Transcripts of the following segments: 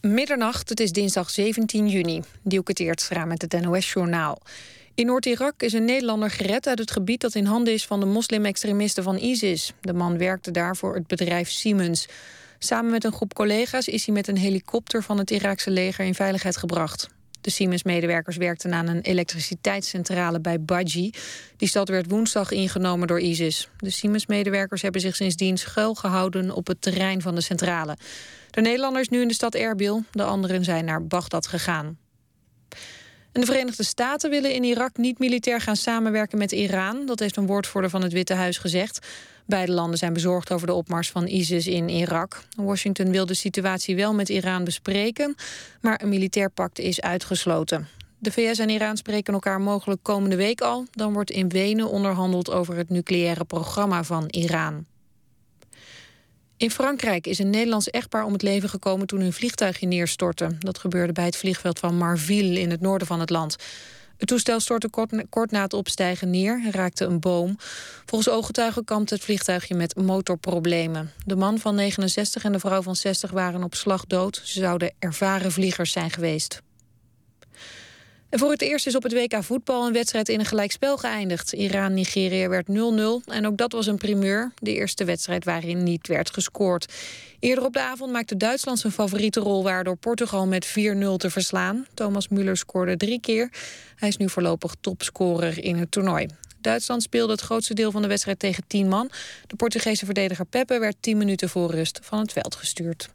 Middernacht, het is dinsdag 17 juni. Dielke Teertstra met het NOS-journaal. In Noord-Irak is een Nederlander gered uit het gebied... dat in handen is van de moslim-extremisten van ISIS. De man werkte daar voor het bedrijf Siemens. Samen met een groep collega's is hij met een helikopter... van het Iraakse leger in veiligheid gebracht. De Siemens-medewerkers werkten aan een elektriciteitscentrale bij Baji. Die stad werd woensdag ingenomen door ISIS. De Siemens-medewerkers hebben zich sindsdien schuilgehouden op het terrein van de centrale. De Nederlander is nu in de stad Erbil, de anderen zijn naar Bagdad gegaan. En de Verenigde Staten willen in Irak niet militair gaan samenwerken met Iran. Dat heeft een woordvoerder van het Witte Huis gezegd. Beide landen zijn bezorgd over de opmars van ISIS in Irak. Washington wil de situatie wel met Iran bespreken, maar een militair pact is uitgesloten. De VS en Iran spreken elkaar mogelijk komende week al. Dan wordt in Wenen onderhandeld over het nucleaire programma van Iran. In Frankrijk is een Nederlands echtpaar om het leven gekomen toen hun vliegtuigje neerstortte. Dat gebeurde bij het vliegveld van Marville in het noorden van het land. Het toestel stortte kort, na het opstijgen neer en raakte een boom. Volgens ooggetuigen kampte het vliegtuigje met motorproblemen. De man van 69 en de vrouw van 60 waren op slag dood. Ze zouden ervaren vliegers zijn geweest. En voor het eerst is op het WK voetbal een wedstrijd in een gelijkspel geëindigd. Iran-Nigeria werd 0-0 en ook dat was een primeur. De eerste wedstrijd waarin niet werd gescoord. Eerder op de avond maakte Duitsland zijn favoriete rol... waardoor Portugal met 4-0 te verslaan. Thomas Müller scoorde drie keer. Hij is nu voorlopig topscorer in het toernooi. Duitsland speelde het grootste deel van de wedstrijd tegen 10 man. De Portugese verdediger Pepe werd 10 minuten voor rust van het veld gestuurd.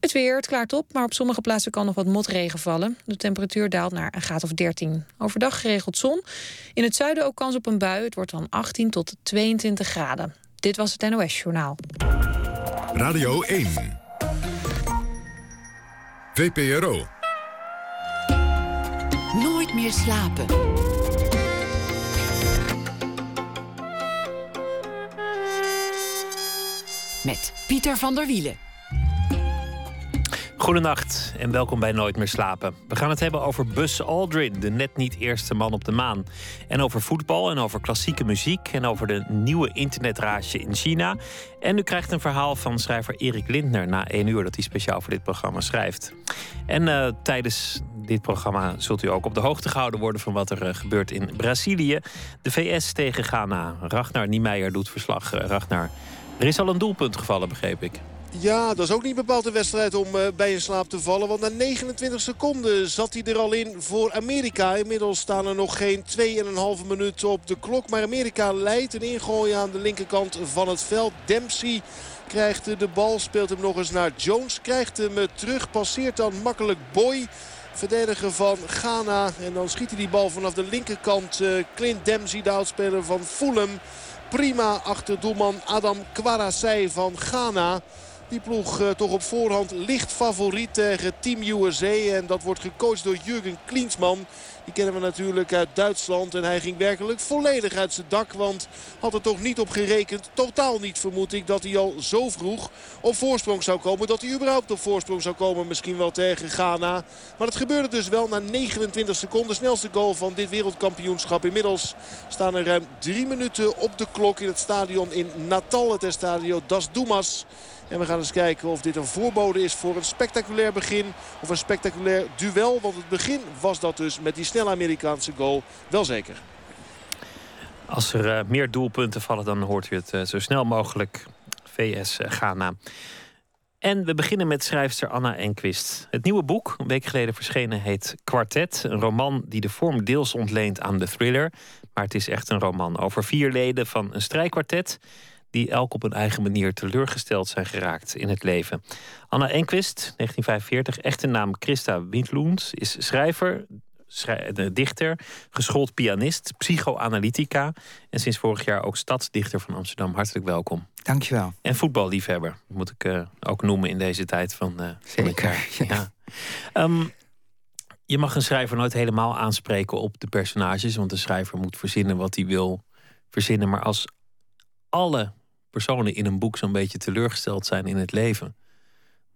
Het weer, het klaart op, maar op sommige plaatsen kan nog wat motregen vallen. De temperatuur daalt naar een graad of 13. Overdag geregeld zon. In het zuiden ook kans op een bui. Het wordt dan 18 tot 22 graden. Dit was het NOS Journaal. Radio 1. VPRO. Nooit meer slapen. Met Pieter van der Wielen. Goedenacht en welkom bij Nooit meer slapen. We gaan het hebben over Buzz Aldrin, de net niet eerste man op de maan. En over voetbal en over klassieke muziek en over de nieuwe internetrage in China. En u krijgt een verhaal van schrijver Erik Lindner na één uur dat hij speciaal voor dit programma schrijft. En uh, tijdens dit programma zult u ook op de hoogte gehouden worden van wat er uh, gebeurt in Brazilië. De VS tegen Ghana. Ragnar Niemeyer doet verslag. Uh, Ragnar, er is al een doelpunt gevallen, begreep ik. Ja, dat is ook niet bepaald een wedstrijd om uh, bij in slaap te vallen. Want na 29 seconden zat hij er al in voor Amerika. Inmiddels staan er nog geen 2,5 minuten op de klok. Maar Amerika leidt een ingooi aan de linkerkant van het veld. Dempsey krijgt de bal, speelt hem nog eens naar Jones. Krijgt hem terug, passeert dan makkelijk Boy verdediger van Ghana. En dan schiet hij die bal vanaf de linkerkant. Uh, Clint Dempsey, de oudspeler van Fulham. Prima achter doelman Adam Kwarasei van Ghana. Die ploeg uh, toch op voorhand licht favoriet tegen Team USA. En dat wordt gecoacht door Jurgen Klinsman. Die kennen we natuurlijk uit Duitsland. En hij ging werkelijk volledig uit zijn dak. Want had er toch niet op gerekend. Totaal niet vermoed ik dat hij al zo vroeg op voorsprong zou komen. Dat hij überhaupt op voorsprong zou komen. Misschien wel tegen Ghana. Maar dat gebeurde dus wel na 29 seconden. Snelste goal van dit wereldkampioenschap. Inmiddels staan er ruim drie minuten op de klok in het stadion in Natal. Het stadion Das Dumas. En we gaan eens kijken of dit een voorbode is voor een spectaculair begin. Of een spectaculair duel. Want het begin was dat dus met die snelle Amerikaanse goal wel zeker. Als er uh, meer doelpunten vallen, dan hoort u het uh, zo snel mogelijk. VS uh, Ghana. En we beginnen met schrijfster Anna Enquist. Het nieuwe boek, een week geleden verschenen, heet Quartet. Een roman die de vorm deels ontleent aan de thriller. Maar het is echt een roman over vier leden van een strijkkwartet die elk op een eigen manier teleurgesteld zijn geraakt in het leven. Anna Enquist, 1945, echte naam Christa Windloens, is schrijver, dichter, geschoold pianist, psychoanalytica en sinds vorig jaar ook stadsdichter van Amsterdam. Hartelijk welkom. Dankjewel. En voetballiefhebber, moet ik uh, ook noemen in deze tijd van, uh, Zeker, Ja. Um, je mag een schrijver nooit helemaal aanspreken op de personages, want de schrijver moet verzinnen wat hij wil verzinnen. Maar als alle personen in een boek zo'n beetje teleurgesteld zijn in het leven,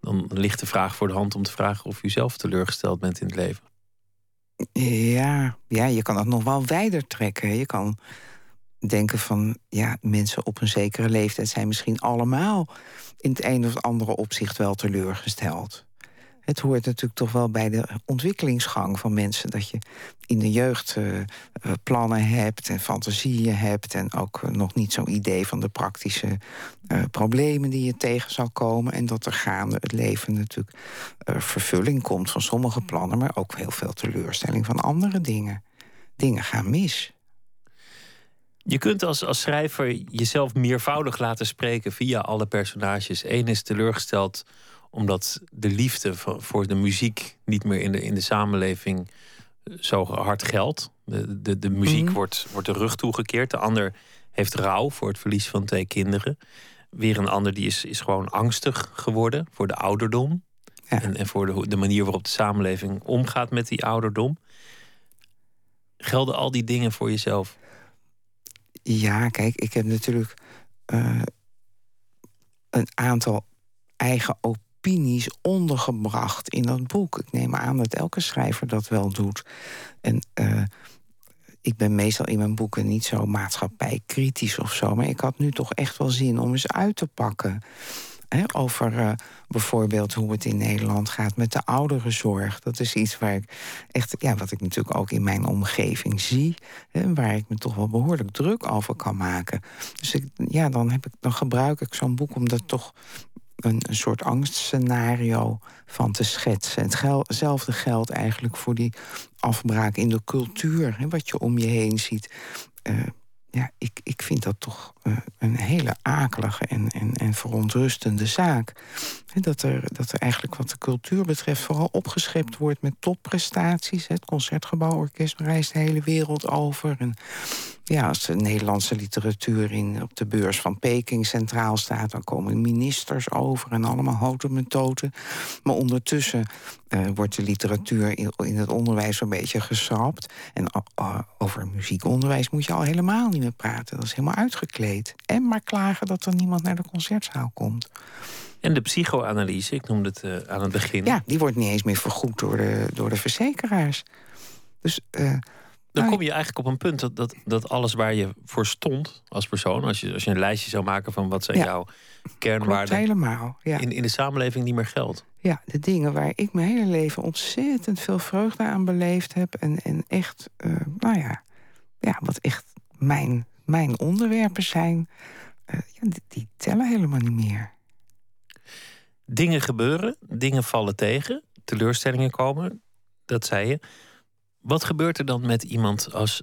dan ligt de vraag voor de hand om te vragen of u zelf teleurgesteld bent in het leven. Ja, ja je kan het nog wel wijder trekken. Je kan denken van, ja, mensen op een zekere leeftijd zijn misschien allemaal in het een of andere opzicht wel teleurgesteld. Het hoort natuurlijk toch wel bij de ontwikkelingsgang van mensen. Dat je in de jeugd uh, plannen hebt en fantasieën hebt. En ook nog niet zo'n idee van de praktische problemen die je tegen zal komen. En dat er gaande het leven natuurlijk vervulling komt van sommige plannen, maar ook heel veel teleurstelling van andere dingen. Dingen gaan mis. Je kunt als, als schrijver jezelf meervoudig laten spreken via alle personages. Eén is teleurgesteld omdat de liefde voor de muziek niet meer in de, in de samenleving eh, zo hard geldt. De, de, de muziek mhm. wordt, wordt de rug toegekeerd. De ander heeft rouw voor het verlies van twee kinderen. Weer een ander die is, is gewoon angstig geworden voor de ouderdom. En, en voor de, de manier waarop de samenleving omgaat met die ouderdom. Gelden al die dingen voor jezelf? Ja, kijk, ik heb natuurlijk uh, een aantal eigen opinies ondergebracht in dat boek. Ik neem aan dat elke schrijver dat wel doet. En uh, ik ben meestal in mijn boeken niet zo maatschappijkritisch of zo. Maar ik had nu toch echt wel zin om eens uit te pakken over uh, bijvoorbeeld hoe het in Nederland gaat met de ouderenzorg. Dat is iets waar ik echt, ja, wat ik natuurlijk ook in mijn omgeving zie, hè, waar ik me toch wel behoorlijk druk over kan maken. Dus ik, ja, dan, heb ik, dan gebruik ik zo'n boek om dat toch een, soort angstscenario van te schetsen. Hetzelfde geldt eigenlijk voor die afbraak in de cultuur, hè, wat je om je heen ziet. Uh, ja, ik, ik vind dat toch uh, een hele akelige en, en, en verontrustende zaak. Dat er, dat er eigenlijk wat de cultuur betreft vooral opgeschept wordt met topprestaties. Het Concertgebouworkest reist de hele wereld over. En ja, als de Nederlandse literatuur in, op de beurs van Peking centraal staat... dan komen ministers over en allemaal houten metoten. Maar ondertussen uh, wordt de literatuur in, in, het onderwijs een beetje geschrapt. En uh, over muziekonderwijs moet je al helemaal niet meer praten. Dat is helemaal uitgekleed. En maar klagen dat er niemand naar de concertzaal komt. En de psychoanalyse, ik noemde het uh, aan het begin. Ja, die wordt niet eens meer vergoed door de, door de verzekeraars. Dus dan kom je eigenlijk op een punt dat, dat, dat alles waar je voor stond als persoon, als je, als je een lijstje zou maken van wat zijn jouw kernwaarden, helemaal, ja. in, in de samenleving niet meer geldt. Ja, de dingen waar ik mijn hele leven ontzettend veel vreugde aan beleefd heb en, en echt, uh, nou ja, ja, wat echt mijn, mijn onderwerpen zijn, uh, ja, die, die tellen helemaal niet meer. Dingen gebeuren, dingen vallen tegen, teleurstellingen komen, dat zei je. Wat gebeurt er dan met iemand als,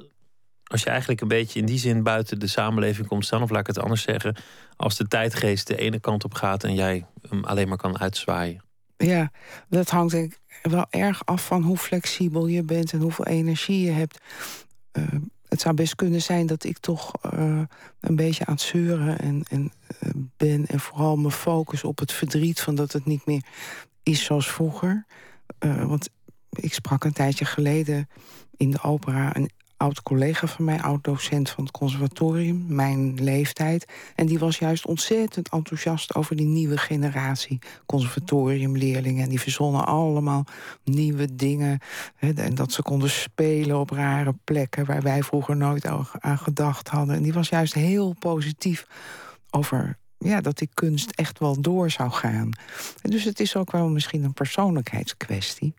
als je eigenlijk een beetje in die zin buiten de samenleving komt staan? Of laat ik het anders zeggen, als de tijdgeest de ene kant op gaat en jij hem alleen maar kan uitzwaaien? Ja, dat hangt denk ik wel erg af van hoe flexibel je bent en hoeveel energie je hebt. Uh, het zou best kunnen zijn dat ik toch uh, een beetje aan het zeuren en, en uh, ben. En vooral me focus op het verdriet van dat het niet meer is zoals vroeger. want ik sprak een tijdje geleden in de opera een oud collega van mij, oud docent van het conservatorium, mijn leeftijd. En die was juist ontzettend enthousiast over die nieuwe generatie conservatoriumleerlingen. En die verzonnen allemaal nieuwe dingen. En dat ze konden spelen op rare plekken waar wij vroeger nooit aan gedacht hadden. En die was juist heel positief over ja, dat die kunst echt wel door zou gaan. En dus het is ook wel misschien een persoonlijkheidskwestie.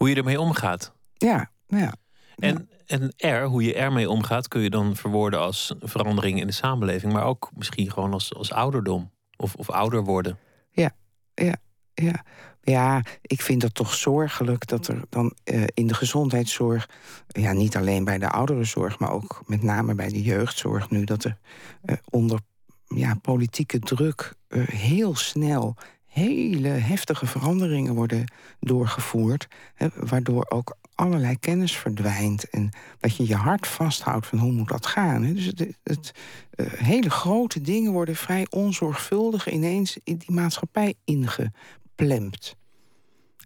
Hoe je ermee omgaat. Ja, ja. En, en er, hoe je ermee omgaat, kun je dan verwoorden als verandering in de samenleving, maar ook misschien gewoon als, als ouderdom of, of ouder worden. Ja, ja, ja. Ja, ik vind het toch zorgelijk dat er dan uh, in de gezondheidszorg, ja, niet alleen bij de ouderenzorg, maar ook met name bij de jeugdzorg nu, dat er uh, onder ja, politieke druk uh, heel snel hele heftige veranderingen worden doorgevoerd. Hè, waardoor ook allerlei kennis verdwijnt. En dat je je hart vasthoudt van hoe moet dat gaan. Hè. Dus het, het uh, hele grote dingen worden vrij onzorgvuldig ineens in die maatschappij ingeplemd.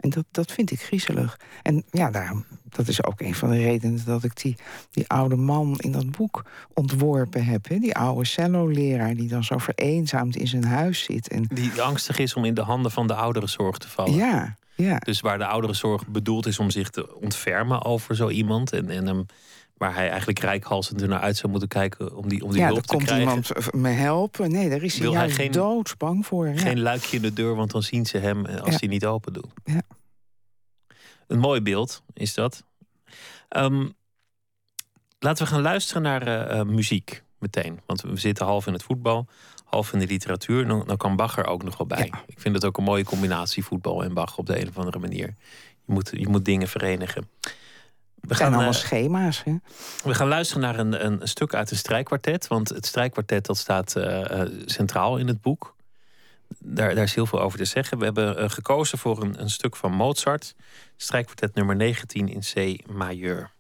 En dat, dat vind ik griezelig. En ja, daarom, dat is ook een van de redenen dat ik die, die oude man in dat boek ontworpen heb. Hè? Die oude cello-leraar die dan zo vereenzaamd in zijn huis zit. En... Die angstig is om in de handen van de ouderenzorg te vallen. Ja, ja. Dus waar de ouderenzorg bedoeld is om zich te ontfermen over zo iemand en, en hem waar hij eigenlijk rijkhalsend er naar uit zou moeten kijken om die, om die ja, hulp te komt krijgen. iemand me helpen. Nee, daar is hij Wil hij juist geen- doodsbang voor. ja. Geen luikje in de deur, want dan zien ze hem eh, als Ja. hij niet open doet. Ja. Een mooi beeld is dat. Ehm, laten we gaan luisteren naar eh, eh, muziek meteen. Want we zitten half in het voetbal, half in de literatuur. Dan, dan kan Bach er ook nog wel bij. Ja. Ik vind het ook een mooie combinatie, voetbal en Bach, op de een of andere manier. Je moet, je moet dingen verenigen. We gaan, allemaal eh, schema's. Hè? we gaan luisteren naar een, een, stuk uit een strijkkwartet. Want het strijkkwartet dat staat centraal in het boek. Daar, daar is heel veel over te zeggen. We hebben eh, gekozen voor een, een stuk van Mozart. Strijkkwartet nummer 19 in C majeur.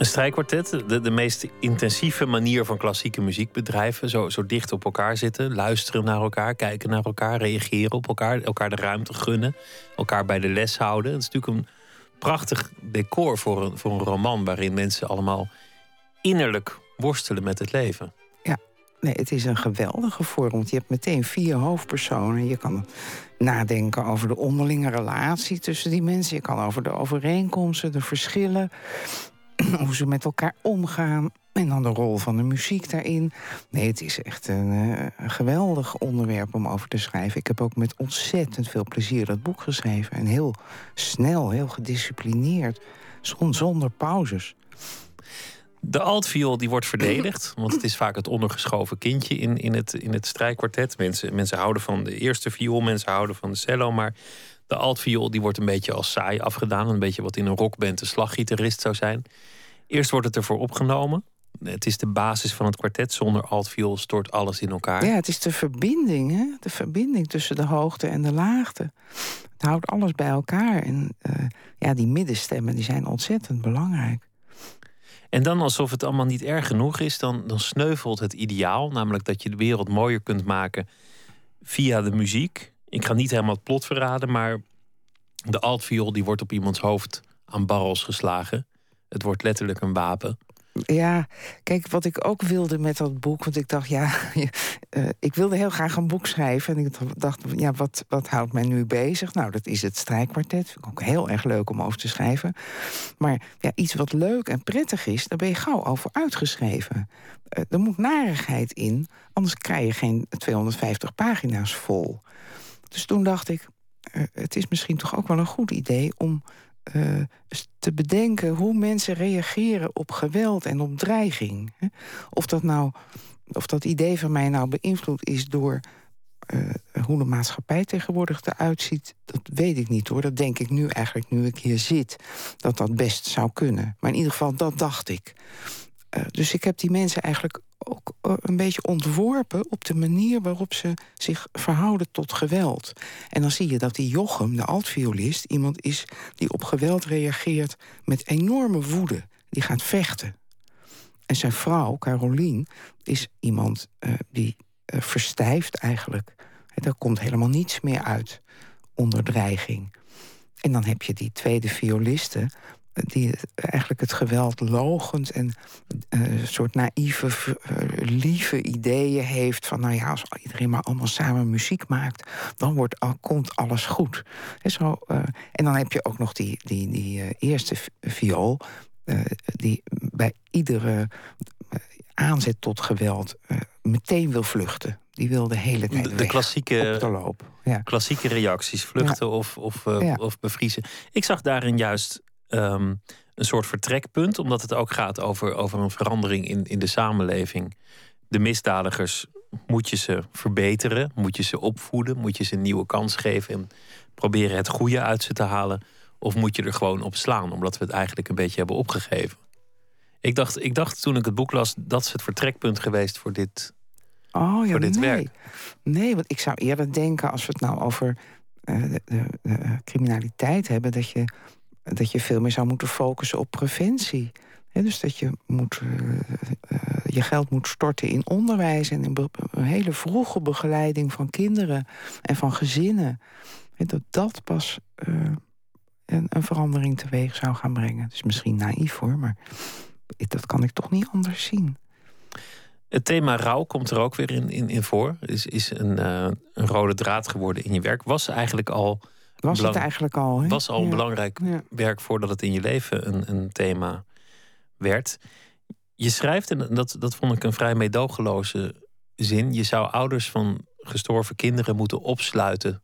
Een strijkkwartet, de, de meest intensieve manier van klassieke muziek bedrijven. Zo, zo dicht op elkaar zitten, luisteren naar elkaar, kijken naar elkaar, reageren op elkaar, elkaar de ruimte gunnen, elkaar bij de les houden. Het is natuurlijk een prachtig decor voor een, voor een roman waarin mensen allemaal innerlijk worstelen met het leven. Nee, het is een geweldige vorm. Want je hebt meteen vier hoofdpersonen. Je kan nadenken over de onderlinge relatie tussen die mensen. Je kan over de overeenkomsten, de verschillen. Hoe ze met elkaar omgaan. En dan de rol van de muziek daarin. Nee, het is echt een, eh, een geweldig onderwerp om over te schrijven. Ik heb ook met ontzettend veel plezier dat boek geschreven. En heel snel, heel gedisciplineerd. zon- Zonder pauzes. De altviool die wordt verdedigd, want het is vaak het ondergeschoven kindje in, in, het, in het strijkkwartet. Mensen, mensen houden van de eerste viool, mensen houden van de cello, maar de altviool die wordt een beetje als saai afgedaan. Een beetje wat in een rockband een slaggitarist zou zijn. Eerst wordt het ervoor opgenomen. Het is de basis van het kwartet. Zonder altviool stort alles in elkaar. Ja, het is de verbinding, hè? De verbinding tussen de hoogte en de laagte. Het houdt alles bij elkaar. En eh, ja, die middenstemmen die zijn ontzettend belangrijk. En dan alsof het allemaal niet erg genoeg is, dan, dan sneuvelt het ideaal. Namelijk dat je de wereld mooier kunt maken via de muziek. Ik ga niet helemaal het plot verraden, maar de altviool die wordt op iemands hoofd aan barrels geslagen. Het wordt letterlijk een wapen. Ja, kijk, wat ik ook wilde met dat boek... want ik dacht, ja, eh, ik wilde heel graag een boek schrijven... en ik dacht, ja, wat, wat houdt mij nu bezig? Nou, dat is het strijkkwartet. Vind ik ook heel erg leuk om over te schrijven. Maar ja, iets wat leuk en prettig is... daar ben je gauw over uitgeschreven. Eh, er moet narigheid in, anders krijg je geen 250 pagina's vol. Dus toen dacht ik, eh, het is misschien toch ook wel een goed idee... om eh, te bedenken hoe mensen reageren op geweld en op dreiging. Of dat, nou, of dat idee van mij nou beïnvloed is door eh, hoe de maatschappij tegenwoordig eruit ziet, dat weet ik niet hoor. Dat denk ik nu eigenlijk, nu ik hier zit, dat dat best zou kunnen. Maar in ieder geval, dat dacht ik. Eh, dus ik heb die mensen eigenlijk ook eh, een beetje ontworpen op de manier waarop ze zich verhouden tot geweld. En dan zie je dat die Jochem, de altviolist, iemand is die op geweld reageert met enorme woede. Die gaat vechten. En zijn vrouw, Carolien, is iemand eh, die verstijft eigenlijk. En daar komt helemaal niets meer uit onder dreiging. en dan heb je die tweede violiste die eigenlijk het geweld logend en een uh, soort naïeve, uh, lieve ideeën heeft van, nou ja, als iedereen maar allemaal samen muziek maakt, dan wordt, al, komt alles goed. En, zo, uh, en dan heb je ook nog die, die, die eerste viool, die bij iedere aanzet tot geweld meteen wil vluchten. Die wil de hele tijd de, de klassieke, op de loop. Ja. Klassieke reacties, vluchten ja. of, of, ja. of bevriezen. Ik zag daarin juist um, een soort vertrekpunt, omdat het ook gaat over, over een verandering in, in de samenleving. De misdadigers moet je ze verbeteren, moet je ze opvoeden, moet je ze een nieuwe kans geven en proberen het goede uit ze te halen. Of moet je er gewoon op slaan, omdat we het eigenlijk een beetje hebben opgegeven. Ik dacht, ik dacht toen ik het boek las, dat is het vertrekpunt geweest voor dit, oh, ja, voor dit nee. werk. Nee, want ik zou eerder denken, als we het nou over uh, de, de, de, criminaliteit hebben, dat je dat je veel meer zou moeten focussen op preventie. dus dat je moet, uh, uh, je geld moet storten in onderwijs en in een hele vroege begeleiding van kinderen en van gezinnen. En dat dat pas uh, een, een, verandering teweeg zou gaan brengen. Is misschien naïef hoor, maar dat kan ik toch niet anders zien. Het thema rouw komt er ook weer in, in, in voor. Is, is een, een rode draad geworden in je werk. Was eigenlijk al was het eigenlijk al. Hè? was al een ja. belangrijk ja. werk voordat het in je leven een, een thema werd. Je schrijft, en dat, dat vond ik een vrij meedogenloze zin... je zou ouders van gestorven kinderen moeten opsluiten...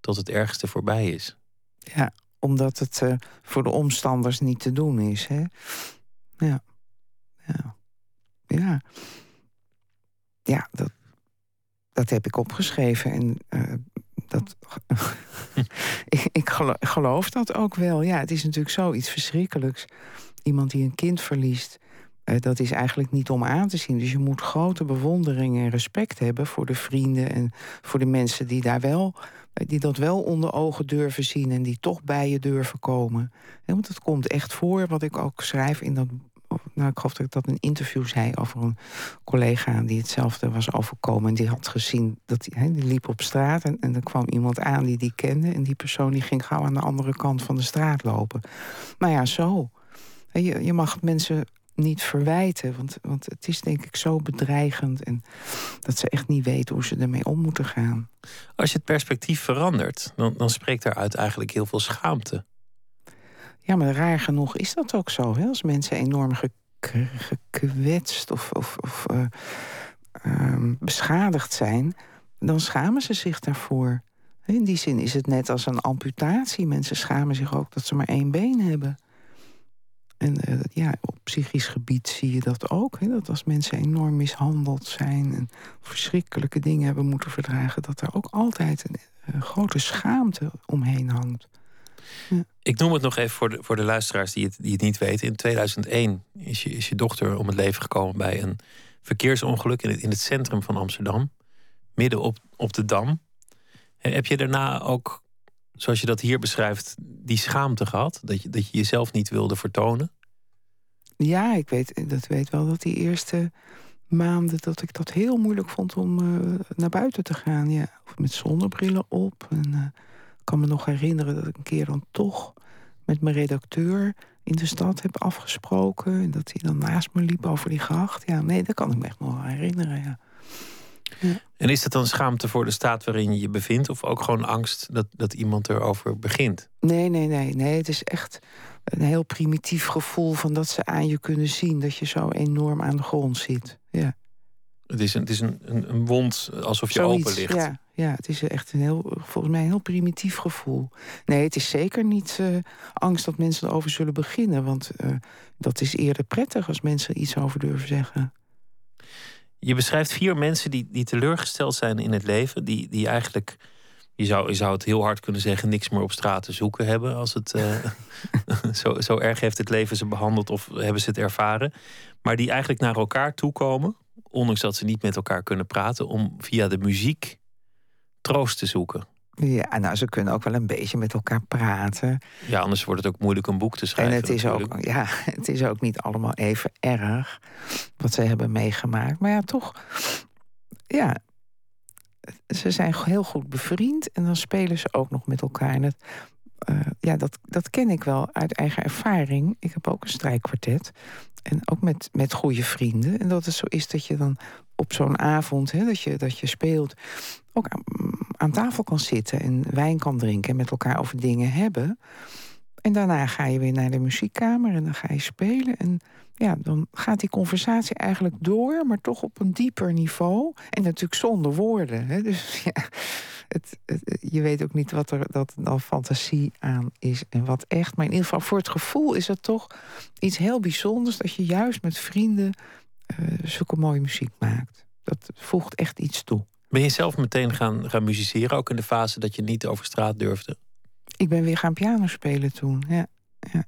tot het ergste voorbij is. Ja, omdat het uh, voor de omstanders niet te doen is. Hè? Ja. Ja. Ja. Ja, dat, dat heb ik opgeschreven. En uh, dat, ik, ik geloof, dat ook wel. Ja, het is natuurlijk zoiets verschrikkelijks. Iemand die een kind verliest, uh, dat is eigenlijk niet om aan te zien. Dus je moet grote bewondering en respect hebben voor de vrienden en voor de mensen die daar wel, die dat wel onder ogen durven zien en die toch bij je durven komen. Want het komt echt voor, wat ik ook schrijf in dat nou, ik geloof dat ik dat een interview zei over een collega die hetzelfde was overkomen. En die had gezien dat hij die liep op straat en, en er kwam iemand aan die die kende. En die persoon die ging gauw aan de andere kant van de straat lopen. Maar ja, zo. Je, je mag mensen niet verwijten, want, want het is denk ik zo bedreigend en dat ze echt niet weten hoe ze ermee om moeten gaan. Als je het perspectief verandert, dan, dan spreekt daaruit eigenlijk heel veel schaamte. Ja, maar raar genoeg is dat ook zo. Hè? Als mensen enorm gekwetst of, of, of uh, uh, beschadigd zijn, dan schamen ze zich daarvoor. In die zin is het net als een amputatie. Mensen schamen zich ook dat ze maar één been hebben. En uh, ja, op psychisch gebied zie je dat ook. Hè? Dat als mensen enorm mishandeld zijn en verschrikkelijke dingen hebben moeten verdragen, dat er ook altijd een, een grote schaamte omheen hangt. Ja. Ik noem het nog even voor de, voor de luisteraars die het, die het niet weten. In 2001 is je, is je dochter om het leven gekomen bij een verkeersongeluk in het, in het centrum van Amsterdam. Midden op, op de Dam. Heb je daarna ook, zoals je dat hier beschrijft, die schaamte gehad? Dat je, dat je jezelf niet wilde vertonen? Ja, ik weet, dat weet wel dat die eerste maanden dat ik dat heel moeilijk vond om uh, naar buiten te gaan. Ja. Of met zonnebrillen op. En, uh, ik kan me nog herinneren dat ik een keer dan toch met mijn redacteur in de stad heb afgesproken. En dat hij dan naast me liep over die gracht. Ja, nee, dat kan ik me echt nog herinneren, ja. ja. En is dat dan schaamte voor de staat waarin je je bevindt? Of ook gewoon angst dat, dat iemand erover begint? Nee, nee, nee, nee. Het is echt een heel primitief gevoel van dat ze aan je kunnen zien. Dat je zo enorm aan de grond zit, ja. Het is een, het is een, een, een wond alsof je Zoiets, open ligt. Ja, ja, het is echt een heel, volgens mij een heel primitief gevoel. Nee, het is zeker niet uh, angst dat mensen erover zullen beginnen. Want uh, dat is eerder prettig als mensen iets over durven zeggen. Je beschrijft vier mensen die, die teleurgesteld zijn in het leven. Die, die eigenlijk, je zou, je zou het heel hard kunnen zeggen, niks meer op straat te zoeken hebben. Als het uh, zo, zo erg heeft het leven ze behandeld of hebben ze het ervaren. Maar die eigenlijk naar elkaar toekomen ondanks dat ze niet met elkaar kunnen praten, om via de muziek troost te zoeken. Ja, nou, ze kunnen ook wel een beetje met elkaar praten. Ja, anders wordt het ook moeilijk een boek te schrijven. En het is, natuurlijk. ook, ja, het is ook niet allemaal even erg wat ze hebben meegemaakt. Maar ja, toch, ja, ze zijn heel goed bevriend en dan spelen ze ook nog met elkaar. En het, ja, dat, dat ken ik wel uit eigen ervaring. Ik heb ook een strijkkwartet. En ook met, met goede vrienden. En dat het zo is dat je dan op zo'n avond, hè, dat, je, dat je speelt, ook aan, aan, tafel kan zitten en wijn kan drinken en met elkaar over dingen hebben. En daarna ga je weer naar de muziekkamer en dan ga je spelen. En ja, dan gaat die conversatie eigenlijk door, maar toch op een dieper niveau. En natuurlijk zonder woorden. Hè? Dus ja, het, je weet ook niet wat er dat dan fantasie aan is en wat echt. Maar in ieder geval voor het gevoel is het toch iets heel bijzonders dat je juist met vrienden uh, zulke mooie muziek maakt. Dat voegt echt iets toe. Ben je zelf meteen gaan, gaan musiceren, ook in de fase dat je niet over straat durfde? Ik ben weer gaan piano spelen toen, ja. ja.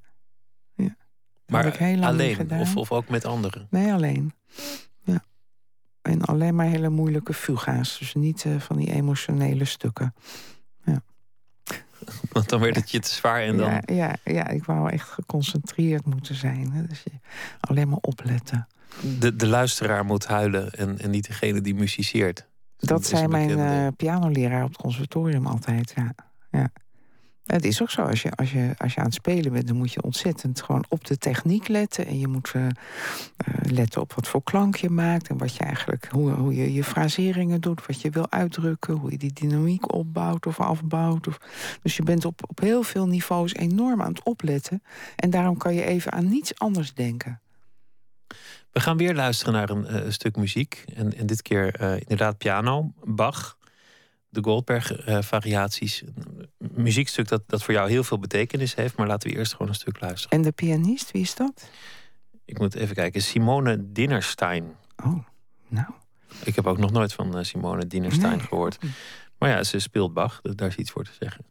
ja. Maar alleen of, of ook met anderen? Nee, alleen. En alleen maar hele moeilijke fuga's. Dus niet uh, van die emotionele stukken. Ja. Want dan werd het je te zwaar en dan... Ja, ja, ja, ik wou echt geconcentreerd moeten zijn. Hè. Dus je alleen maar opletten. De, de luisteraar moet huilen en, en niet degene die muziceert. Dat zei mijn uh, pianoleraar op het conservatorium altijd, ja. ja. Het is ook zo, als je, als, je, als je aan het spelen bent, dan moet je ontzettend gewoon op de techniek letten. En je moet uh, letten op wat voor klank je maakt. En wat je eigenlijk, hoe, hoe je je fraseringen doet, wat je wil uitdrukken, hoe je die dynamiek opbouwt of afbouwt. Of, dus je bent op, op heel veel niveaus enorm aan het opletten. En daarom kan je even aan niets anders denken. We gaan weer luisteren naar een uh, stuk muziek. En, en dit keer inderdaad piano, Bach, de Goldberg-variaties. Uh, muziekstuk dat, dat voor jou heel veel betekenis heeft. Maar laten we eerst gewoon een stuk luisteren. En de pianist, wie is dat? Ik moet even kijken. Simone Dinnerstein. Oh, nou. Ik heb ook nog nooit van Simone Dinnerstein gehoord. Maar ja, ze speelt Bach, daar is iets voor te zeggen.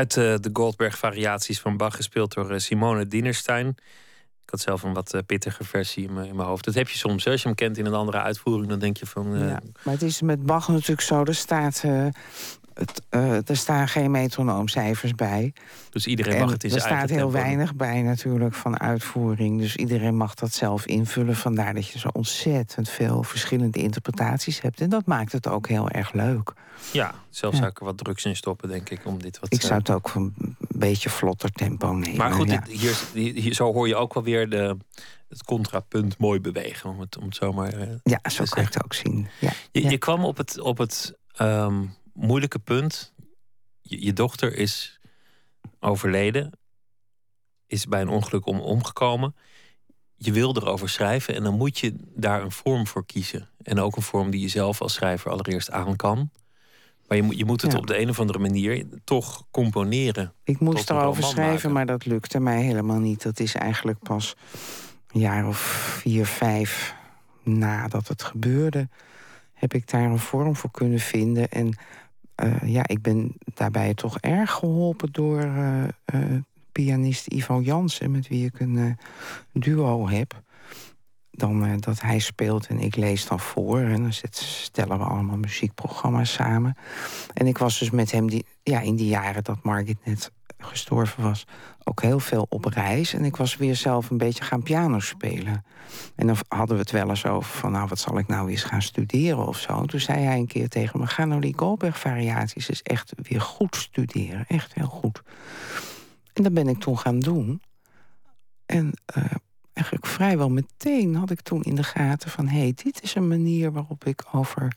uit uh, de Goldberg-variaties van Bach, gespeeld door uh, Simone Dienerstein. Ik had zelf een wat uh, pittige versie in mijn hoofd. Dat heb je soms. Als je hem kent in een andere uitvoering, dan denk je van. Ja, maar het is met Bach natuurlijk zo. Er staat uh, er staan geen metronoomcijfers bij. Dus iedereen mag het in zijn Er staat heel weinig bij natuurlijk van uitvoering. Dus iedereen mag dat zelf invullen. Vandaar dat je zo ontzettend veel verschillende interpretaties hebt. En dat maakt het ook heel erg leuk. Ja, zelfs zou ik er wat drugs in stoppen, denk ik. Om dit wat, ik zou het ook een beetje vlotter tempo nemen. Maar goed, hier, hier, zo hoor je ook wel weer de, het contrapunt mooi bewegen. Om het, om het zomaar uh, Ja, zo kan je het ook zien. Ja. Je, je kwam op het, op het ehm, moeilijke punt. Je, je, dochter is overleden. Is bij een ongeluk om, omgekomen. Je wil erover schrijven en dan moet je daar een vorm voor kiezen. En ook een vorm die je zelf als schrijver allereerst aan kan. Maar je moet, je moet het op de een of andere manier toch componeren. Ik moest erover schrijven, maar dat lukte mij helemaal niet. Dat is eigenlijk pas een jaar of vier, vijf nadat het gebeurde... heb ik daar een vorm voor kunnen vinden. En uh, ja, ik ben daarbij toch erg geholpen door uh, uh, pianist Ivo Jansen... met wie ik een duo heb dan dat hij speelt en ik lees dan voor. En dan stellen we allemaal muziekprogramma's samen. En ik was dus met hem die, ja, in die jaren dat Margit net gestorven was... ook heel veel op reis. En ik was weer zelf een beetje gaan piano spelen. En dan hadden we het wel eens over van... nou, wat zal ik nou eens gaan studeren of zo. Toen zei hij een keer tegen me... ga nou die Goldberg-variaties eens echt weer goed studeren. Echt heel goed. En dat ben ik toen gaan doen. En uh, eigenlijk vrijwel meteen had ik toen in de gaten van... hé, hey, dit is een manier waarop ik over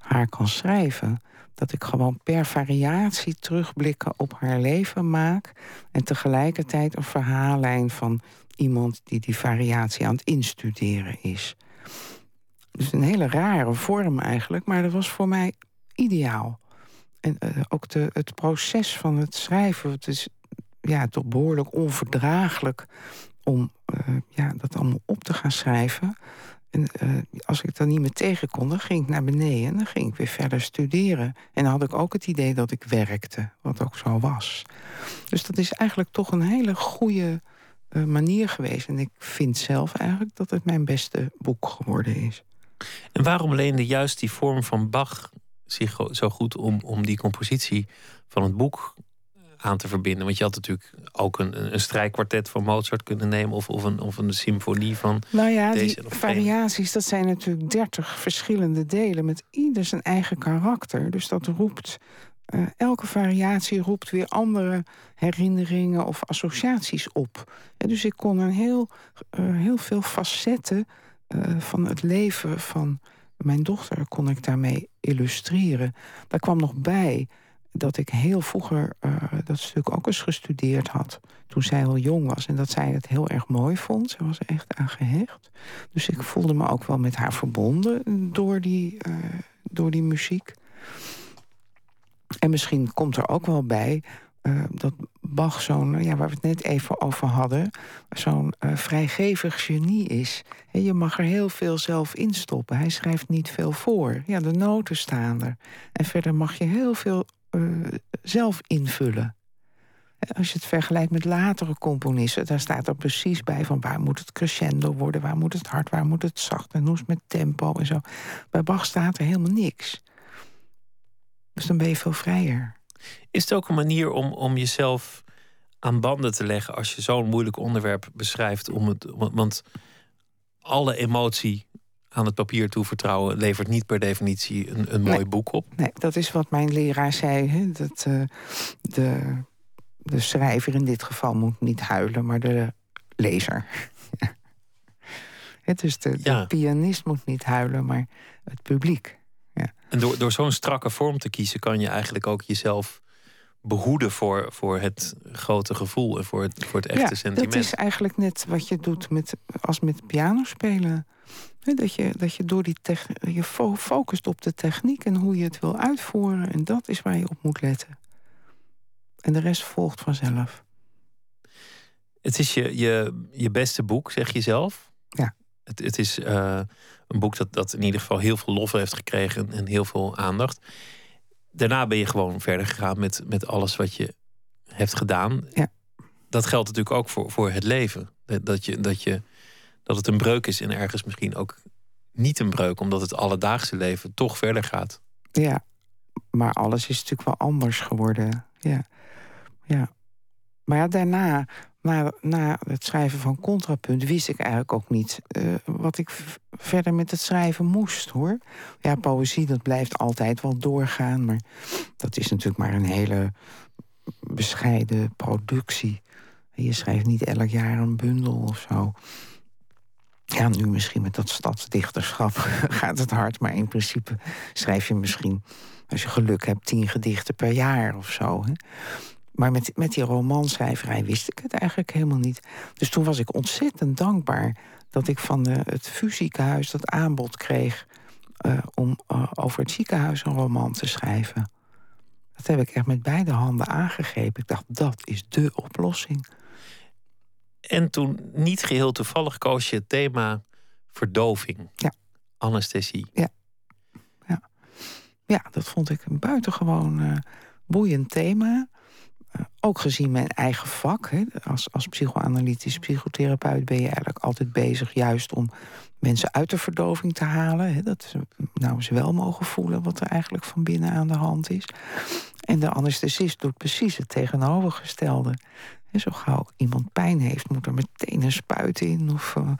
haar kan schrijven. Dat ik gewoon per variatie terugblikken op haar leven maak... en tegelijkertijd een verhaallijn van iemand die die variatie aan het instuderen is. Dus een hele rare vorm eigenlijk, maar dat was voor mij ideaal. En uh, ook de, het proces van het schrijven, het is ja, toch behoorlijk onverdraaglijk om uh, ja, dat allemaal op te gaan schrijven. En uh, als ik dan niet meer tegen kon, dan ging ik naar beneden en dan ging ik weer verder studeren. En dan had ik ook het idee dat ik werkte, wat ook zo was. Dus dat is eigenlijk toch een hele goede uh, manier geweest. En ik vind zelf eigenlijk dat het mijn beste boek geworden is. En waarom leende juist die vorm van Bach zich zo goed om, om die compositie van het boek aan te verbinden. Want je had natuurlijk ook een, een strijkkwartet van Mozart kunnen nemen... of, of, een, of een symfonie van Nou ja, deze die variaties, dat zijn natuurlijk dertig verschillende delen... met ieder zijn eigen karakter. Dus dat roept... Uh, elke variatie roept weer andere herinneringen of associaties op. Ja, dus ik kon een heel, uh, heel veel facetten uh, van het leven van mijn dochter... kon ik daarmee illustreren. Daar kwam nog bij dat ik heel vroeger uh, dat stuk ook eens gestudeerd had. Toen zij al jong was. En dat zij het heel erg mooi vond. Ze was echt aan gehecht. Dus ik voelde me ook wel met haar verbonden door die, uh, door die muziek. En misschien komt er ook wel bij uh, dat Bach zo'n, ja, waar we het net even over hadden... zo'n vrijgevig genie is. En je mag er heel veel zelf instoppen. Hij schrijft niet veel voor. Ja, de noten staan er. En verder mag je heel veel uh, zelf invullen. Als je het vergelijkt met latere componisten, daar staat er precies bij van waar moet het crescendo worden, waar moet het hard, waar moet het zacht en hoe is het met tempo en zo. Bij Bach staat er helemaal niks. Dus dan ben je veel vrijer. Is het ook een manier om, om jezelf aan banden te leggen als je zo'n moeilijk onderwerp beschrijft? Om het, want alle emotie aan het papier toevertrouwen levert niet per definitie een, een mooi nee, boek op. Nee, dat is wat mijn leraar zei. Hè? Dat uh, de, de schrijver in dit geval moet niet huilen, maar de lezer. Het dus de, ja. de, pianist moet niet huilen, maar het publiek. Ja. En door, door zo'n strakke vorm te kiezen, kan je eigenlijk ook jezelf behoeden voor, voor het grote gevoel en voor het, voor het echte ja, sentiment. Dat is eigenlijk net wat je doet met, als met piano spelen. Dat je, dat je door die je focust op de techniek en hoe je het wil uitvoeren. En dat is waar je op moet letten. En de rest volgt vanzelf. Het is je, je, je beste boek, zeg je zelf. Ja. Het, het is uh, een boek dat, dat in ieder geval heel veel lof heeft gekregen en heel veel aandacht. Daarna ben je gewoon verder gegaan met, met alles wat je hebt gedaan. Ja. Dat geldt natuurlijk ook voor, voor het leven. Dat je, dat je dat het een breuk is en ergens misschien ook niet een breuk, omdat het alledaagse leven toch verder gaat. Ja, maar alles is natuurlijk wel anders geworden. Ja. ja. Maar ja, daarna, na, na het schrijven van Contrapunt, wist ik eigenlijk ook niet uh, wat ik verder met het schrijven moest hoor. Ja, poëzie, dat blijft altijd wel doorgaan, maar dat is natuurlijk maar een hele bescheiden productie. Je schrijft niet elk jaar een bundel of zo. Ja, nu misschien met dat stadsdichterschap gaat het hard, maar in principe schrijf je misschien, als je geluk hebt, tien gedichten per jaar of zo. Hè? Maar met, met die romanschrijverij wist ik het eigenlijk helemaal niet. Dus toen was ik ontzettend dankbaar dat ik van de, het VU-ziekenhuis dat aanbod kreeg uh, om uh, over het ziekenhuis een roman te schrijven. Dat heb ik echt met beide handen aangegrepen. Ik dacht, dat is de oplossing. En toen niet geheel toevallig koos je het thema verdoving. Ja. Anesthesie. Ja. Ja, ja dat vond ik een buitengewoon uh, boeiend thema. Uh, ook gezien mijn eigen vak. Hè. Als, als psychoanalytisch psychotherapeut ben je eigenlijk altijd bezig juist om mensen uit de verdoving te halen. Hè. Dat ze nou ze wel mogen voelen wat er eigenlijk van binnen aan de hand is. En de anesthesist doet precies het tegenovergestelde. Zo gauw iemand pijn heeft, moet er meteen een spuit in. Of, uh...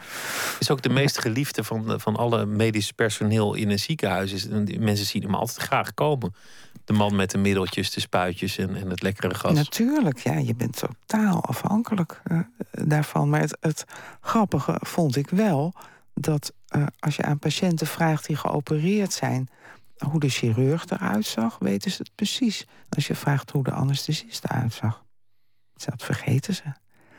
Is ook de meest geliefde van, van alle medisch personeel in een ziekenhuis. Is, mensen zien hem altijd graag komen. De man met de middeltjes, de spuitjes en, en het lekkere gas. Natuurlijk, ja, je bent totaal afhankelijk uh, daarvan. Maar het, het, grappige vond ik wel dat uh, als je aan patiënten vraagt die geopereerd zijn hoe de chirurg eruit zag, weten ze het precies. Als je vraagt hoe de anesthesist eruit zag. Dat vergeten ze.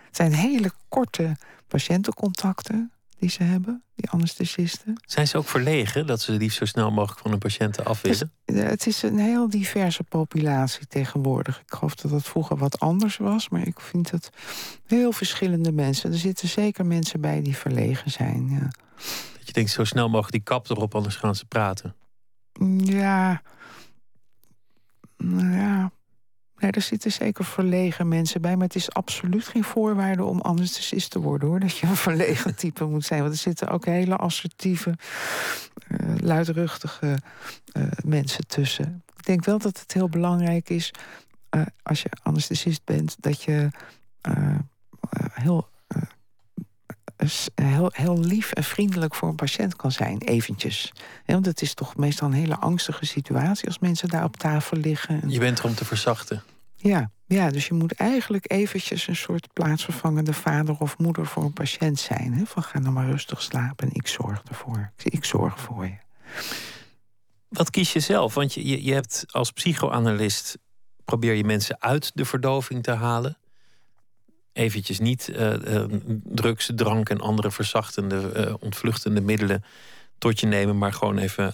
Het zijn hele korte patiëntencontacten die ze hebben, die anesthesisten. Zijn ze ook verlegen dat ze liefst zo snel mogelijk van hun patiënten af willen? Het is, het is een heel diverse populatie tegenwoordig. Ik geloof dat dat vroeger wat anders was, maar ik vind het heel verschillende mensen. Er zitten zeker mensen bij die verlegen zijn. Ja. Dat je denkt, zo snel mogelijk die kap erop, anders gaan ze praten. Ja. Nou ja, Nee, er zitten zeker verlegen mensen bij. Maar het is absoluut geen voorwaarde om anesthesist te worden hoor. Dat je een verlegen type moet zijn. Want er zitten ook hele assertieve, uh, luidruchtige uh, mensen tussen. Ik denk wel dat het heel belangrijk is. Uh, als je anesthesist bent, dat je heel heel, heel lief en vriendelijk voor een patiënt kan zijn, eventjes. want het is toch meestal een hele angstige situatie als mensen daar op tafel liggen. Je bent er om te verzachten. Ja, ja, dus je moet eigenlijk eventjes een soort plaatsvervangende vader of moeder voor een patiënt zijn. Hè? Van ga nou maar rustig slapen en ik zorg ervoor. Ik zorg voor je. Wat kies je zelf? Want je, je hebt als psychoanalist probeer je mensen uit de verdoving te halen eventjes niet uh, uh, drugs, drank en andere verzachtende, uh, ontvluchtende middelen tot je nemen, maar gewoon even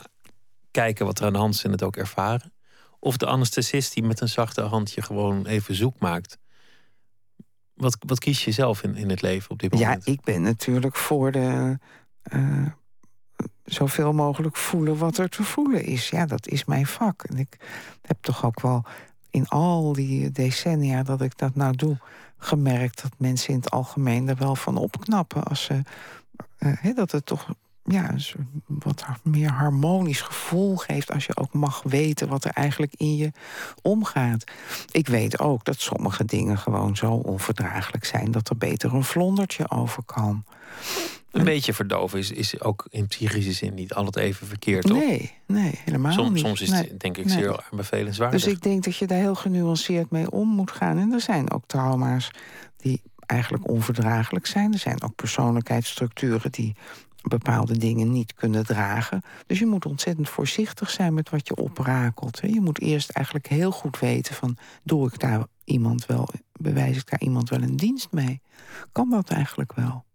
kijken wat er aan de hand is en het ook ervaren. Of de anesthesist die met een zachte handje gewoon even zoek maakt. Wat, wat kies je zelf in, in het leven op dit moment? Ja, ik ben natuurlijk voor de zoveel mogelijk voelen wat er te voelen is. Ja, dat is mijn vak. En ik heb toch ook wel in al die decennia dat ik dat nou doe gemerkt dat mensen in het algemeen er wel van opknappen. Als ze, uh, dat het toch ja, een wat meer harmonisch gevoel geeft als je ook mag weten wat er eigenlijk in je omgaat. Ik weet ook dat sommige dingen gewoon zo onverdraaglijk zijn dat er beter een vlondertje over kan. Een beetje verdoven is, is ook in psychische zin niet altijd even verkeerd, toch? Nee, nee helemaal soms, niet. Soms is het denk ik nee. zeer bevelenswaardig. Dus ik denk dat je daar heel genuanceerd mee om moet gaan. En er zijn ook trauma's die eigenlijk onverdraaglijk zijn. Er zijn ook persoonlijkheidsstructuren die bepaalde dingen niet kunnen dragen. Dus je moet ontzettend voorzichtig zijn met wat je oprakelt. Je moet eerst eigenlijk heel goed weten van... doe ik daar iemand wel, bewijs ik daar iemand wel een dienst mee? Kan dat eigenlijk wel?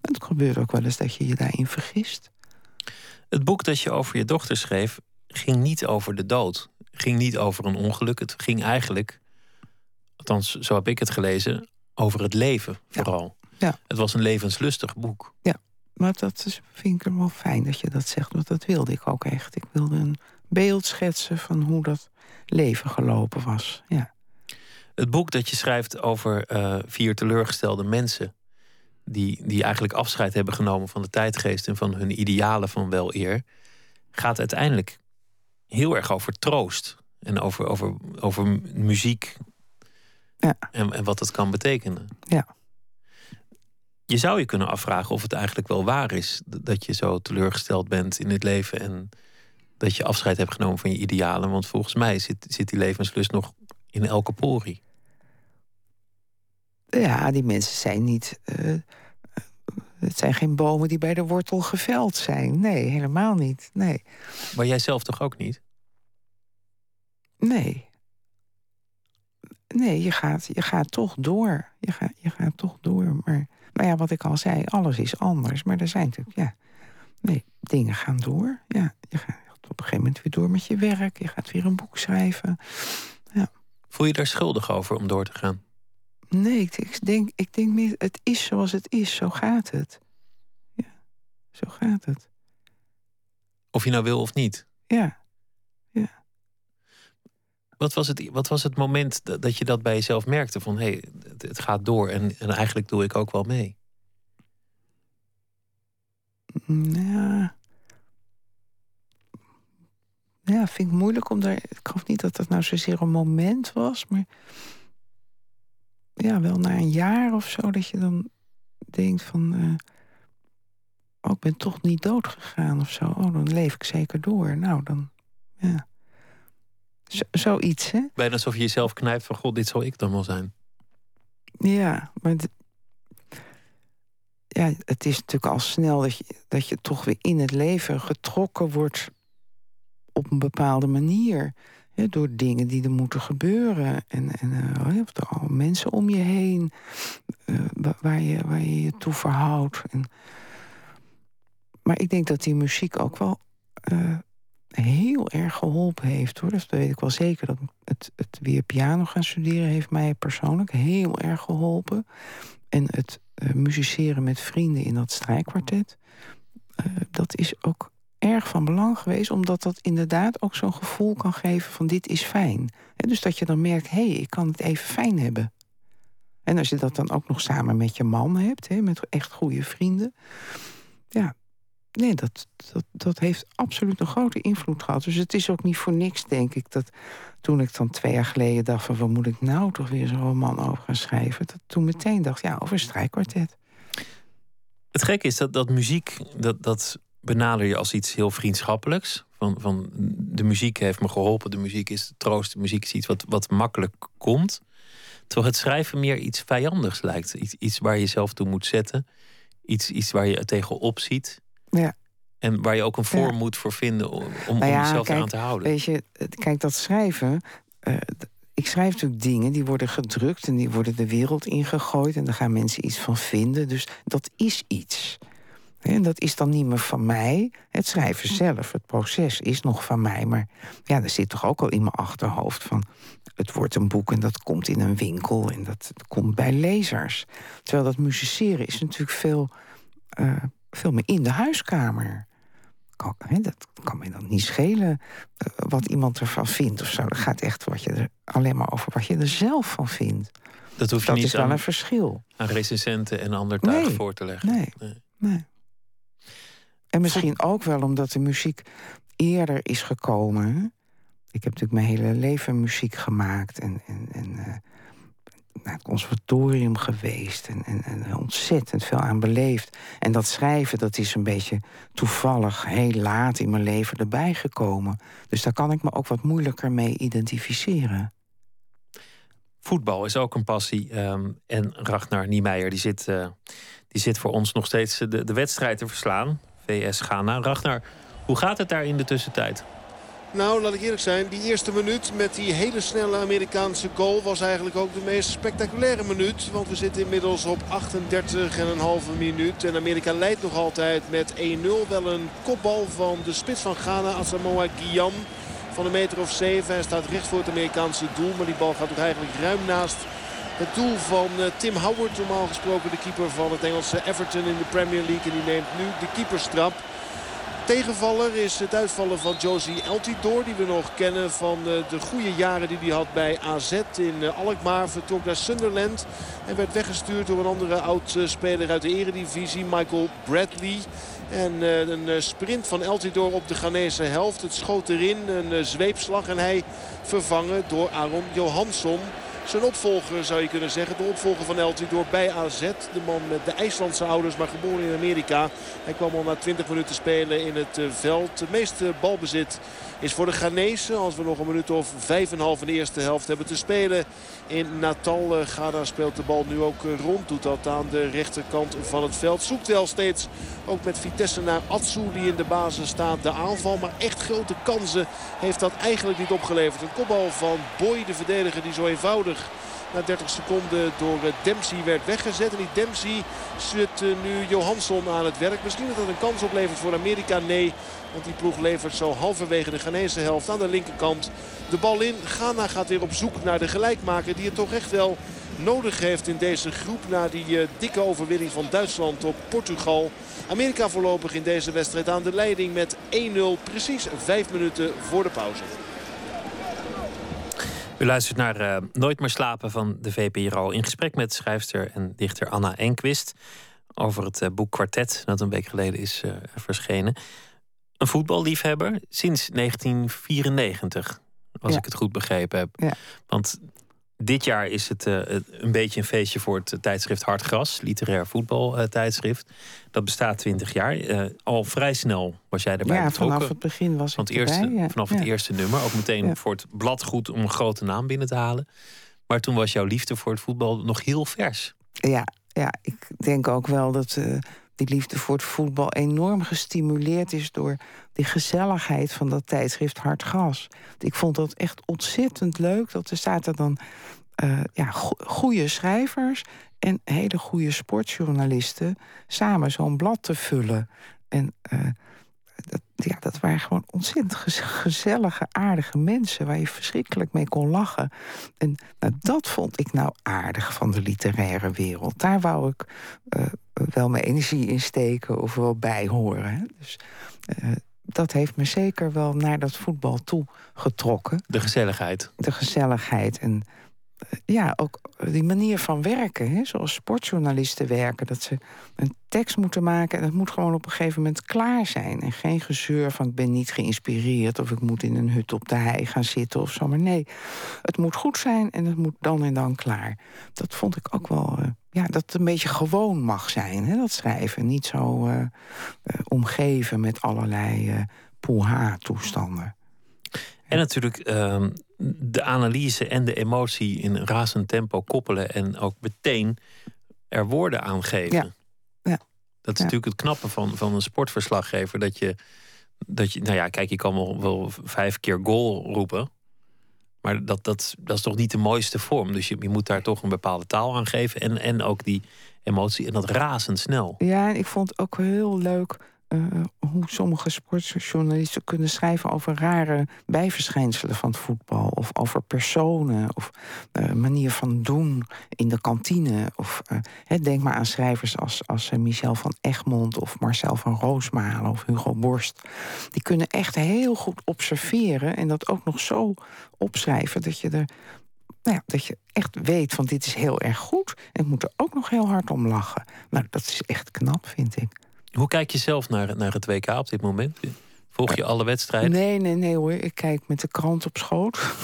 het gebeurt ook wel eens dat je je daarin vergist. Het boek dat je over je dochter schreef ging niet over de dood. Ging niet over een ongeluk. Het ging eigenlijk, althans zo heb ik het gelezen, over het leven vooral. Ja. Het was een levenslustig boek. Ja, maar dat is, vind ik wel fijn dat je dat zegt. Want dat wilde ik ook echt. Ik wilde een beeld schetsen van hoe dat leven gelopen was. Ja. Het boek dat je schrijft over uh, vier teleurgestelde mensen die, die eigenlijk afscheid hebben genomen van de tijdgeest en van hun idealen van wel eer, gaat uiteindelijk heel erg over troost. En over, over, over muziek. Ja. En, en wat dat kan betekenen. Ja. Je zou je kunnen afvragen of het eigenlijk wel waar is dat je zo teleurgesteld bent in het leven en dat je afscheid hebt genomen van je idealen. Want volgens mij zit, zit die levenslust nog in elke porie. Ja, die mensen zijn niet. Uh, het zijn geen bomen die bij de wortel geveld zijn. Nee, helemaal niet. Nee. Maar jij zelf toch ook niet? Nee. Nee, je gaat, je gaat toch door. Je gaat, je gaat toch door. Maar, maar ja, wat ik al zei, alles is anders. Maar er zijn natuurlijk, ja. Nee, dingen gaan door. Ja, je gaat op een gegeven moment weer door met je werk. Je gaat weer een boek schrijven. Ja. Voel je daar schuldig over om door te gaan? Nee, ik denk, ik denk meer, het is zoals het is. Zo gaat het. Ja, zo gaat het. Of je nou wil of niet? Ja. ja. Wat was het, wat was het moment dat je dat bij jezelf merkte? Van hé, hey, het, gaat door en, en eigenlijk doe ik ook wel mee. Ja. Ja, vind ik moeilijk om daar. Ik geloof niet dat dat nou zozeer een moment was, maar. Ja, wel na een jaar of zo dat je dan denkt van. Uh, oh, ik ben toch niet dood gegaan of zo. Oh, dan leef ik zeker door. Nou, dan. Ja. Zoiets, hè? Bijna alsof je jezelf knijpt van: God, dit zou ik dan wel zijn. Ja, maar. Ja, het is natuurlijk al snel dat je, dat je toch weer in het leven getrokken wordt op een bepaalde manier. door dingen die er moeten gebeuren. En, en uh, er al mensen om je heen uh, waar, je, waar je je toe verhoudt. En, maar ik denk dat die muziek ook wel uh, heel erg geholpen heeft. Hoor. Dus dat weet ik wel zeker. Dat het, het weer piano gaan studeren heeft mij persoonlijk heel erg geholpen. En het musiceren met vrienden in dat strijkkwartet. dat is ook erg van belang geweest, omdat dat inderdaad ook zo'n gevoel kan geven van dit is fijn. dus dat je dan merkt, hé, hey, ik kan het even fijn hebben. En als je dat dan ook nog samen met je man hebt, he, met echt goede vrienden. Ja, nee, dat, dat, dat heeft absoluut een grote invloed gehad. Dus het is ook niet voor niks, denk ik, dat toen ik dan twee jaar geleden dacht van... moet ik nou toch weer zo'n roman over gaan schrijven? Dat toen meteen dacht, ja, over strijkkwartet. Het gekke is dat, dat muziek, dat, dat benader je als iets heel vriendschappelijks. Van, van de muziek heeft me geholpen, de muziek is troost, de muziek is iets wat, wat makkelijk komt. Terwijl het schrijven meer iets vijandigs lijkt. Iets, iets waar je jezelf toe moet zetten. Iets, iets waar je tegenop ziet. Ja. En waar je ook een vorm moet voor vinden om, om nou jezelf kijk, aan te houden. Weet je, kijk, dat schrijven. Uh, ik schrijf natuurlijk dingen die worden gedrukt en die worden de wereld ingegooid. En daar gaan mensen iets van vinden. Dus dat is iets. En dat is dan niet meer van mij. Het schrijven zelf, het proces is nog van mij. Maar ja, er zit toch ook al in mijn achterhoofd van... het wordt een boek en dat komt in een winkel en dat komt bij lezers. Terwijl dat musiceren is natuurlijk veel, uh, veel meer in de huiskamer. Kan, hè, dat kan mij dan niet schelen uh, wat iemand ervan vindt of zo. Dat gaat echt wat je er, alleen maar over wat je er zelf van vindt. Dat, hoeft dat niet is wel aan, een verschil. Aan recensenten en ander Nee. voor te leggen. Nee. Nee. En misschien ook wel omdat de muziek eerder is gekomen. Ik heb natuurlijk mijn hele leven muziek gemaakt en, en, en eh, naar het conservatorium geweest en, en, en ontzettend veel aan beleefd. En dat schrijven, dat is een beetje toevallig heel laat in mijn leven erbij gekomen. Dus daar kan ik me ook wat moeilijker mee identificeren. Voetbal is ook een passie. ehm, en Ragnar Niemeyer die zit, eh, die zit voor ons nog steeds de, de wedstrijd te verslaan. VS Ghana. Ragnar, hoe gaat het daar in de tussentijd? Nou, laat ik eerlijk zijn. Die eerste minuut met die hele snelle Amerikaanse goal... was eigenlijk ook de meest spectaculaire minuut. Want we zitten inmiddels op 38,5 minuut. En Amerika leidt nog altijd met 1-0. Wel een kopbal van de spits van Ghana, Asamoah Gyan. Van een meter of zeven. Hij staat recht voor het Amerikaanse doel. Maar die bal gaat toch eigenlijk ruim naast het doel van eh, Tim Howard. Normaal gesproken de keeper van het Engelse Everton in de Premier League. En die neemt nu de keeperstrap. Tegenvaller is het uitvallen van Josie Eltidoor. Die we nog kennen van eh, de goede jaren die hij had bij AZ in eh, Alkmaar. Vertrok naar Sunderland en werd weggestuurd door een andere oud-speler uit de eredivisie. Michael Bradley. En een sprint van Eltidoor op de Ghanese helft. Het schoot erin, een zweepslag. En hij vervangen door Aaron Johansson. Zijn opvolger zou je kunnen zeggen. De opvolger van Eltidoor bij AZ. De man met de IJslandse ouders, maar geboren in Amerika. Hij kwam al na 20 minuten spelen in het veld. Het meeste balbezit is voor de Ghanese. Als we nog een minuut of 5,5 in de eerste helft hebben te spelen in Natal. Gada speelt de bal nu ook rond. Doet dat aan de rechterkant van het veld. Zoekt wel steeds ook met Vitesse naar Atsu die in de basis staat. De aanval, maar echt grote kansen heeft dat eigenlijk niet opgeleverd. Een kopbal van Boy, de verdediger die zo eenvoudig na 30 seconden door Dempsey werd weggezet. En die Dempsey zit nu Johansson aan het werk. Misschien dat dat een kans oplevert voor Amerika. Nee, want die ploeg levert zo halverwege de Ghanese helft aan de linkerkant de bal in. Ghana gaat weer op zoek naar de gelijkmaker die het toch echt wel nodig heeft in deze groep. Na die uh, dikke overwinning van Duitsland op Portugal. Amerika voorlopig in deze wedstrijd aan de leiding met 1-0. Precies vijf minuten voor de pauze. U luistert naar uh, Nooit meer slapen van de VPRO. In gesprek met schrijfster en dichter Anna Enquist. Over het uh, boek Kwartet, dat een week geleden is verschenen een voetballiefhebber sinds 1994. Als ik het goed begrepen heb. Ja. Want dit jaar is het uh, een beetje een feestje voor het tijdschrift Hartgras, literair voetbaltijdschrift. dat bestaat 20 jaar. Uh, al vrij snel was jij erbij ja, betrokken. vanaf het begin was het eerste, erbij, Vanaf het eerste nummer. Ook meteen voor het blad goed om een grote naam binnen te halen. Maar toen was jouw liefde voor het voetbal nog heel vers. Ja, ja ik denk ook wel dat uh, die liefde voor het voetbal enorm gestimuleerd is door die gezelligheid van dat tijdschrift Hartgras. Ik vond dat echt ontzettend leuk. Dat er zaten dan uh, ja, goede schrijvers en hele goede sportjournalisten samen zo'n blad te vullen. En uh, dat, ja, dat waren gewoon ontzettend gezellige, aardige mensen waar je verschrikkelijk mee kon lachen. En nou, dat vond ik nou aardig van de literaire wereld. Daar wou ik uh, wel mijn energie in steken of wel bij horen. Dus uh, dat heeft me zeker wel naar dat voetbal toe getrokken. De gezelligheid. De gezelligheid en ja, ook die manier van werken, hè, zoals sportjournalisten werken, dat ze een tekst moeten maken en het moet gewoon op een gegeven moment klaar zijn. En geen gezeur van ik ben niet geïnspireerd of ik moet in een hut op de hei gaan zitten of zo. Maar nee, het moet goed zijn en het moet dan en dan klaar. Dat vond ik ook wel, uh, ja, dat het een beetje gewoon mag zijn, hè, dat schrijven. Niet zo uh, uh, omgeven met allerlei poeha-toestanden. En natuurlijk ehm, de analyse en de emotie in razend tempo koppelen en ook meteen er woorden aan geven. Ja. ja. Dat is natuurlijk het knappe van, van een sportverslaggever. Dat je, dat je, nou ja, kijk, je kan wel, wel vijf keer goal roepen. Maar dat, dat, dat is toch niet de mooiste vorm. Dus je, je moet daar toch een bepaalde taal aan geven. En, en ook die emotie. En dat razendsnel. Ja, ik vond het ook heel leuk uh, hoe sommige sportjournalisten kunnen schrijven over rare bijverschijnselen van het voetbal. Of over personen, of uh, manier van doen in de kantine. Of uh, denk maar aan schrijvers als, als Michel van Egmond of Marcel van Roosmalen of Hugo Borst. Die kunnen echt heel goed observeren en dat ook nog zo opschrijven dat je er nou ja, dat je echt weet van dit is heel erg goed. En ik moet er ook nog heel hard om lachen. Nou, dat is echt knap, vind ik. Hoe kijk je zelf naar, naar het WK op dit moment? Volg je alle wedstrijden? Nee, nee, nee hoor. Ik kijk met de krant op schoot.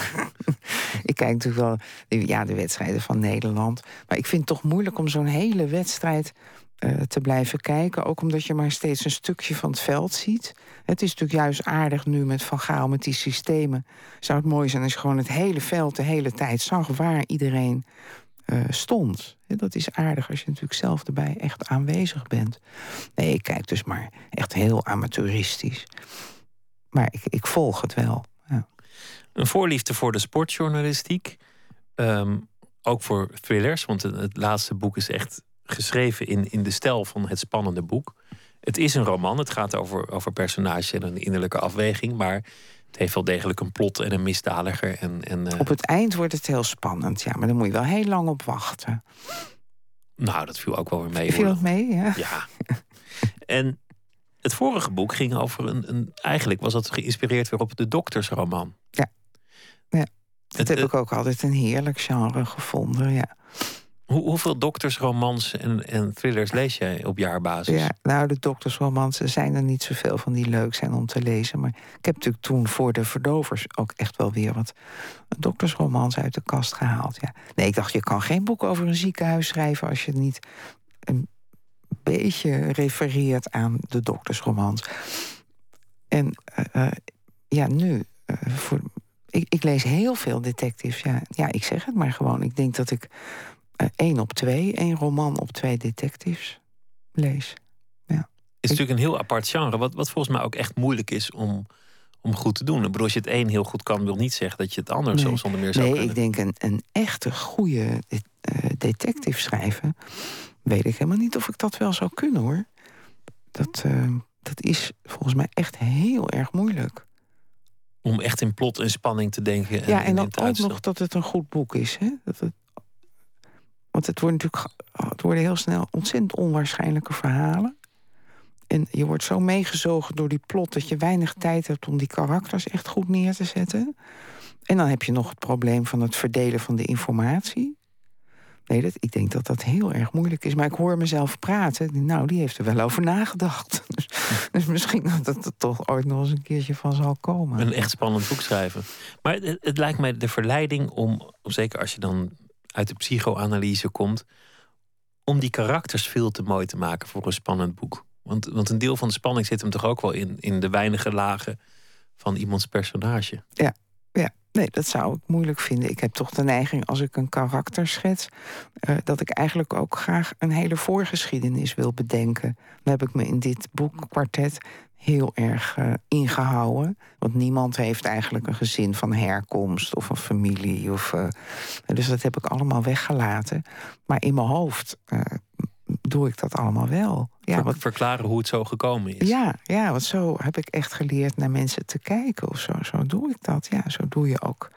ik kijk natuurlijk wel ja, de wedstrijden van Nederland. Maar ik vind het toch moeilijk om zo'n hele wedstrijd uh, te blijven kijken. Ook omdat je maar steeds een stukje van het veld ziet. Het is natuurlijk juist aardig nu met Van Gaal, met die systemen. Zou het mooi zijn als je gewoon het hele veld de hele tijd zag... waar iedereen uh, stond. Dat is aardig als je natuurlijk zelf erbij echt aanwezig bent. Nee, ik kijk dus maar echt heel amateuristisch. Maar ik, ik volg het wel. Ja. Een voorliefde voor de sportjournalistiek. Um, ook voor thrillers, want het, het, laatste boek is echt geschreven in, in de stijl van het spannende boek. Het is een roman, het gaat over, over personage en een innerlijke afweging, maar het heeft wel degelijk een plot en een misdadiger. En, en, uh... Op het eind wordt het heel spannend, ja, maar dan moet je wel heel lang op wachten. Nou, dat viel ook wel weer mee. Viel het mee, ja. Ja. en het vorige boek ging over een, een, Eigenlijk was dat geïnspireerd weer op de doktersroman. Ja. ja. Dat het, heb ik ook altijd een heerlijk genre gevonden, ja. Hoe, hoeveel doktersromans en, en thrillers lees jij op jaarbasis? Ja, nou, de doktersromans zijn er niet zoveel van die leuk zijn om te lezen. Maar ik heb natuurlijk toen voor de verdovers ook echt wel weer wat doktersromans uit de kast gehaald. Ja. Nee, ik dacht, je kan geen boek over een ziekenhuis schrijven als je niet een beetje refereert aan de doktersromans. En uh, ja, nu, uh, voor, ik, ik, lees heel veel detectives. Ja, ja, ik zeg het maar gewoon. Ik denk dat ik één op twee, één roman op twee detectives lees. Ja. Het is natuurlijk een heel apart genre, wat, wat volgens mij ook echt moeilijk is om, om goed te doen. Ik bedoel, als je het één heel goed kan, wil niet zeggen dat je het ander nee. zonder meer zou nee, kunnen. Nee, ik denk een, een echte goede detective schrijven... weet ik helemaal niet of ik dat wel zou kunnen, hoor. Dat, dat is volgens mij echt heel erg moeilijk. Om echt in plot en spanning te denken. En, ja, en dan ook nog dat het een goed boek is. Hè? Dat het, want het, wordt natuurlijk, het worden heel snel ontzettend onwaarschijnlijke verhalen. En je wordt zo meegezogen door die plot dat je weinig tijd hebt om die karakters echt goed neer te zetten. En dan heb je nog het probleem van het verdelen van de informatie. Nee, dat, ik denk dat dat heel erg moeilijk is. Maar ik hoor mezelf praten. Nou, die heeft er wel over nagedacht. Dus, dus misschien dat het er toch ooit nog eens een keertje van zal komen. Een echt spannend boek schrijven. Maar het, het lijkt mij de verleiding om, zeker als je dan uit de psychoanalyse komt, om die karakters veel te mooi te maken voor een spannend boek. Want, want een deel van de spanning zit hem toch ook wel in, in de weinige lagen van iemands personage. Ja, ja. Nee, dat zou ik moeilijk vinden. Ik heb toch de neiging, als ik een karakter schets, uh, dat ik eigenlijk ook graag een hele voorgeschiedenis wil bedenken. Dan heb ik me in dit boek, Kwartet, heel erg uh, ingehouden. Want niemand heeft eigenlijk een gezin van herkomst of een familie. Of, uh, dus dat heb ik allemaal weggelaten. Maar in mijn hoofd doe ik dat allemaal wel. Ja, wat, verklaren hoe het zo gekomen is. Ja, ja, want zo heb ik echt geleerd naar mensen te kijken of zo. Zo doe ik dat. Ja, zo doe je ook,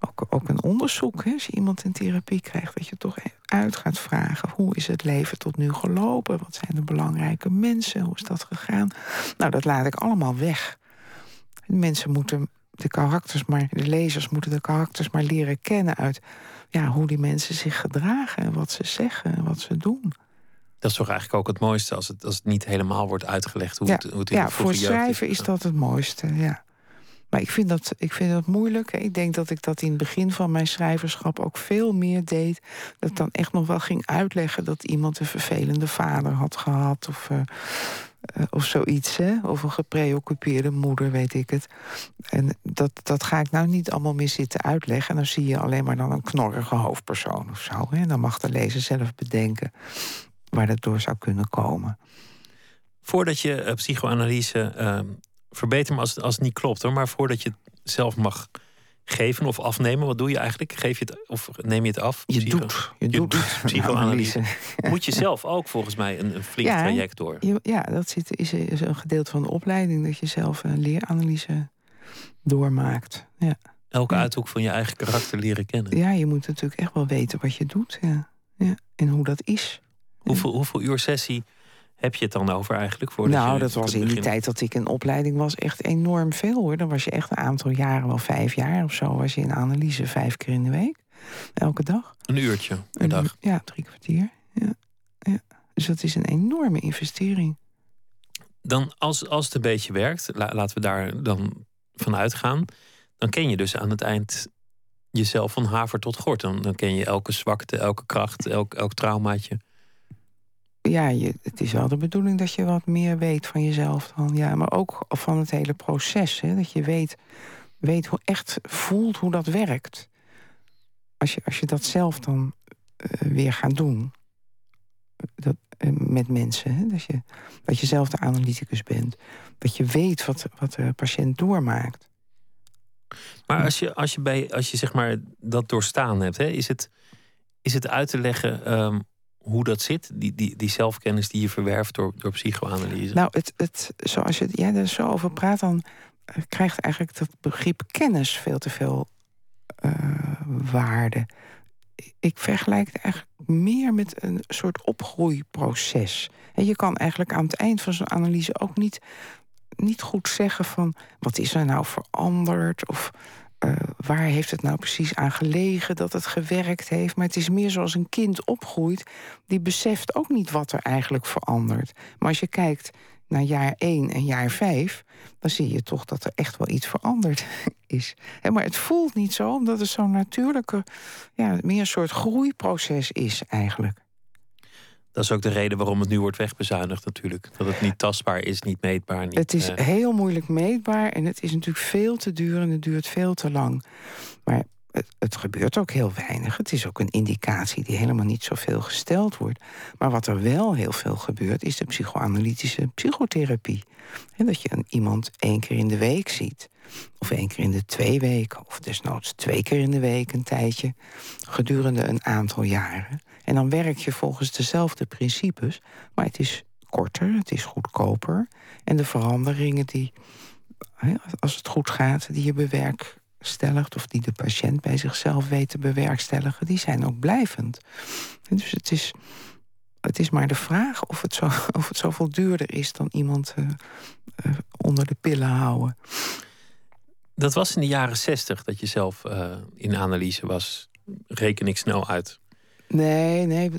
ook, ook een onderzoek. Hè, als je iemand in therapie krijgt, dat je toch uit gaat vragen: hoe is het leven tot nu gelopen? Wat zijn de belangrijke mensen? Hoe is dat gegaan? Nou, dat laat ik allemaal weg. De mensen moeten de karakters maar, de lezers moeten de karakters maar leren kennen uit ja, hoe die mensen zich gedragen en wat ze zeggen en wat ze doen. Dat is toch eigenlijk ook het mooiste als het, als het niet helemaal wordt uitgelegd hoe, ja, het, hoe het in ja, de voor schrijven is, is dat het mooiste, ja. Maar ik vind dat, ik vind dat moeilijk. Ik denk dat ik dat in het begin van mijn schrijverschap ook veel meer deed. Dat ik dan echt nog wel ging uitleggen dat iemand een vervelende vader had gehad. Of, uh, uh, of zoiets, hè? Of een gepreoccupeerde moeder, weet ik het. En dat, dat ga ik nou niet allemaal meer zitten uitleggen. En dan zie je alleen maar dan een knorrige hoofdpersoon of zo. Hè? Dan mag de lezer zelf bedenken waar dat door zou kunnen komen. Voordat je uh, psychoanalyse verbetert, maar als, als het niet klopt hoor, maar voordat je het zelf mag geven of afnemen, wat doe je eigenlijk? Geef je het of neem je het af? Je Psycho doet. Je, je doet, doet psychoanalyse. Moet je zelf ook volgens mij een, een flink ja, traject door? Je, ja, dat zit, is, is een gedeelte van de opleiding dat je zelf een leeranalyse doormaakt. Ja. Elke uithoek van je eigen karakter leren kennen. Ja, je moet natuurlijk echt wel weten wat je doet. Ja. Ja. En hoe dat is. Hoeveel, hoeveel uur sessie heb je het dan over eigenlijk? nou, je dat was in die tijd dat ik in opleiding was echt enorm veel hoor. Dan was je echt een aantal jaren, wel vijf jaar of zo, was je in analyse vijf keer in de week. Elke dag. Een uurtje per dag? Ja, drie kwartier. Ja. ja. Dus dat is een enorme investering. Dan als, als het een beetje werkt, laten we daar dan van uitgaan. Dan ken je dus aan het eind jezelf van haver tot gort. Dan, dan ken je elke zwakte, elke kracht, elk, elk traumaatje ja, je, het is wel de bedoeling dat je wat meer weet van jezelf dan. Ja, maar ook van het hele proces. Hè, dat je weet, weet hoe echt voelt hoe dat werkt. Als je, als je dat zelf dan uh, weer gaat doen. Dat, uh, met mensen. Hè, dat, je, dat je zelf de analyticus bent. Dat je weet wat, wat de patiënt doormaakt. Maar als je, als je, bij, als je zeg maar dat doorstaan hebt, hè, is, het, is het uit te leggen um, hoe dat zit, die, die, die zelfkennis die je verwerft door, door psychoanalyse? Nou, het, het, zoals je jij er zo over praat, dan krijgt eigenlijk dat begrip kennis veel te veel uh, waarde. Ik vergelijk het eigenlijk meer met een soort opgroeiproces. En je kan eigenlijk aan het eind van zo'n analyse ook niet, niet goed zeggen van wat is er nou veranderd of uh, waar heeft het nou precies aan gelegen dat het gewerkt heeft. Maar het is meer zoals een kind opgroeit, die beseft ook niet wat er eigenlijk verandert. Maar als je kijkt naar jaar 1 en jaar 5, dan zie je toch dat er echt wel iets veranderd is. Maar het voelt niet zo, omdat het zo'n natuurlijke, ja, meer een soort groeiproces is eigenlijk. Dat is ook de reden waarom het nu wordt wegbezuinigd natuurlijk. Dat het niet tastbaar is, niet meetbaar. Niet, het is eh, heel moeilijk meetbaar en het is natuurlijk veel te duur en het duurt veel te lang. Maar het, het, gebeurt ook heel weinig. Het is ook een indicatie die helemaal niet zoveel gesteld wordt. Maar wat er wel heel veel gebeurt, is de psychoanalytische psychotherapie. En dat je een, iemand één keer in de week ziet. Of één keer in de twee weken. Of desnoods twee keer in de week een tijdje. Gedurende een aantal jaren. En dan werk je volgens dezelfde principes. Maar het is korter, het is goedkoper. En de veranderingen die, als het goed gaat, die je bewerkstelligt... of die de patiënt bij zichzelf weet te bewerkstelligen... die zijn ook blijvend. dus het is, het is maar de vraag of het, zo, of het zoveel duurder is... dan iemand uh, uh, onder de pillen houden. Dat was in de jaren zestig dat je zelf uh, in analyse was. Reken ik snel uit. Nee, nee.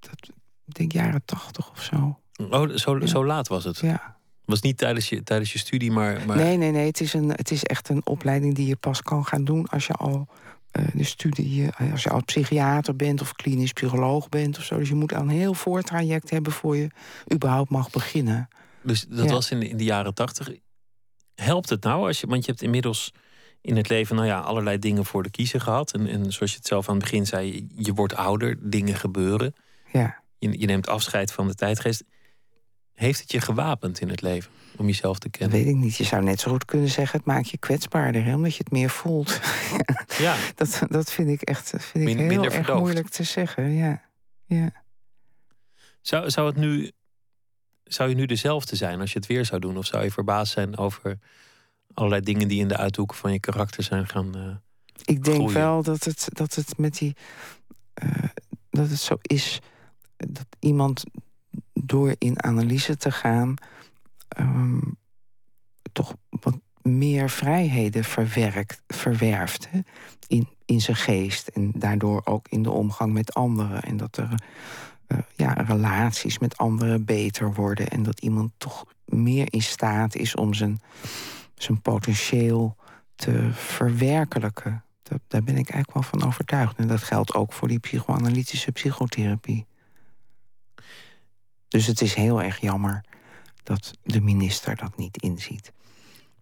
Dat, ik denk jaren tachtig of zo. Oh, zo, zo laat was het? Ja. Was niet tijdens je, tijdens je studie, maar, maar... Nee, nee, nee. Het is, een, het is echt een opleiding die je pas kan gaan doen als je al uh, de studie, uh, als je al psychiater bent of klinisch psycholoog bent of zo. Dus je moet al een heel voortraject hebben voor je überhaupt mag beginnen. Dus dat was in de, in de jaren tachtig. Helpt het nou als je, want je hebt inmiddels in het leven, nou ja, allerlei dingen voor de kiezer gehad. En, en zoals je het zelf aan het begin zei, je wordt ouder, dingen gebeuren. Ja. Je, je neemt afscheid van de tijdgeest. Heeft het je gewapend in het leven om jezelf te kennen? Dat weet ik niet. Je zou net zo goed kunnen zeggen: het maakt je kwetsbaarder, hè, omdat je het meer voelt. ja. Dat, dat vind ik echt vind ik heel erg moeilijk te zeggen. Ja. ja. Zou, zou, het nu, zou je nu dezelfde zijn als je het weer zou doen? Of zou je verbaasd zijn over allerlei dingen die in de uithoeken van je karakter zijn gaan. Uh, ik denk wel dat het, dat het met die. Uh, dat het zo is dat iemand door in analyse te gaan. Um, toch wat meer vrijheden verwerkt, verwerft hè? In, in zijn geest. En daardoor ook in de omgang met anderen. En dat er uh, ja, relaties met anderen beter worden. En dat iemand toch meer in staat is om zijn zijn potentieel te verwerkelijken. Daar ben ik eigenlijk wel van overtuigd. En dat geldt ook voor die psychoanalytische psychotherapie. Dus het is heel erg jammer dat de minister dat niet inziet.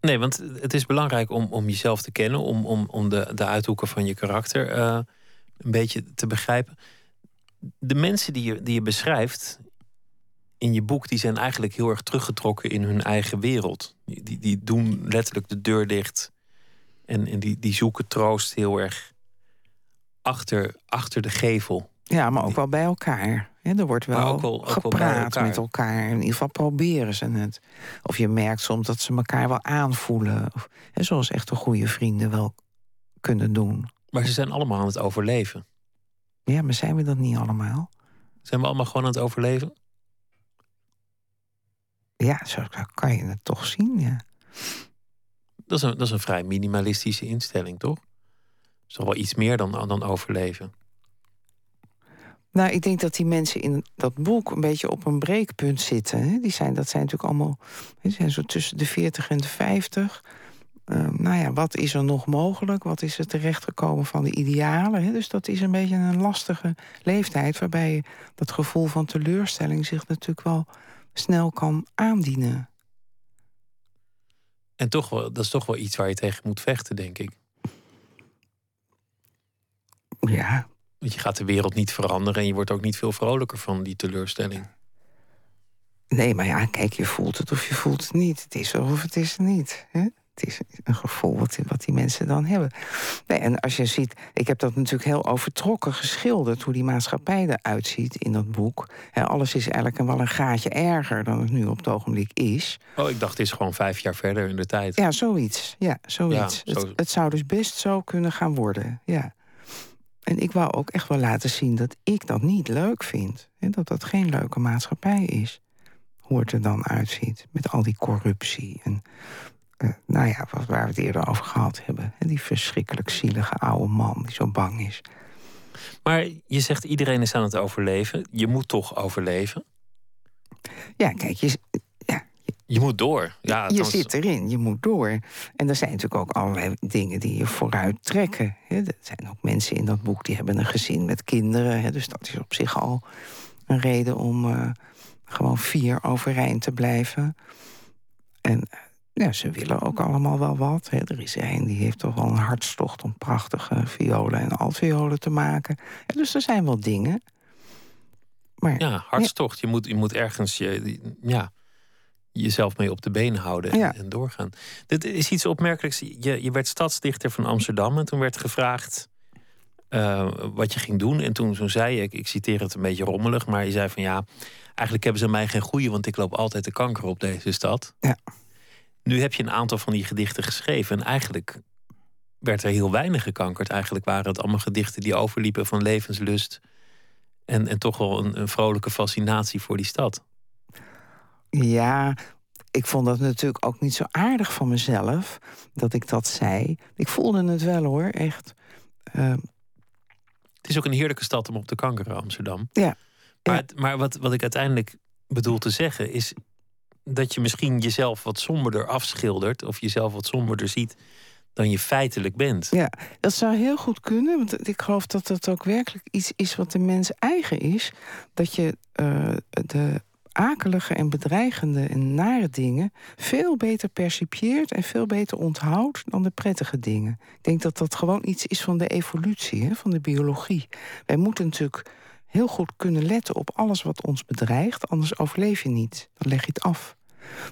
Nee, want het is belangrijk om, om jezelf te kennen, om, om, om de, de uithoeken van je karakter uh, een beetje te begrijpen. De mensen die je, die je beschrijft in je boek, die zijn eigenlijk heel erg teruggetrokken in hun eigen wereld. Die, die doen letterlijk de deur dicht. En, en die, die zoeken troost heel erg achter, achter de gevel. Ja, maar ook wel bij elkaar. er wordt wel, ook wel gepraat elkaar. met elkaar. In ieder geval proberen ze het. Of je merkt soms dat ze elkaar wel aanvoelen. Of, hè, zoals echte goede vrienden wel kunnen doen. Maar ze zijn allemaal aan het overleven. Ja, maar zijn we dat niet allemaal? Zijn we allemaal gewoon aan het overleven? Ja, zo kan je het toch zien, ja. Dat is een, dat is een vrij minimalistische instelling, toch? Dat is toch wel iets meer dan, dan overleven. Nou, ik denk dat die mensen in dat boek een beetje op een breekpunt zitten. Die zijn, dat zijn natuurlijk allemaal die zijn zo tussen de 40 en de 50. Uh, ehm, nou ja, wat is er nog mogelijk? Wat is er terechtgekomen van de idealen? Hè? Dus dat is een beetje een lastige leeftijd... waarbij dat gevoel van teleurstelling zich natuurlijk wel snel kan aandienen. En toch wel, dat is toch wel iets waar je tegen moet vechten, denk ik. Ja. Want je gaat de wereld niet veranderen en je wordt ook niet veel vrolijker van die teleurstelling. Nee, maar ja, kijk, je voelt het of je voelt het niet. Het is zo of het is niet. Hè? Is een gevoel wat, wat die mensen dan hebben. Nee, en als je ziet, ik heb dat natuurlijk heel overtrokken geschilderd, hoe die maatschappij eruit ziet in dat boek. alles is eigenlijk wel een gaatje erger dan het nu op het ogenblik is. Oh, ik dacht, het is gewoon vijf jaar verder in de tijd. Ja, zoiets. Ja, zoiets. het, het zou dus best zo kunnen gaan worden. Ja. En ik wou ook echt wel laten zien dat ik dat niet leuk vind. En dat dat geen leuke maatschappij is. Hoe het er dan uitziet. Met al die corruptie en nou ja, waar we het eerder over gehad hebben. Die verschrikkelijk zielige oude man die zo bang is. Maar je zegt iedereen is aan het overleven. Je moet toch overleven? Ja, kijk, je, ja, je moet door. Ja, je zit erin, je moet door. En er zijn natuurlijk ook allerlei dingen die je vooruit trekken. Er zijn ook mensen in dat boek die hebben een gezin met kinderen. Dus dat is op zich al een reden om uh, gewoon vier overeind te blijven. En ja, ze willen ook allemaal wel wat. Er is een die heeft toch wel een hartstocht om prachtige violen en altviolen te maken. dus er zijn wel dingen. Maar, ja, hartstocht. Je, moet, je moet ergens je, ja, jezelf mee op de benen houden en, en, doorgaan. Dit is iets opmerkelijks. Je, je werd stadsdichter van Amsterdam en toen werd gevraagd uh, wat je ging doen. En toen, toen zei je, ik, ik citeer het een beetje rommelig, maar je zei van ja, eigenlijk hebben ze mij geen goede, want ik loop altijd de kanker op deze stad. Ja. Nu heb je een aantal van die gedichten geschreven en eigenlijk werd er heel weinig gekankerd. Eigenlijk waren het allemaal gedichten die overliepen van levenslust en, en toch wel een, een vrolijke fascinatie voor die stad. Ja, ik vond dat natuurlijk ook niet zo aardig van mezelf dat ik dat zei. Ik voelde het wel hoor, echt. Uh... Het is ook een heerlijke stad om op te kankeren, Amsterdam. Ja. Maar, maar wat, wat ik uiteindelijk bedoel te zeggen is dat je misschien jezelf wat somberder afschildert of jezelf wat somberder ziet dan je feitelijk bent. Ja, dat zou heel goed kunnen. Want ik geloof dat dat ook werkelijk iets is wat de mens eigen is. Dat je uh, de akelige en bedreigende en nare dingen veel beter percipieert en veel beter onthoudt dan de prettige dingen. Ik denk dat dat gewoon iets is van de evolutie, hè, van de biologie. Wij moeten natuurlijk heel goed kunnen letten op alles wat ons bedreigt, anders overleef je niet. Dan leg je het af.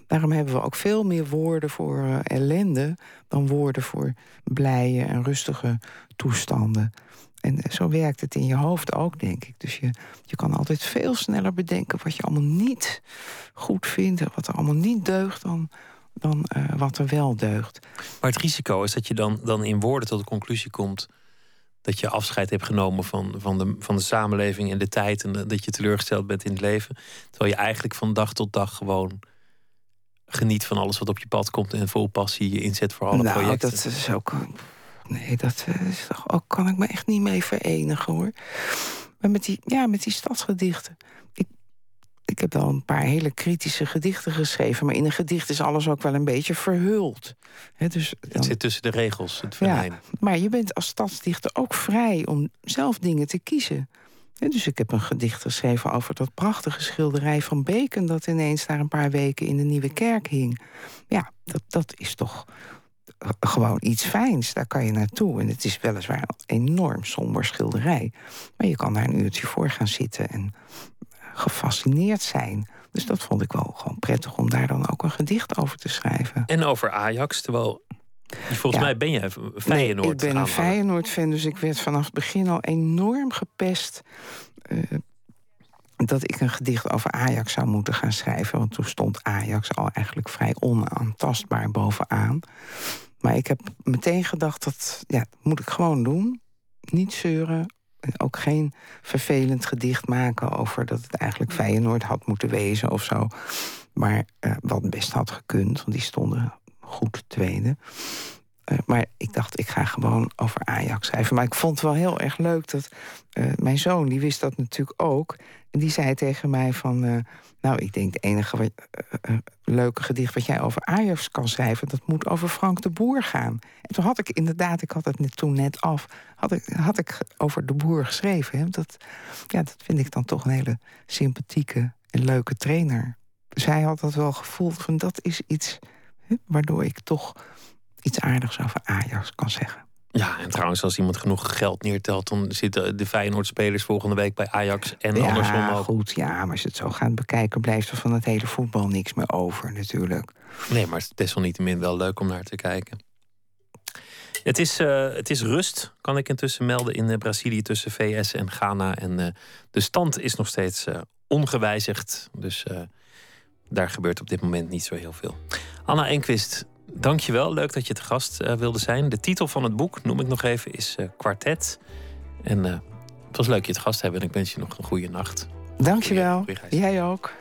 Daarom hebben we ook veel meer woorden voor uh, ellende dan woorden voor blije en rustige toestanden. En eh, zo werkt het in je hoofd ook, denk ik. Dus je, je kan altijd veel sneller bedenken wat je allemaal niet goed vindt... wat er allemaal niet deugt dan, dan uh, wat er wel deugt. Maar het risico is dat je dan, dan in woorden tot de conclusie komt... dat je afscheid hebt genomen van, van, de, van de samenleving en de tijd... en dat je teleurgesteld bent in het leven. Terwijl je eigenlijk van dag tot dag gewoon geniet van alles wat op je pad komt... en vol passie je inzet voor alle nou, projecten. dat is ook nee, dat is toch ook, kan ik me echt niet mee verenigen hoor. Maar met die, ja, met die stadsgedichten. Ik, ik heb wel een paar hele kritische gedichten geschreven. Maar in een gedicht is alles ook wel een beetje verhuld. dus dan, het zit tussen de regels, het venijn. Ja, maar je bent als stadsdichter ook vrij om zelf dingen te kiezen. dus ik heb een gedicht geschreven over dat prachtige schilderij van Beken... dat ineens daar een paar weken in de Nieuwe Kerk hing. Ja, dat, dat is toch gewoon iets fijns. Daar kan je naartoe. En het is weliswaar een enorm somber schilderij. Maar je kan daar een uurtje voor gaan zitten en gefascineerd zijn. Dus dat vond ik wel gewoon prettig om daar dan ook een gedicht over te schrijven. En over Ajax, terwijl Volgens mij ben je Feyenoord. Nee, ik ben een Feyenoord-fan, dus ik werd vanaf het begin al enorm gepest... Uh, dat ik een gedicht over Ajax zou moeten gaan schrijven. Want toen stond Ajax al eigenlijk vrij onaantastbaar bovenaan. Maar ik heb meteen gedacht, dat ja, moet ik gewoon doen. Niet zeuren. Ook geen vervelend gedicht maken over dat het eigenlijk Feyenoord had moeten wezen of zo. Maar uh, wat best had gekund, want die stonden goed tweede. Uh, maar ik dacht, ik ga gewoon over Ajax schrijven. Maar ik vond het wel heel erg leuk dat uh, mijn zoon, die wist dat natuurlijk ook. En die zei tegen mij van... Uh, nou, ik denk het enige leuke gedicht wat jij over Ajax kan schrijven... dat moet over Frank de Boer gaan. En toen had ik inderdaad, ik had het net, toen net af... had ik, had ik over de Boer geschreven. Hè? Dat, ja, dat vind ik dan toch een hele sympathieke en leuke trainer. Zij had dat wel gevoeld van dat is iets... Hè, waardoor ik toch iets aardigs over Ajax kan zeggen. Ja, en trouwens, als iemand genoeg geld neertelt, dan zitten de Feyenoord-spelers volgende week bij Ajax en ja, andersom ook. goed, ja, maar als je het zo gaat bekijken, blijft er van het hele voetbal niks meer over, natuurlijk. Nee, maar het is desalniettemin wel leuk om naar te kijken. Het is, uh, het is rust, kan ik intussen melden, in uh, Brazilië tussen VS en Ghana. En uh, de stand is nog steeds ongewijzigd. Dus daar gebeurt op dit moment niet zo heel veel. Anna Enquist, Dankjewel, leuk dat je te gast uh, wilde zijn. De titel van het boek, noem ik nog even, is uh, Quartet. En uh, het was leuk je te gast te hebben en ik wens je nog een goede nacht. Dankjewel. Jij ook.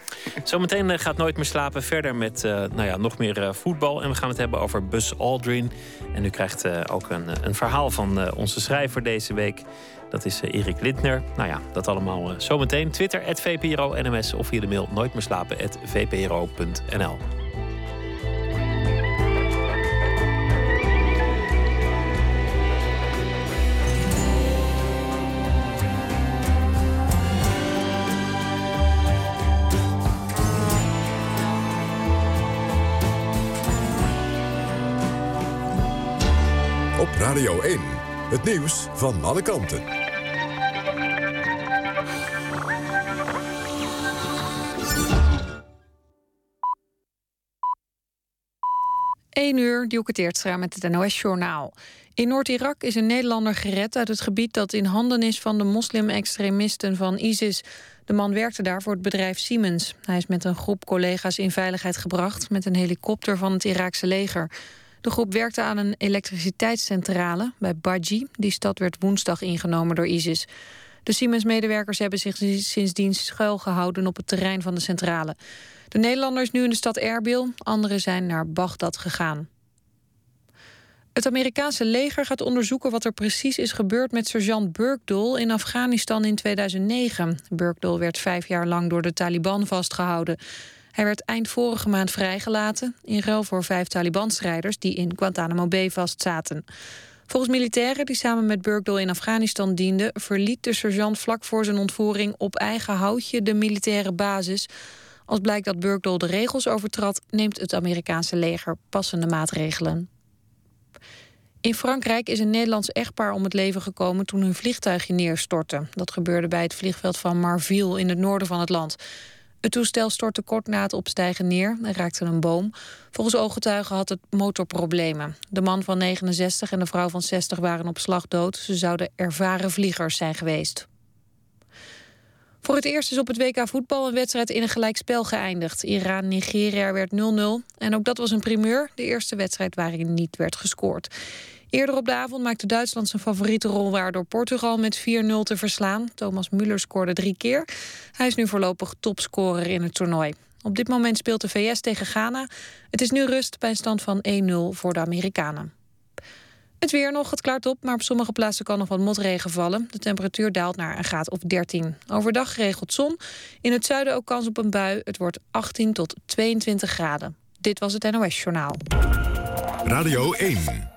Zometeen eh, gaat Nooit meer slapen verder met nou ja, nog meer voetbal. En we gaan het hebben over Bus Aldrin. En u krijgt ook een, een verhaal van onze schrijver deze week. Dat is Erik Lindner. Nou ja, dat allemaal zometeen. Twitter, VPRO NMS of via de mail nooitmeerslapen.vpro.nl. Radio 1. Het nieuws van alle kanten. 1 uur, Dielke Teertstra met het NOS-journaal. In Noord-Irak is een Nederlander gered uit het gebied... dat in handen is van de moslim-extremisten van ISIS. De man werkte daar voor het bedrijf Siemens. Hij is met een groep collega's in veiligheid gebracht... met een helikopter van het Iraakse leger. De groep werkte aan een elektriciteitscentrale bij Baji. Die stad werd woensdag ingenomen door ISIS. De Siemens-medewerkers hebben zich sindsdien schuilgehouden op het terrein van de centrale. De Nederlander is nu in de stad Erbil, anderen zijn naar Bagdad gegaan. Het Amerikaanse leger gaat onderzoeken wat er precies is gebeurd met sergeant Burkdol in Afghanistan in 2009. Burkdol werd vijf jaar lang door de Taliban vastgehouden. Hij werd eind vorige maand vrijgelaten... in ruil voor vijf Taliban-strijders die in Guantanamo Bay vastzaten. Volgens militairen die samen met Burkdol in Afghanistan dienden... verliet de sergeant vlak voor zijn ontvoering op eigen houtje de militaire basis. Als blijkt dat Burkdol de regels overtrad... neemt het Amerikaanse leger passende maatregelen. In Frankrijk is een Nederlands echtpaar om het leven gekomen toen hun vliegtuigje neerstortte. Dat gebeurde bij het vliegveld van Marville in het noorden van het land. Het toestel stortte kort na het opstijgen neer en raakte een boom. Volgens ooggetuigen had het motorproblemen. De man van 69 en de vrouw van 60 waren op slag dood. Ze zouden ervaren vliegers zijn geweest. Voor het eerst is op het WK voetbal een wedstrijd in een gelijkspel geëindigd. Iran-Nigeria werd 0-0. En ook dat was een primeur, de eerste wedstrijd waarin niet werd gescoord. Eerder op de avond maakte Duitsland zijn favoriete rol waar door Portugal met 4-0 te verslaan. Thomas Müller scoorde drie keer. Hij is nu voorlopig topscorer in het toernooi. Op dit moment speelt de VS tegen Ghana. Het is nu rust bij een stand van 1-0 voor de Amerikanen. Het weer nog, het klaart op, maar op sommige plaatsen kan nog wat motregen vallen. De temperatuur daalt naar een graad of 13. Overdag geregeld zon. In het zuiden ook kans op een bui. Het wordt 18 tot 22 graden. Dit was het NOS Journaal. Radio 1.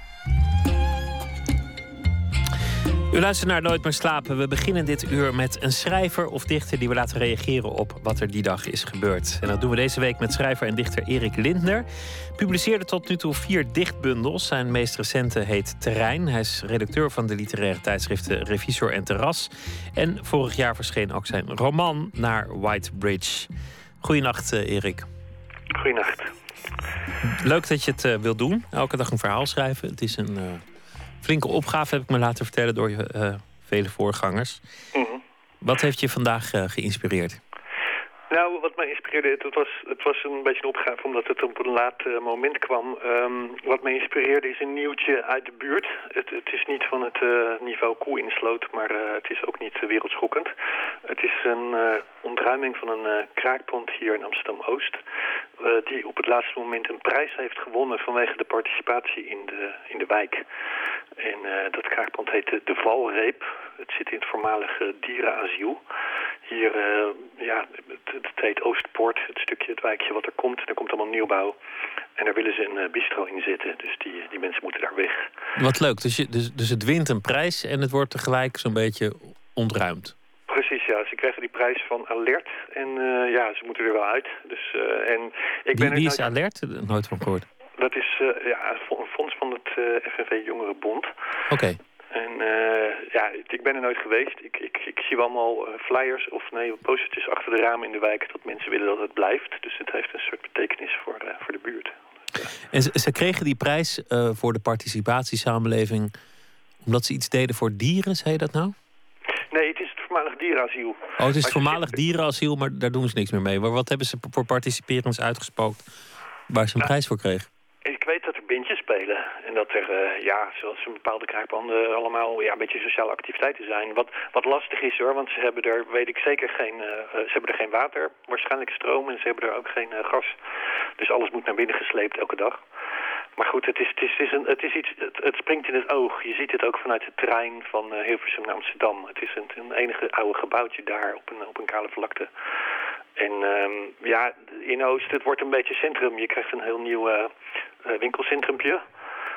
U luistert naar Nooit meer slapen. We beginnen dit uur met een schrijver of dichter die we laten reageren op wat er die dag is gebeurd. En dat doen we deze week met schrijver en dichter Erik Lindner. Publiceerde tot nu toe vier dichtbundels. Zijn meest recente heet Terrein. Hij is redacteur van de literaire tijdschriften Revisor en Terras. En vorig jaar verscheen ook zijn roman Naar White Bridge. Goedenacht, eh, Erik. Goedenacht. Leuk dat je het uh, wilt doen. Elke dag een verhaal schrijven. Het is een. Uh flinke opgave, heb ik me laten vertellen door je uh, vele voorgangers. Mhm. Wat heeft je vandaag uh, geïnspireerd? Nou, wat mij inspireerde, het was, het was een beetje een opgave omdat het op een laat uh, moment kwam. Um, wat mij inspireerde is een nieuwtje uit de buurt. Het, het is niet van het uh, niveau koe insloot, maar uh, het is ook niet wereldschokkend. Het is een ontruiming van een kraakpand hier in Amsterdam-Oost. die op het laatste moment een prijs heeft gewonnen vanwege de participatie in de, in de wijk. En dat kraakpand heet de Valreep. Het zit in het voormalige dierenasiel. Hier, ja, het, het heet Oostpoort, het stukje, het wijkje wat er komt. Er komt allemaal nieuwbouw. En daar willen ze een uh, bistro in zetten. Dus die, die mensen moeten daar weg. Wat leuk. Dus, je, dus, dus het wint een prijs en het wordt tegelijk zo'n beetje ontruimd. Precies, ja. Ze krijgen die prijs van Alert. En ja, ze moeten er wel uit. Dus, en ik wie, ben is Alert? Nooit van gehoord. Dat is ja, een fonds van het FNV Jongerenbond. Oké. En uh, ja, ik ben er nooit geweest. Ik, ik, ik zie wel allemaal eh, flyers of nee, postertjes achter de ramen in de wijk... dat mensen willen dat het blijft. Dus het heeft een soort betekenis voor, uh, voor de buurt. En ze, ze kregen die prijs uh, voor de participatiesamenleving... omdat ze iets deden voor dieren, zei je dat nou? Nee, het is het voormalig dierenasiel. Oh, het is het voormalig dierenasiel, maar daar doen ze niks meer mee. Maar wat hebben ze voor participerends uitgespookt waar ze een prijs voor kregen? Ik weet dat er bandjes En dat er, uh, ja, zoals een bepaalde kraakpanden, allemaal ja, een beetje sociale activiteiten zijn. Wat, wat lastig is hoor, want ze hebben er, weet ik zeker, geen, uh, ze hebben er geen water, waarschijnlijk stroom. En ze hebben er ook geen gas. Dus alles moet naar binnen gesleept elke dag. Maar goed, het, is, het, is, het, is een, het, is iets, het, het, springt in het oog. Je ziet het ook vanuit de trein van Hilversum naar Amsterdam. Het is een, een, enige oude gebouwtje daar op een, op een kale vlakte. En um, ja, in Oost, het wordt een beetje centrum. Je krijgt een heel nieuw winkelcentrumpje.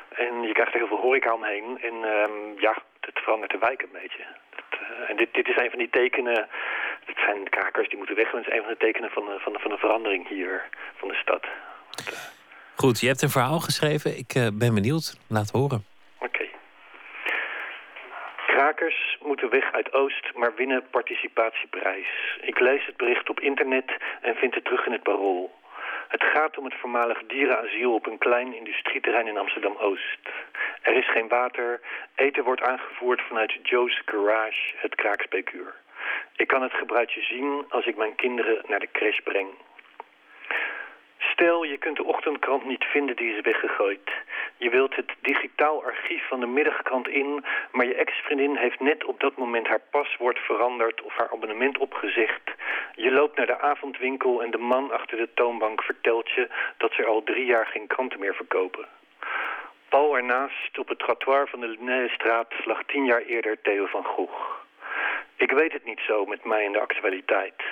En je krijgt er heel veel horeca omheen. En um, ja, het verandert de wijk een beetje. Dat, uh, en dit, dit is een van die tekenen... Het zijn kakers die moeten weg. Het is een van de tekenen van, van, van de verandering hier van de stad. Dat, Goed, je hebt een verhaal geschreven. Ik uh, ben benieuwd. Laat horen. Oké. Okay. Krakers moeten weg uit Oost, maar winnen participatieprijs. Ik lees het bericht op internet en vind het terug in het parool. Het gaat om het voormalig dierenasiel op een klein industrieterrein in Amsterdam-Oost. Er is geen water, eten wordt aangevoerd vanuit Joe's Garage, het kraakspekuur. Ik kan het gebruikje zien als ik mijn kinderen naar de crash breng. Stel, je kunt de ochtendkrant niet vinden, die is weggegooid. Je wilt het digitaal archief van de middagkrant in... maar je ex-vriendin heeft net op dat moment haar paswoord veranderd... of haar abonnement opgezegd. Je loopt naar de avondwinkel en de man achter de toonbank vertelt je... dat ze al drie jaar geen kranten meer verkopen. Pal ernaast, op het trottoir van de Linnéestraat... lag tien jaar eerder Theo van Gogh. Ik weet het niet zo met mij in de actualiteit...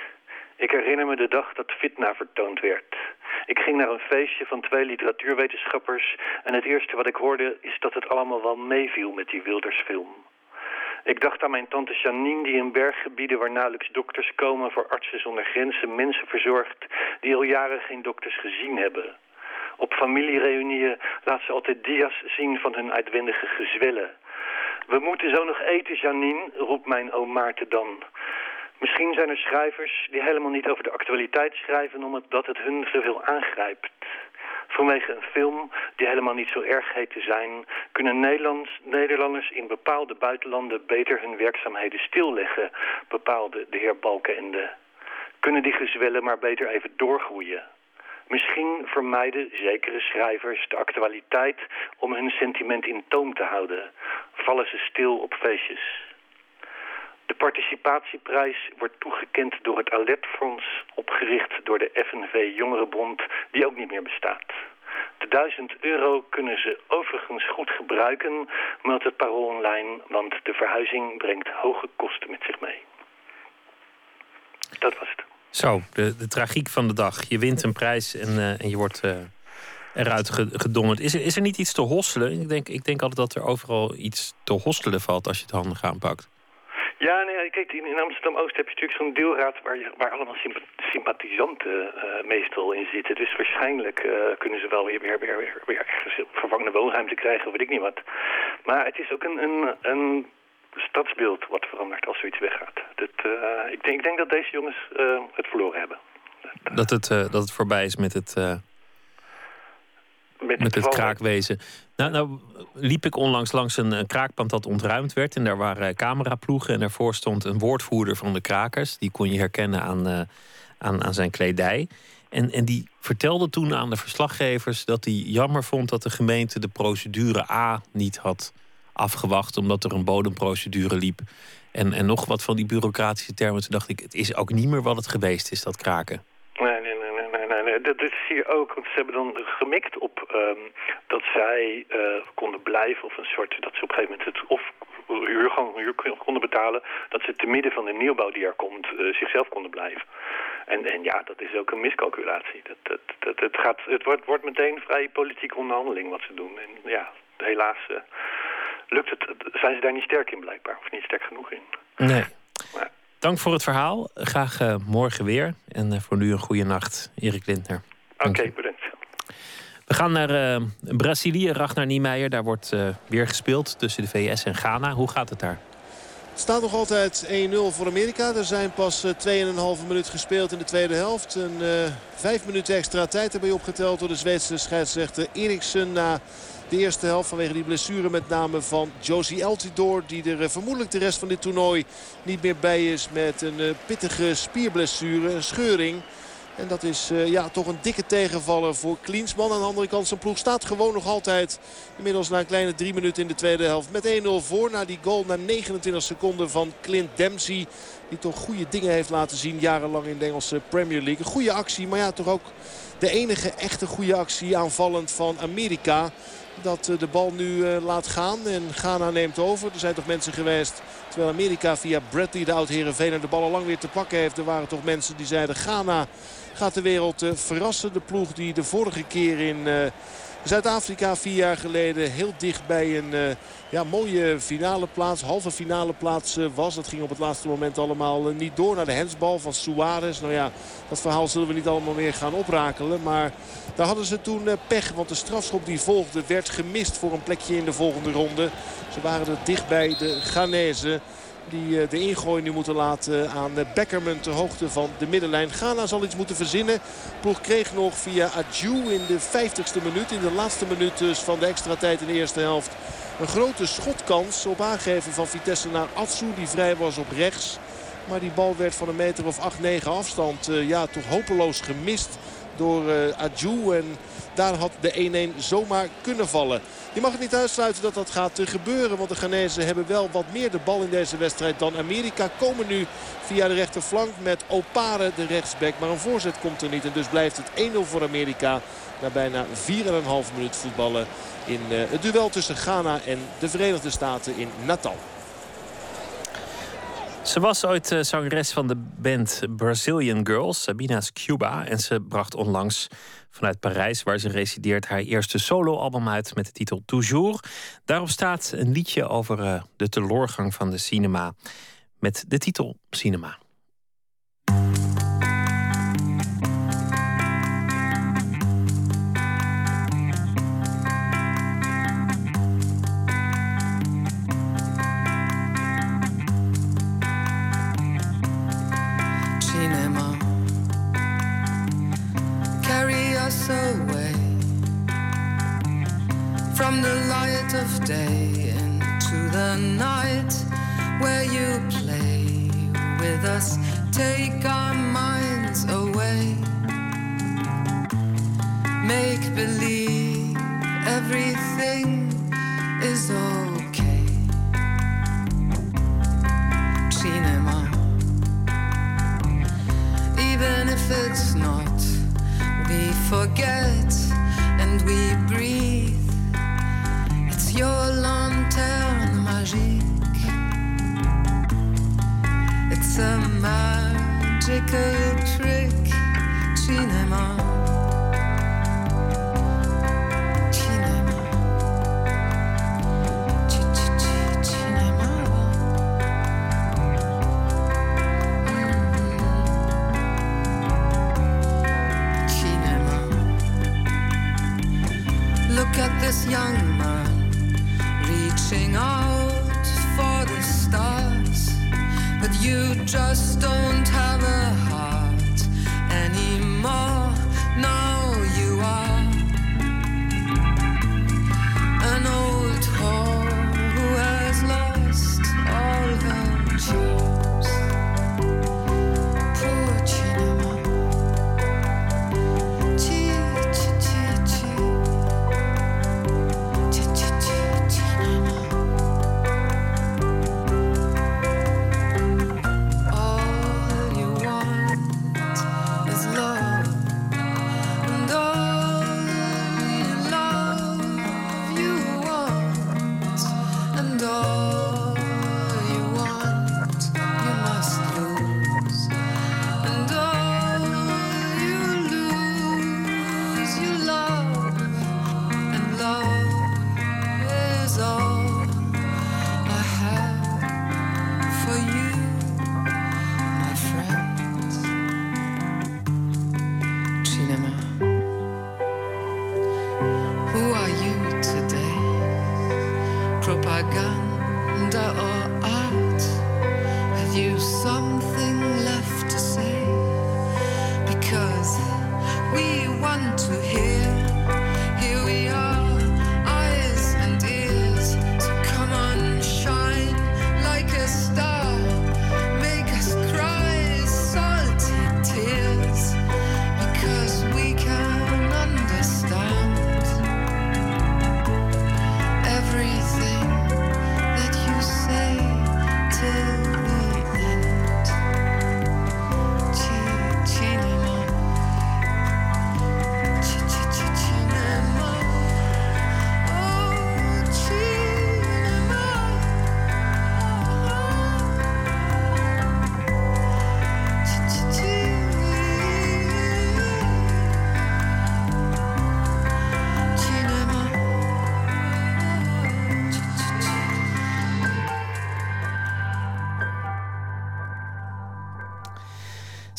Ik herinner me de dag dat Fitna vertoond werd. Ik ging naar een feestje van twee literatuurwetenschappers... en het eerste wat ik hoorde is dat het allemaal wel meeviel met die Wildersfilm. Ik dacht aan mijn tante Janine die in berggebieden waar nauwelijks dokters komen... voor artsen zonder grenzen mensen verzorgt die al jaren geen dokters gezien hebben. Op familiereunieën laat ze altijd dia's zien van hun uitwendige gezwellen. We moeten zo nog eten, Janine, roept mijn oom Maarten dan... Misschien zijn er schrijvers die helemaal niet over de actualiteit schrijven... omdat het hun zoveel aangrijpt. Vanwege een film die helemaal niet zo erg heet te zijn... kunnen Nederlands, Nederlanders in bepaalde buitenlanden beter hun werkzaamheden stilleggen... bepaalde de heer Balkenende. Kunnen die gezwellen maar beter even doorgroeien. Misschien vermijden zekere schrijvers de actualiteit om hun sentiment in toom te houden. Vallen ze stil op feestjes. De participatieprijs wordt toegekend door het Alepfonds, opgericht door de FNV Jongerenbond, die ook niet meer bestaat. De 1000 euro kunnen ze overigens goed gebruiken, meldt het Parool Online, want de verhuizing brengt hoge kosten met zich mee. Dat was het. Zo, de, de tragiek van de dag. Je wint een prijs en, uh, en je wordt uh, eruit gedonderd. Is er, is er niet iets te hosselen? Ik denk, ik denk altijd dat er overal iets te hosselen valt als je het handig aanpakt. Ja, nee, kijk, in Amsterdam-Oost heb je natuurlijk zo'n deelraad waar, je, waar allemaal sympathisanten uh, meestal in zitten. Dus waarschijnlijk uh, kunnen ze wel weer, weer, weer, weer, weer ergens vervangende woonruimte krijgen, weet ik niet wat. Maar het is ook een, een, een stadsbeeld wat verandert als zoiets weggaat. Dat, uh, ik, denk, ik denk dat deze jongens het verloren hebben. Dat het, dat het voorbij is met het met, met het kraakwezen. Nou, nou liep ik onlangs langs een, een, kraakpand dat ontruimd werd. En daar waren cameraploegen. En daarvoor stond een woordvoerder van de krakers. Die kon je herkennen aan, uh, aan, aan zijn kledij. En, en die vertelde toen aan de verslaggevers dat hij jammer vond dat de gemeente de procedure A niet had afgewacht. Omdat er een bodemprocedure liep. En, en nog wat van die bureaucratische termen. Toen dacht ik, het is ook niet meer wat het geweest is, dat kraken. Nee, nee. Dat is hier ook. Want ze hebben dan gemikt op um, dat zij uh, konden blijven. Of een soort, dat ze op een gegeven moment het of huur konden betalen. Dat ze te midden van de nieuwbouw die er komt uh, zichzelf konden blijven. En, en ja, dat is ook een miscalculatie. Dat, dat, dat, het gaat, het wordt, wordt meteen vrij politieke onderhandeling wat ze doen. En ja, helaas uh, lukt het, zijn ze daar niet sterk in blijkbaar. Of niet sterk genoeg in. Nee. Maar, Dank voor het verhaal. Graag uh, morgen weer. En uh, voor nu een goede nacht, Erik Lindner. Oké, okay, bedankt. We gaan naar uh, Brazilië, Ragnar Niemeyer. Daar wordt weer gespeeld tussen de VS en Ghana. Hoe gaat het daar? Het staat nog altijd 1-0 voor Amerika. Er zijn pas 2,5 minuut gespeeld in de tweede helft. Een uh, vijf minuten extra tijd erbij opgeteld door de Zweedse scheidsrechter Eriksen. Na de eerste helft vanwege die blessure met name van Josie Altidor. Die er vermoedelijk de rest van dit toernooi niet meer bij is met een pittige spierblessure, een scheuring. En dat is uh, ja, toch een dikke tegenvaller voor Klinsman. Aan de andere kant zijn ploeg staat gewoon nog altijd. Inmiddels na een kleine drie minuten in de tweede helft. Met 1-0 voor na die goal na 29 seconden van Clint Dempsey. Die toch goede dingen heeft laten zien jarenlang in de Engelse Premier League. Goede actie, maar ja toch ook de enige echte goede actie aanvallend van Amerika. Dat eh, de bal nu eh, laat gaan en Ghana neemt over. Er zijn toch mensen geweest, terwijl Amerika via Bradley de oud-Herenveen de bal al lang weer te pakken heeft. Er waren toch mensen die zeiden Ghana gaat de wereld eh, verrassen. De ploeg die de vorige keer in Zuid-Afrika vier jaar geleden heel dicht bij een uh, ja, mooie finale plaats, halve finale plaats was. Dat ging op het laatste moment allemaal niet door naar de hensbal van Suarez. Nou ja, dat verhaal zullen we niet allemaal meer gaan oprakelen. Maar daar hadden ze toen pech, want de strafschop die volgde werd gemist voor een plekje in de volgende ronde. Ze waren er dicht bij de Ghanese. Die eh, de ingooi nu moeten laten aan eh, Beckerman ter hoogte van de middenlijn. Ghana zal iets moeten verzinnen. Ploeg kreeg nog via Adju in de 50ste minuut. In de laatste minuut dus van de extra tijd in de eerste helft. Een grote schotkans op aangeven van Vitesse naar Atsu. Die vrij was op rechts. Maar die bal werd van een meter of 8-9 afstand uh, ja, toch hopeloos gemist door uh. En daar had de 1-1 zomaar kunnen vallen. Je mag het niet uitsluiten dat dat gaat gebeuren. Want de Ghanese hebben wel wat meer de bal in deze wedstrijd dan Amerika. Komen nu via de rechterflank met Opare de rechtsback. Maar een voorzet komt er niet. En dus blijft het 1-0 voor Amerika. Na bijna 4,5 minuut voetballen in eh, het duel tussen Ghana en de Verenigde Staten in Natal. Ze was ooit uh, zangeres van de band Brazilian Girls, Sabina's Cuba. En ze bracht onlangs vanuit Parijs, waar ze resideert, haar eerste soloalbum uit met de titel Toujours. Daarop staat een liedje over uh, de teloorgang van de cinema met de titel Cinema. Day into the night where you play with us.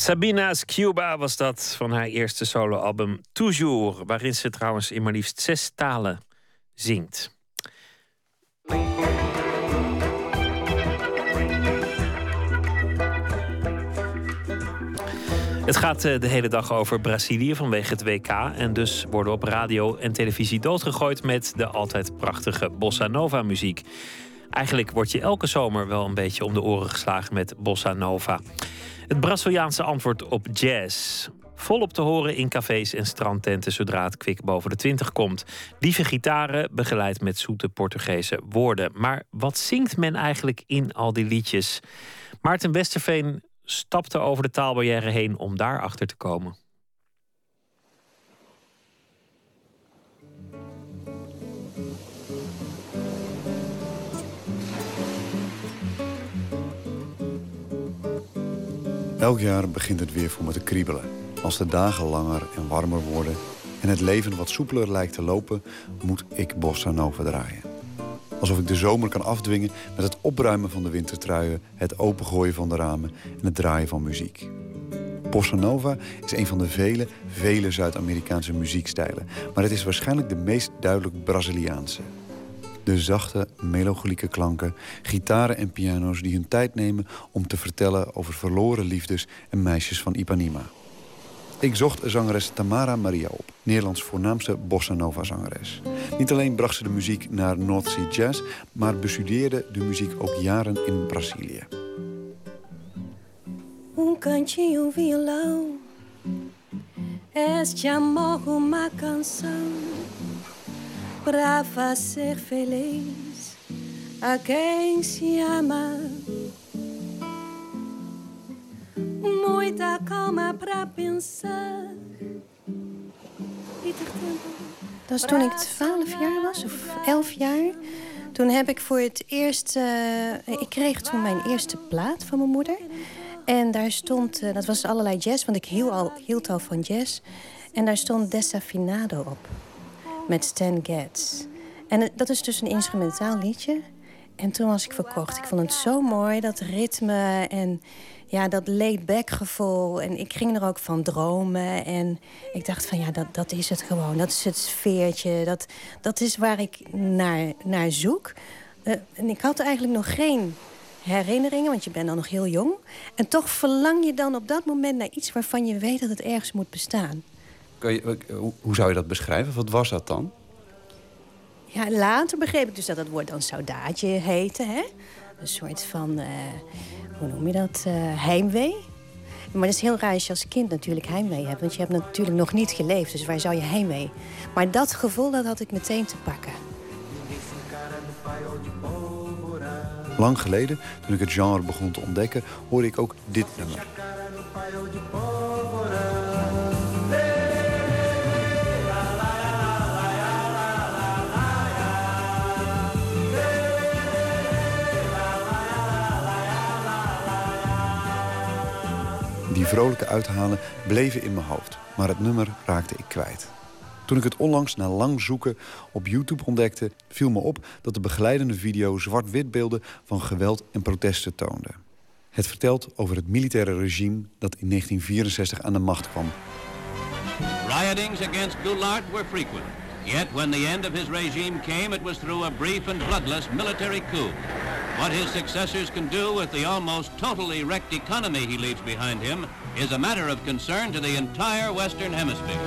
Sabina's Cuba was dat van haar eerste soloalbum Toujours, waarin ze trouwens in maar liefst zes talen zingt. Het gaat eh, de hele dag over Brazilië vanwege het WK. En dus worden op radio en televisie doodgegooid met de altijd prachtige bossa nova muziek. Eigenlijk word je elke zomer wel een beetje om de oren geslagen met bossa nova. Het Braziliaanse antwoord op jazz. Volop te horen in cafés en strandtenten zodra het kwik boven de 20 komt. Lieve gitaren, begeleid met zoete Portugese woorden. Maar wat zingt men eigenlijk in al die liedjes? Maarten Westerveen stapte over de taalbarrière heen om daarachter te komen. Elk jaar begint het weer voor me te kriebelen. Als de dagen langer en warmer worden en het leven wat soepeler lijkt te lopen, moet ik bossa nova draaien. Alsof ik de zomer kan afdwingen met het opruimen van de wintertruien, het opengooien van de ramen en het draaien van muziek. Bossa nova is een van de vele, vele Zuid-Amerikaanse muziekstijlen, maar het is waarschijnlijk de meest duidelijk Braziliaanse. De zachte, melancholieke klanken, gitaren en piano's die hun tijd nemen om te vertellen over verloren liefdes en meisjes van Ipanema. Ik zocht zangeres Tamara Maria op, Nederlands voornaamste bossa nova zangeres. Niet alleen bracht ze de muziek naar North Sea Jazz, maar bestudeerde de muziek ook jaren in Brazilië. Um cantinho, violão. Este amor, uma canção. Pra fazer feliz a quem se ama. Muita calma pra pensar. Dat is toen ik 12 jaar was, of 11 jaar. Toen heb ik voor het eerst... eh, ik kreeg toen mijn eerste plaat van mijn moeder. En daar stond... eh, dat was allerlei jazz, want ik hield al, hield al van jazz. En daar stond Desafinado op. Met Stan Getz. En dat is dus een instrumentaal liedje. En toen was ik verkocht. Ik vond het zo mooi, dat ritme en ja, dat laid-back gevoel. En ik ging er ook van dromen. En ik dacht van ja, dat, dat is het gewoon. Dat is het sfeertje. Dat, dat is waar ik naar, naar zoek. Eh, en ik had eigenlijk nog geen herinneringen, want je bent dan nog heel jong. En toch verlang je dan op dat moment naar iets waarvan je weet dat het ergens moet bestaan. Kan je, hoe- zou je dat beschrijven? Wat was dat dan? Ja, later begreep ik dus dat het woord dan saudaatje heette. Hè? Een soort van, eh, hoe noem je dat, eh, heimwee. Maar dat is heel raar als je als kind natuurlijk heimwee hebt. Want je hebt natuurlijk nog niet geleefd, dus waar zou je heimwee? Maar dat gevoel, dat had ik meteen te pakken. Lang geleden, toen ik het genre begon te ontdekken, hoorde ik ook dit nummer. Die vrolijke uithalen bleven in mijn hoofd, maar het nummer raakte ik kwijt. Toen ik het onlangs na lang zoeken op YouTube ontdekte, viel me op dat de begeleidende video zwart-wit beelden van geweld en protesten toonde. Het vertelt over het militaire regime dat in 1964 aan de macht kwam. Riotings against Goulart were frequent. Yet when the end of his regime came, it was through a brief and bloodless military coup. What his successors can do with the almost totally wrecked economy he leaves behind him is a matter of concern to the entire Western Hemisphere.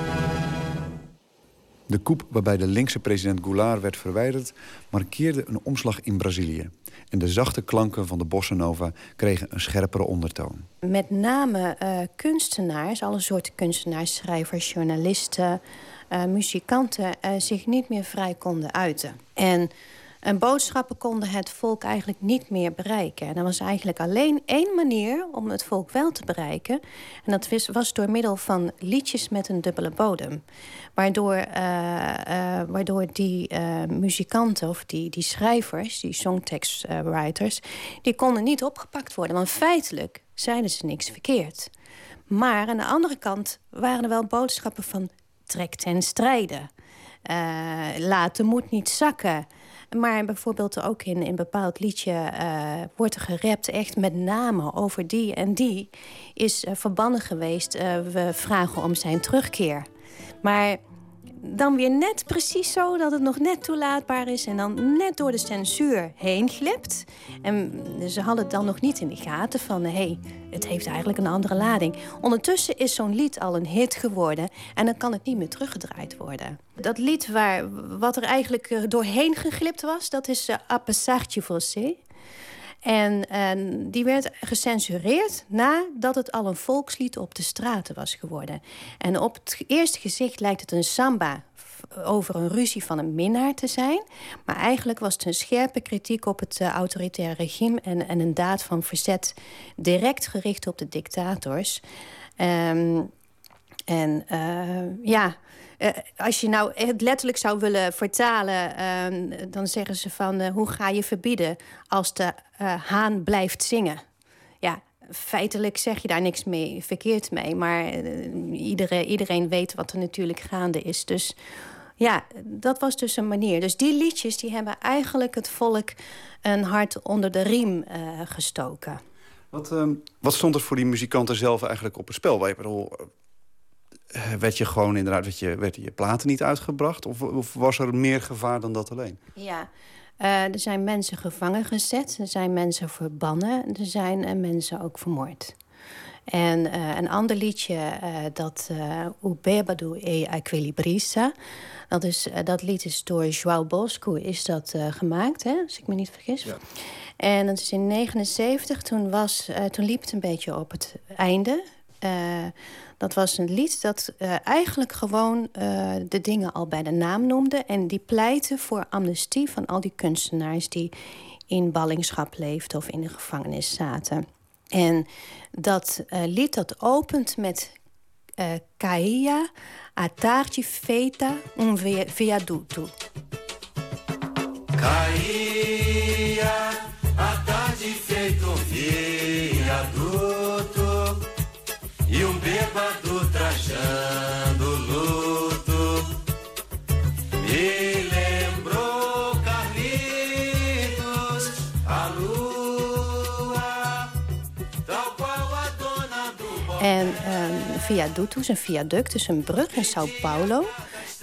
De coup waarbij de linkse president Goulart werd verwijderd... markeerde een omslag in Brazilië. En de zachte klanken van de bossa nova kregen een scherpere ondertoon. Met name uh, kunstenaars, alle soorten kunstenaars, schrijvers, journalisten, uh, muzikanten, uh, zich niet meer vrij konden uiten. En en boodschappen konden het volk eigenlijk niet meer bereiken. En er was eigenlijk alleen één manier om het volk wel te bereiken. En dat was door middel van liedjes met een dubbele bodem. Waardoor, uh, uh, waardoor die uh, muzikanten of die, die schrijvers, die songtextwriters... die konden niet opgepakt worden. Want feitelijk zeiden ze niks verkeerd. Maar aan de andere kant waren er wel boodschappen van... trek ten strijde. laat de moed niet zakken. Maar bijvoorbeeld ook in een bepaald liedje uh, wordt er gerept echt met name over die en die is uh, verbannen geweest. Uh, we vragen om zijn terugkeer. Maar dan weer net precies zo dat het nog net toelaatbaar is... en dan net door de censuur heen glipt. En ze hadden het dan nog niet in de gaten van... hé, hey, het heeft eigenlijk een andere lading. Ondertussen is zo'n lied al een hit geworden... en dan kan het niet meer teruggedraaid worden. Dat lied waar, wat er eigenlijk doorheen geglipt was... dat is uh, Appesartje Você. En, en, die werd gecensureerd nadat het al een volkslied op de straten was geworden. En op het eerste gezicht lijkt het een samba over een ruzie van een minnaar te zijn. Maar eigenlijk was het een scherpe kritiek op het uh, autoritaire regime... En, en een daad van verzet direct gericht op de dictators. Um, en uh, ja... Uh, als je nou het letterlijk zou willen vertalen... Uh, dan zeggen ze van uh, hoe ga je verbieden als de haan blijft zingen? Ja, feitelijk zeg je daar niks mee, verkeerd mee. Maar iedereen, iedereen weet wat er natuurlijk gaande is. Dus ja, dat was dus een manier. Dus die liedjes die hebben eigenlijk het volk een hart onder de riem gestoken. Wat, ehm, wat stond er voor die muzikanten zelf eigenlijk op het spel? Bedoel, eh, werd je gewoon inderdaad, werd je, werd je platen niet uitgebracht? Of, of was er meer gevaar dan dat alleen? Ja, uh, er zijn mensen gevangen gezet, er zijn mensen verbannen, er zijn uh, mensen ook vermoord. En uh, een ander liedje, dat O Bebado e Equilibrista... Dat, is, dat lied is door João Bosco is dat, gemaakt, hè, als ik me niet vergis. Ja. En dat is in 79, toen, was, toen liep het een beetje op het einde... Dat was een lied dat uh, eigenlijk gewoon uh, de dingen al bij de naam noemde. En die pleitte voor amnestie van al die kunstenaars die in ballingschap leefden of in de gevangenis zaten. En dat lied dat opent met uh, Caia, a tarde feita um viaduto. Caia, trajando luto Me lembrou Carlitos, a lua Tal qual a dona do En um, viaductus, een viaduct, dus een brug in Sao Paulo.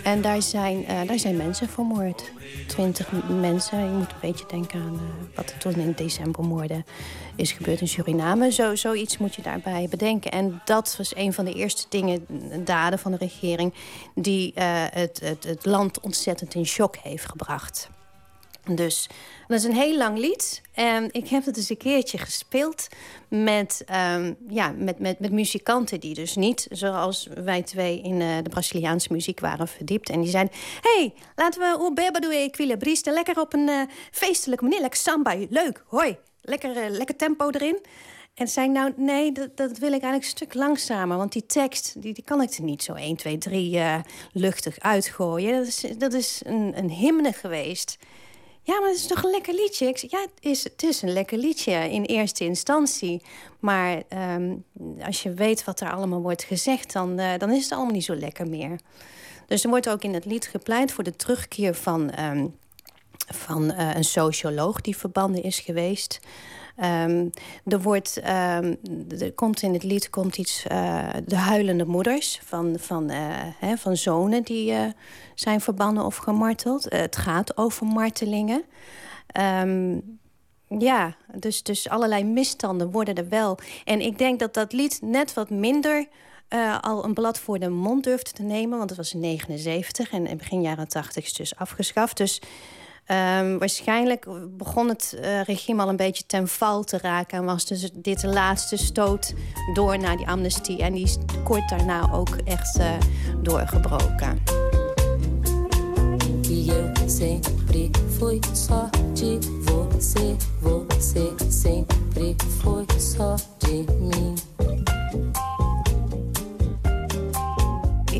En daar zijn, uh, daar zijn mensen vermoord. Twintig mensen. Je moet een beetje denken aan uh, wat er toen in decembermoorden is gebeurd in Suriname. Zo, zoiets moet je daarbij bedenken. En dat was een van de eerste dingen, daden van de regering... die uh, het, het, het land ontzettend in shock heeft gebracht. Dus dat is een heel lang lied. En ik heb het eens een keertje gespeeld met, um, ja, met, met, met muzikanten die dus niet, zoals wij twee in uh, de Braziliaanse muziek waren verdiept. En die zeiden: hey, laten we O Beba Equilibrista lekker op een uh, feestelijke manier, lekker samba, leuk, hoi, lekker, uh, lekker tempo erin. En zei nou, nee, dat, dat wil ik eigenlijk een stuk langzamer. Want die tekst, die, die kan ik er niet zo 1, 2, 3 luchtig uitgooien. Dat is, dat is een, een hymne geweest. Ja, maar het is toch een lekker liedje? Ik ja, het is, het is een lekker liedje in eerste instantie. Maar um, als je weet wat er allemaal wordt gezegd... Dan, uh, dan is het allemaal niet zo lekker meer. Dus er wordt ook in het lied gepleit voor de terugkeer van, um, van uh, een socioloog... die verbannen is geweest... Um, er, wordt, um, er komt in het lied komt iets, uh, de huilende moeders van, van, uh, hè, van zonen die uh, zijn verbannen of gemarteld. het gaat over martelingen. Um, ja, dus, dus allerlei misstanden worden er wel. En ik denk dat dat lied net wat minder eh, al een blad voor de mond durfde te nemen. Want het was in 79 en in begin jaren 80 is dus afgeschaft. Dus um, waarschijnlijk begon het uh, regime al een beetje ten val te raken. En was dus dit de laatste stoot door naar die amnestie. En die is kort daarna ook echt uh, doorgebroken.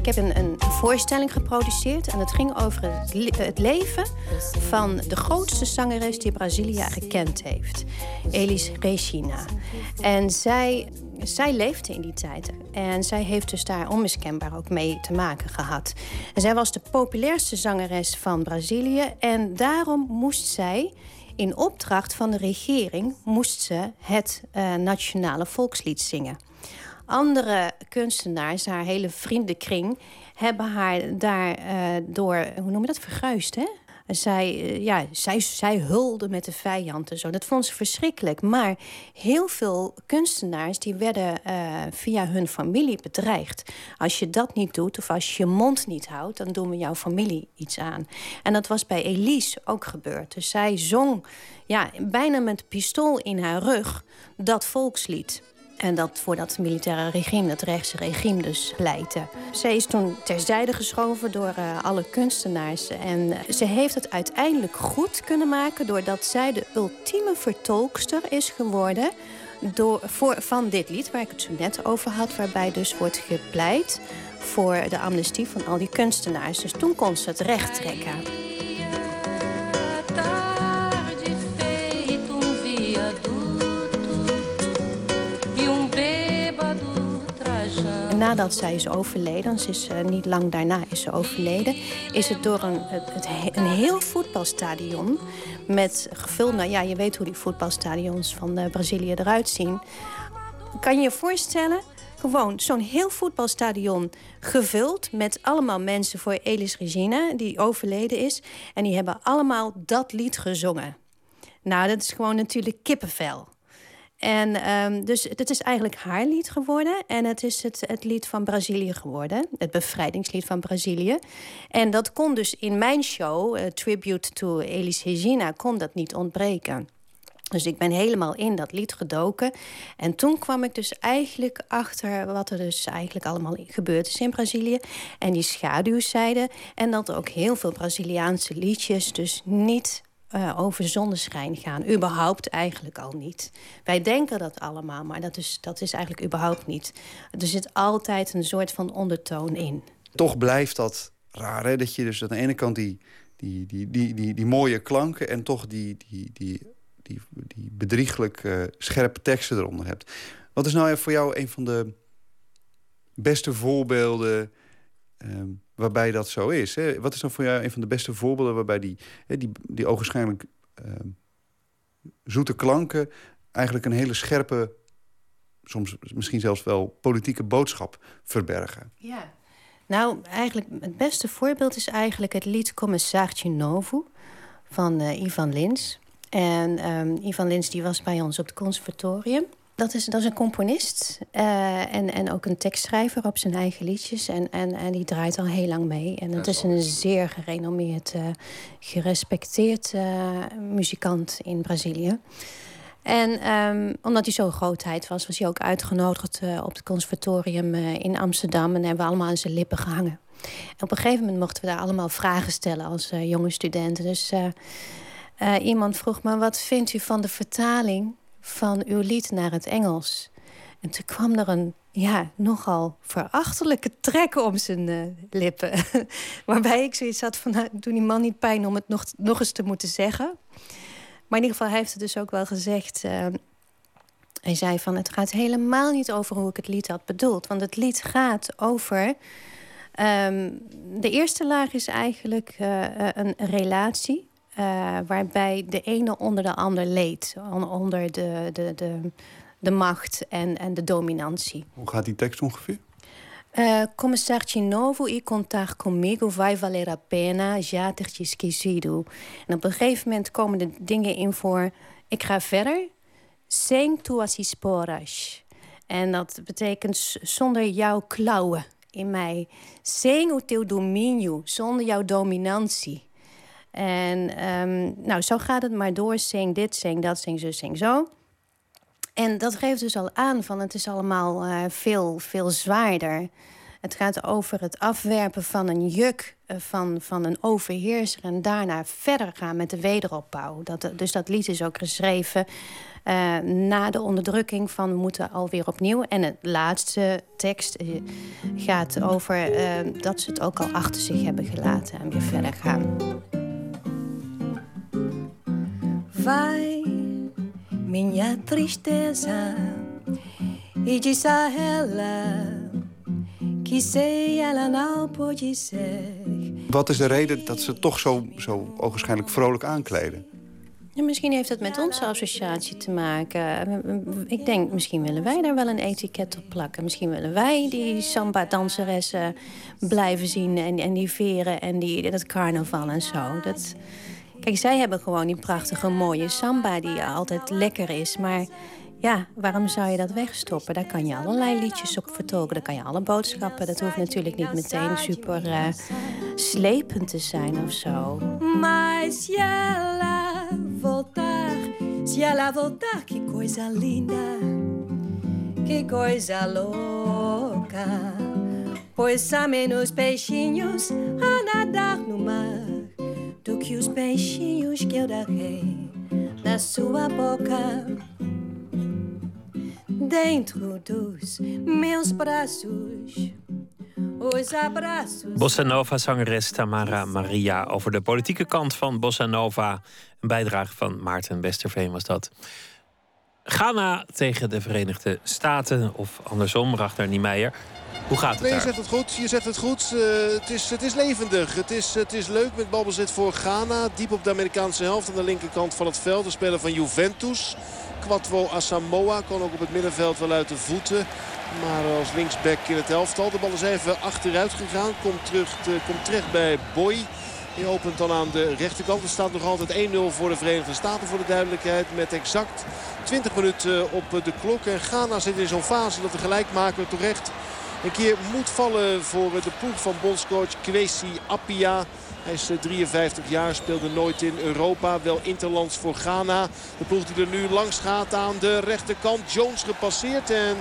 Ik heb een, een, voorstelling geproduceerd en het ging over het, leven van de grootste zangeres die Brazilië gekend heeft, Elis Regina. En zij, zij leefde in die tijd en zij heeft dus daar onmiskenbaar ook mee te maken gehad. En zij was de populairste zangeres van Brazilië en daarom moest zij in opdracht van de regering moest ze het uh, nationale volkslied zingen. Andere kunstenaars, haar hele vriendenkring, hebben haar daardoor, uh, hoe noem je dat, verguisd, hè? Zij, uh, ja, zij, zij hulde met de vijand en zo. Dat vond ze verschrikkelijk. Maar heel veel kunstenaars die werden uh, via hun familie bedreigd. Als je dat niet doet of als je je mond niet houdt... dan doen we jouw familie iets aan. En dat was bij Elise ook gebeurd. Dus zij zong ja, bijna met pistool in haar rug dat volkslied. En dat voor dat militaire regime, dat rechtse regime dus pleitte. Zij is toen terzijde geschoven door uh, alle kunstenaars. En uh, ze heeft het uiteindelijk goed kunnen maken... doordat zij de ultieme vertolkster is geworden... Door, voor, van dit lied waar ik het zo net over had... waarbij dus wordt gepleit voor de amnestie van al die kunstenaars. Dus toen kon ze het recht trekken. Nadat zij is overleden, is uh, niet lang daarna is ze overleden, is het door een, een heel voetbalstadion met gevuld, nou ja, je weet hoe die voetbalstadions van uh, Brazilië eruit zien. Kan je je voorstellen, gewoon zo'n heel voetbalstadion gevuld met allemaal mensen voor Elis Regina, die overleden is. En die hebben allemaal dat lied gezongen. Nou, dat is gewoon natuurlijk kippenvel. En um, dus het is eigenlijk haar lied geworden. En het is het, het lied van Brazilië geworden. Het bevrijdingslied van Brazilië. En dat kon dus in mijn show, uh, Tribute to Elis Regina, kon dat niet ontbreken. Dus ik ben helemaal in dat lied gedoken. En toen kwam ik dus eigenlijk achter wat er dus eigenlijk allemaal gebeurd is in Brazilië. En die schaduwzijde. En dat ook heel veel Braziliaanse liedjes dus niet uh, over zonneschijn gaan. Überhaupt eigenlijk al niet. Wij denken dat allemaal, maar dat is, dat is eigenlijk überhaupt niet. Er zit altijd een soort van ondertoon in. Toch blijft dat raar, hè? Dat je dus aan de ene kant die, die, die, die, die, die mooie klanken... en toch die, die, die, die, die bedrieglijk scherpe teksten eronder hebt. Wat is nou voor jou een van de beste voorbeelden... Um, waarbij dat zo is. Hè? Wat is dan voor jou een van de beste voorbeelden... waarbij die, hè, die, die ogenschijnlijk uh, zoete klanken... eigenlijk een hele scherpe, soms misschien zelfs wel politieke boodschap verbergen? Ja. Nou, eigenlijk het beste voorbeeld is eigenlijk het lied Commissartje Novo van uh, Ivan Lins. En um, Ivan Lins die was bij ons op het conservatorium... Dat is, dat is een componist uh, en, en ook een tekstschrijver op zijn eigen liedjes. En, en, en die draait al heel lang mee. En het is een zeer gerenommeerd, uh, gerespecteerd uh, muzikant in Brazilië. En um, omdat hij zo'n grootheid was, was hij ook uitgenodigd op het conservatorium in Amsterdam. En hebben we allemaal aan zijn lippen gehangen. En op een gegeven moment mochten we daar allemaal vragen stellen als jonge studenten. Dus iemand vroeg me, wat vindt u van de vertaling van uw lied naar het Engels. En toen kwam er een ja, nogal verachtelijke trek om zijn uh, lippen. Waarbij ik zoiets had van, nou, doe die man niet pijn om het nog, nog eens te moeten zeggen. Maar in ieder geval, hij heeft het dus ook wel gezegd. Uh, hij zei van, het gaat helemaal niet over hoe ik het lied had bedoeld. Want het lied gaat over... Um, de eerste laag is eigenlijk uh, een relatie uh, waarbij de ene onder de ander leed. Onder de, de, de, de macht en, en de dominantie. Hoe gaat die tekst ongeveer? Uh, Commissarci novo e contar comigo vai valer a pena já ter te esquecido. En op een gegeven moment komen de dingen in voor... ik ga verder, sem tuas esporas. En dat betekent zonder jouw klauwen in mij. Sem o teu domínio, zonder jouw dominantie. En um, nou, zo gaat het maar door. Zing dit, zing dat, zing zo, zing zo. En dat geeft dus al aan van het is allemaal uh, veel, veel zwaarder. Het gaat over het afwerpen van een juk uh, van, van een overheerser... en daarna verder gaan met de wederopbouw. Dat, dus dat lied is ook geschreven uh, na de onderdrukking van... we moeten alweer opnieuw. En het laatste tekst gaat over dat ze het ook al achter zich hebben gelaten... en weer verder gaan. Vai, minha tristeza, e diz a ela que sei ela não pode ser. Wat is de reden dat ze toch zo, zo ogenschijnlijk vrolijk aankleden? Ja, misschien heeft het met onze associatie te maken. Ik denk, misschien willen wij daar wel een etiket op plakken. Misschien willen wij die samba-danseressen blijven zien... en, en die veren en die, dat carnaval en zo. Dat, Kijk, zij hebben gewoon die prachtige mooie samba die altijd lekker is. Maar ja, waarom zou je dat wegstoppen? Daar kan je allerlei liedjes op vertolken. Daar kan je alle boodschappen. Dat hoeft natuurlijk niet meteen super uh, slepend te zijn of zo. Mas se ela voltar, se ela voltar, que coisa linda, que coisa louca. Pois menos peixinhos a nadar no mar do que os na sua boca. Dentro meus braços. Bossa Nova-zangeres Tamara Maria over de politieke kant van Bossa Nova. Een bijdrage van Maarten Westerveen was dat. Ghana tegen de Verenigde Staten, of andersom, Ragnar Niemeyer. Hoe gaat het nee, je zet het goed. Je zet het goed. Uh, het, is, het is levendig. Het is, het is leuk met balbezit voor Ghana. Diep op de Amerikaanse helft aan de linkerkant van het veld. De speler van Juventus. Quattro Asamoah kon ook op het middenveld wel uit de voeten. Maar als linksback in het elftal. De bal is even achteruit gegaan. Komt, terug, komt terecht bij Boy. Die opent dan aan de rechterkant. Er staat nog altijd 1-0 voor de Verenigde Staten voor de duidelijkheid. Met exact 20 minuten op de klok. En Ghana zit in zo'n fase dat de gelijkmaker toch echt een keer moet vallen voor de ploeg van bondscoach Kwesi Appia. Hij is 53 eh, jaar, speelde nooit in Europa. Wel interlands voor Ghana. De ploeg die er nu langs gaat aan de rechterkant. Jones gepasseerd en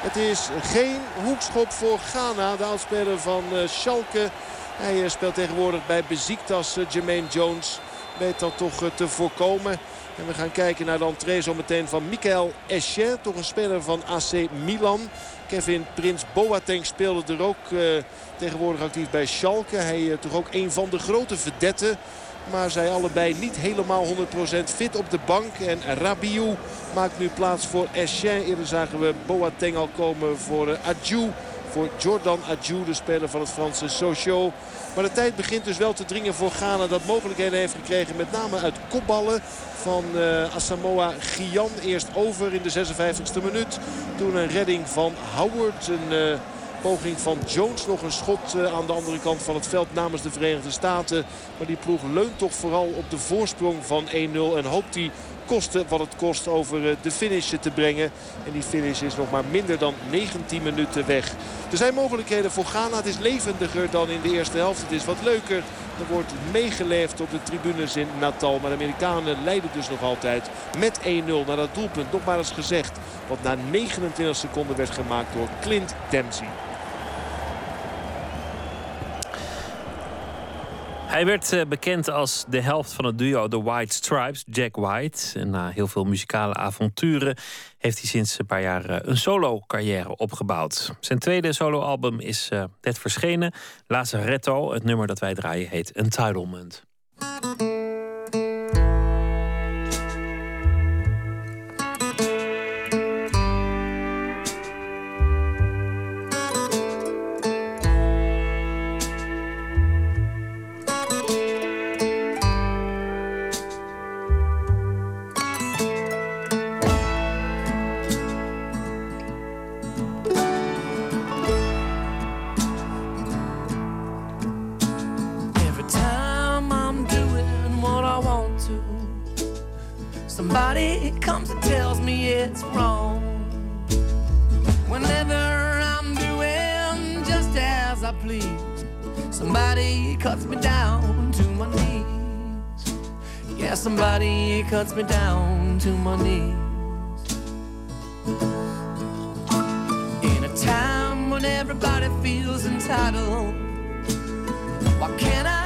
het is geen hoekschop voor Ghana. De oudspeler van eh, Schalke. Hij eh, speelt tegenwoordig bij Beziktas, Jermaine Jones. Weet dat toch te voorkomen. En we gaan kijken naar de entree zometeen van Michael Eschet. Toch een speler van AC Milan. Kevin Prins Boateng speelde er ook uh, tegenwoordig actief bij Schalke. Hij uh, toch ook een van de grote verdetten. Maar zij allebei niet helemaal 100% fit op de bank. En Rabiou maakt nu plaats voor Eschen. Eerder zagen we Boateng al komen voor uh, Adjou. Voor Jordan Adjou, de speler van het Franse Sochaux. Maar de tijd begint dus wel te dringen voor Ghana. Dat mogelijkheden heeft gekregen met name uit kopballen van uh, Asamoah Gyan. Eerst over in de 56e minuut. Toen een redding van Howard. Een uh, poging van Jones. Nog een schot uh, aan de andere kant van het veld namens de Verenigde Staten. Maar die ploeg leunt toch vooral op de voorsprong van 1-0. En hoopt die kosten wat het kost over eh, de finish te brengen. En die finish is nog maar minder dan 19 minuten weg. Er zijn mogelijkheden voor Ghana. Het is levendiger dan in de eerste helft. Het is wat leuker. Er wordt meegeleefd op de tribunes in Natal. Maar de Amerikanen leiden dus nog altijd met 1-0 naar dat doelpunt. Nog maar eens gezegd. Wat na 29 seconden werd gemaakt door Clint Dempsey. Hij werd eh, bekend als de helft van het duo The White Stripes, Jack White. En na heel veel muzikale avonturen heeft hij sinds een paar jaar eh, een solo-carrière opgebouwd. Zijn tweede soloalbum is uh, net verschenen. Lazaretto, het nummer dat wij draaien, heet Entitlement. Somebody comes and tells me it's wrong. Whenever I'm doing just as I please, somebody cuts me down to my knees. Yeah, somebody cuts me down to my knees. In a time when everybody feels entitled, why can't I?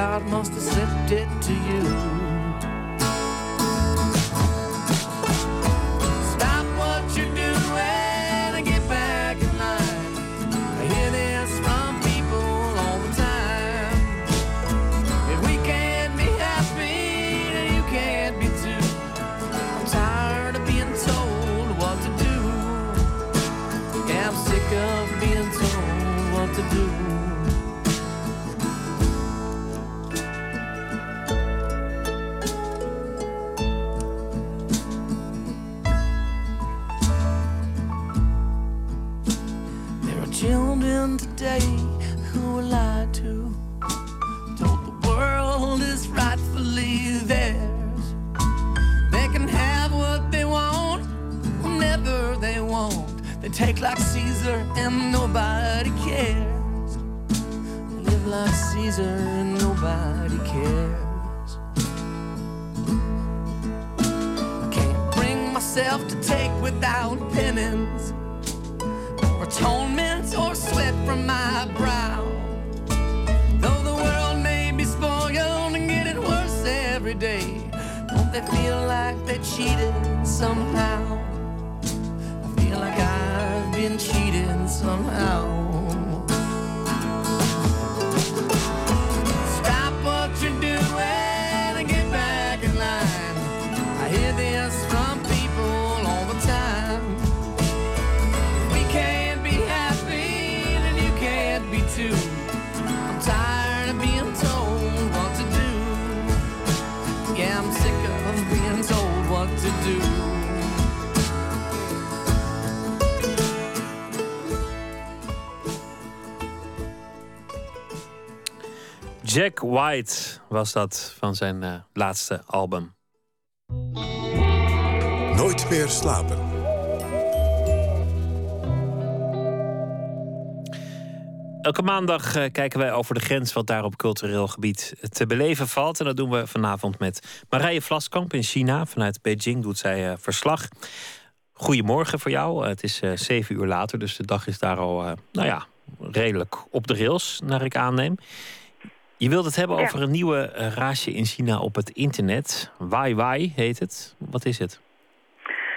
God must have slipped it to you. Take like Caesar and nobody cares. Live like Caesar and nobody cares. I can't bring myself to take without penance or atonement or sweat from my brow. Though the world may be spoiled and getting worse every day, don't they feel like they cheated somehow? I feel like I've been cheated somehow. Jack White was dat van zijn eh, laatste album. Nooit meer slapen. Elke maandag eh, kijken wij over de grens wat daar op cultureel gebied te beleven valt. En dat doen we vanavond met Marije Vlaskamp in China. Vanuit Beijing doet zij eh, verslag. Goedemorgen voor jou. Het is zeven uur later, dus de dag is daar al, nou ja, redelijk op de rails, naar ik aanneem. Je wilt het hebben Ja. over een nieuwe eh, raasje in China op het internet. Wai Wai heet het. Wat is het?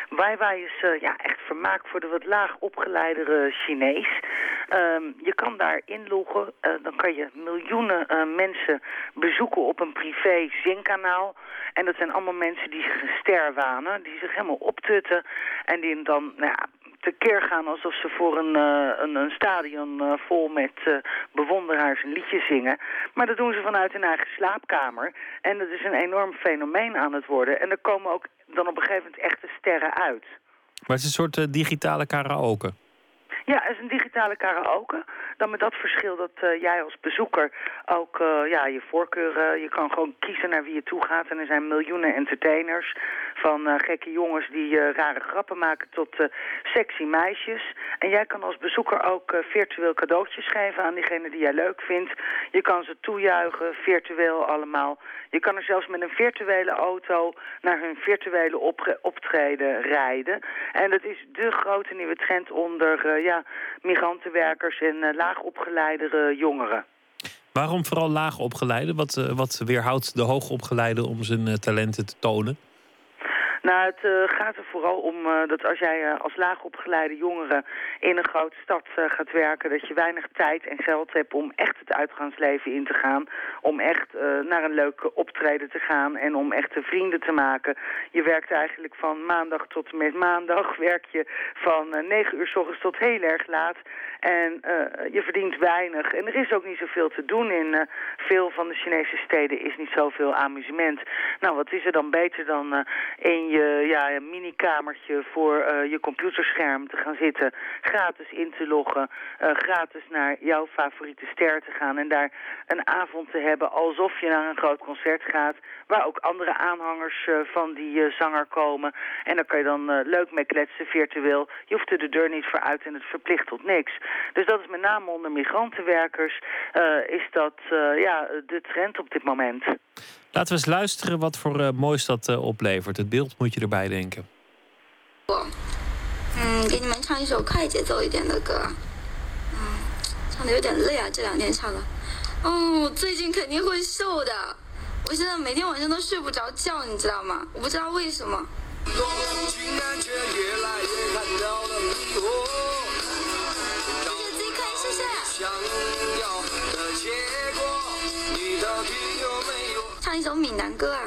Wai is eh, ja, echt vermaak voor de wat laag opgeleidere Chinees. Ehm, je kan daar inloggen, eh, dan kan je miljoenen mensen bezoeken op een privé zinkanaal. En dat zijn allemaal mensen die zich een ster wanen, die zich helemaal optutten. En die dan nou ja, tekeer gaan alsof ze voor een, eh, een, een stadion eh, vol met eh, bewonderaars een liedje zingen. Maar dat doen ze vanuit hun eigen slaapkamer. En dat is een enorm fenomeen aan het worden. En er komen ook dan op een gegeven moment echte sterren uit. Maar het is een soort digitale karaoke. Ja, het is een digitale karaoke. Dan met dat verschil dat eh, jij als bezoeker ook eh, ja, je voorkeuren... je kan gewoon kiezen naar wie je toe gaat. En er zijn miljoenen entertainers. Van eh, gekke jongens die eh, rare grappen maken tot eh, sexy meisjes. En jij kan als bezoeker ook eh, virtueel cadeautjes geven aan diegene die jij leuk vindt. Je kan ze toejuichen, virtueel allemaal. Je kan er zelfs met een virtuele auto naar hun virtuele optreden rijden. En dat is de grote nieuwe trend onder eh, ja, migrantenwerkers en eh, laagopgeleidere jongeren. Waarom vooral laag opgeleide? Wat, eh, wat weerhoudt de hoogopgeleide om zijn eh, talenten te tonen? Nou, het eh, gaat er vooral om eh, dat als jij eh, als laagopgeleide jongere in een grote stad gaat werken, dat je weinig tijd en geld hebt om echt het uitgaansleven in te gaan. Om echt naar een leuke optreden te gaan en om echte vrienden te maken. Je werkt eigenlijk van maandag tot en met maandag. Werk je van 9 uur s ochtends tot heel erg laat. En eh, je verdient weinig. En er is ook niet zoveel te doen in eh, veel van de Chinese steden is niet zoveel amusement. Nou, wat is er dan beter dan eh, in je ja, mini-kamertje voor je computerscherm te gaan zitten. Gratis in te loggen. gratis naar jouw favoriete ster te gaan. En daar een avond te hebben alsof je naar een groot concert gaat. Waar ook andere aanhangers van die zanger komen. En daar kan je dan leuk mee kletsen virtueel. Je hoeft er de deur niet voor uit en het verplicht tot niks. Dus dat is met name onder migrantenwerkers. eh, is dat eh, ja, de trend op dit moment. Laten we eens luisteren wat voor eh, moois dat eh, oplevert. Het beeld moet je erbij denken. 嗯，给你们唱一首快节奏一点的歌。嗯，唱的有点累啊，这两天唱的。哦，我最近肯定会瘦的。我现在每天晚上都睡不着觉，你知道吗？我不知道为什么。竟然却越来越看到了迷惑。 自己可以谢谢。想要的结果，你到底有没有？唱一首闽南歌啊！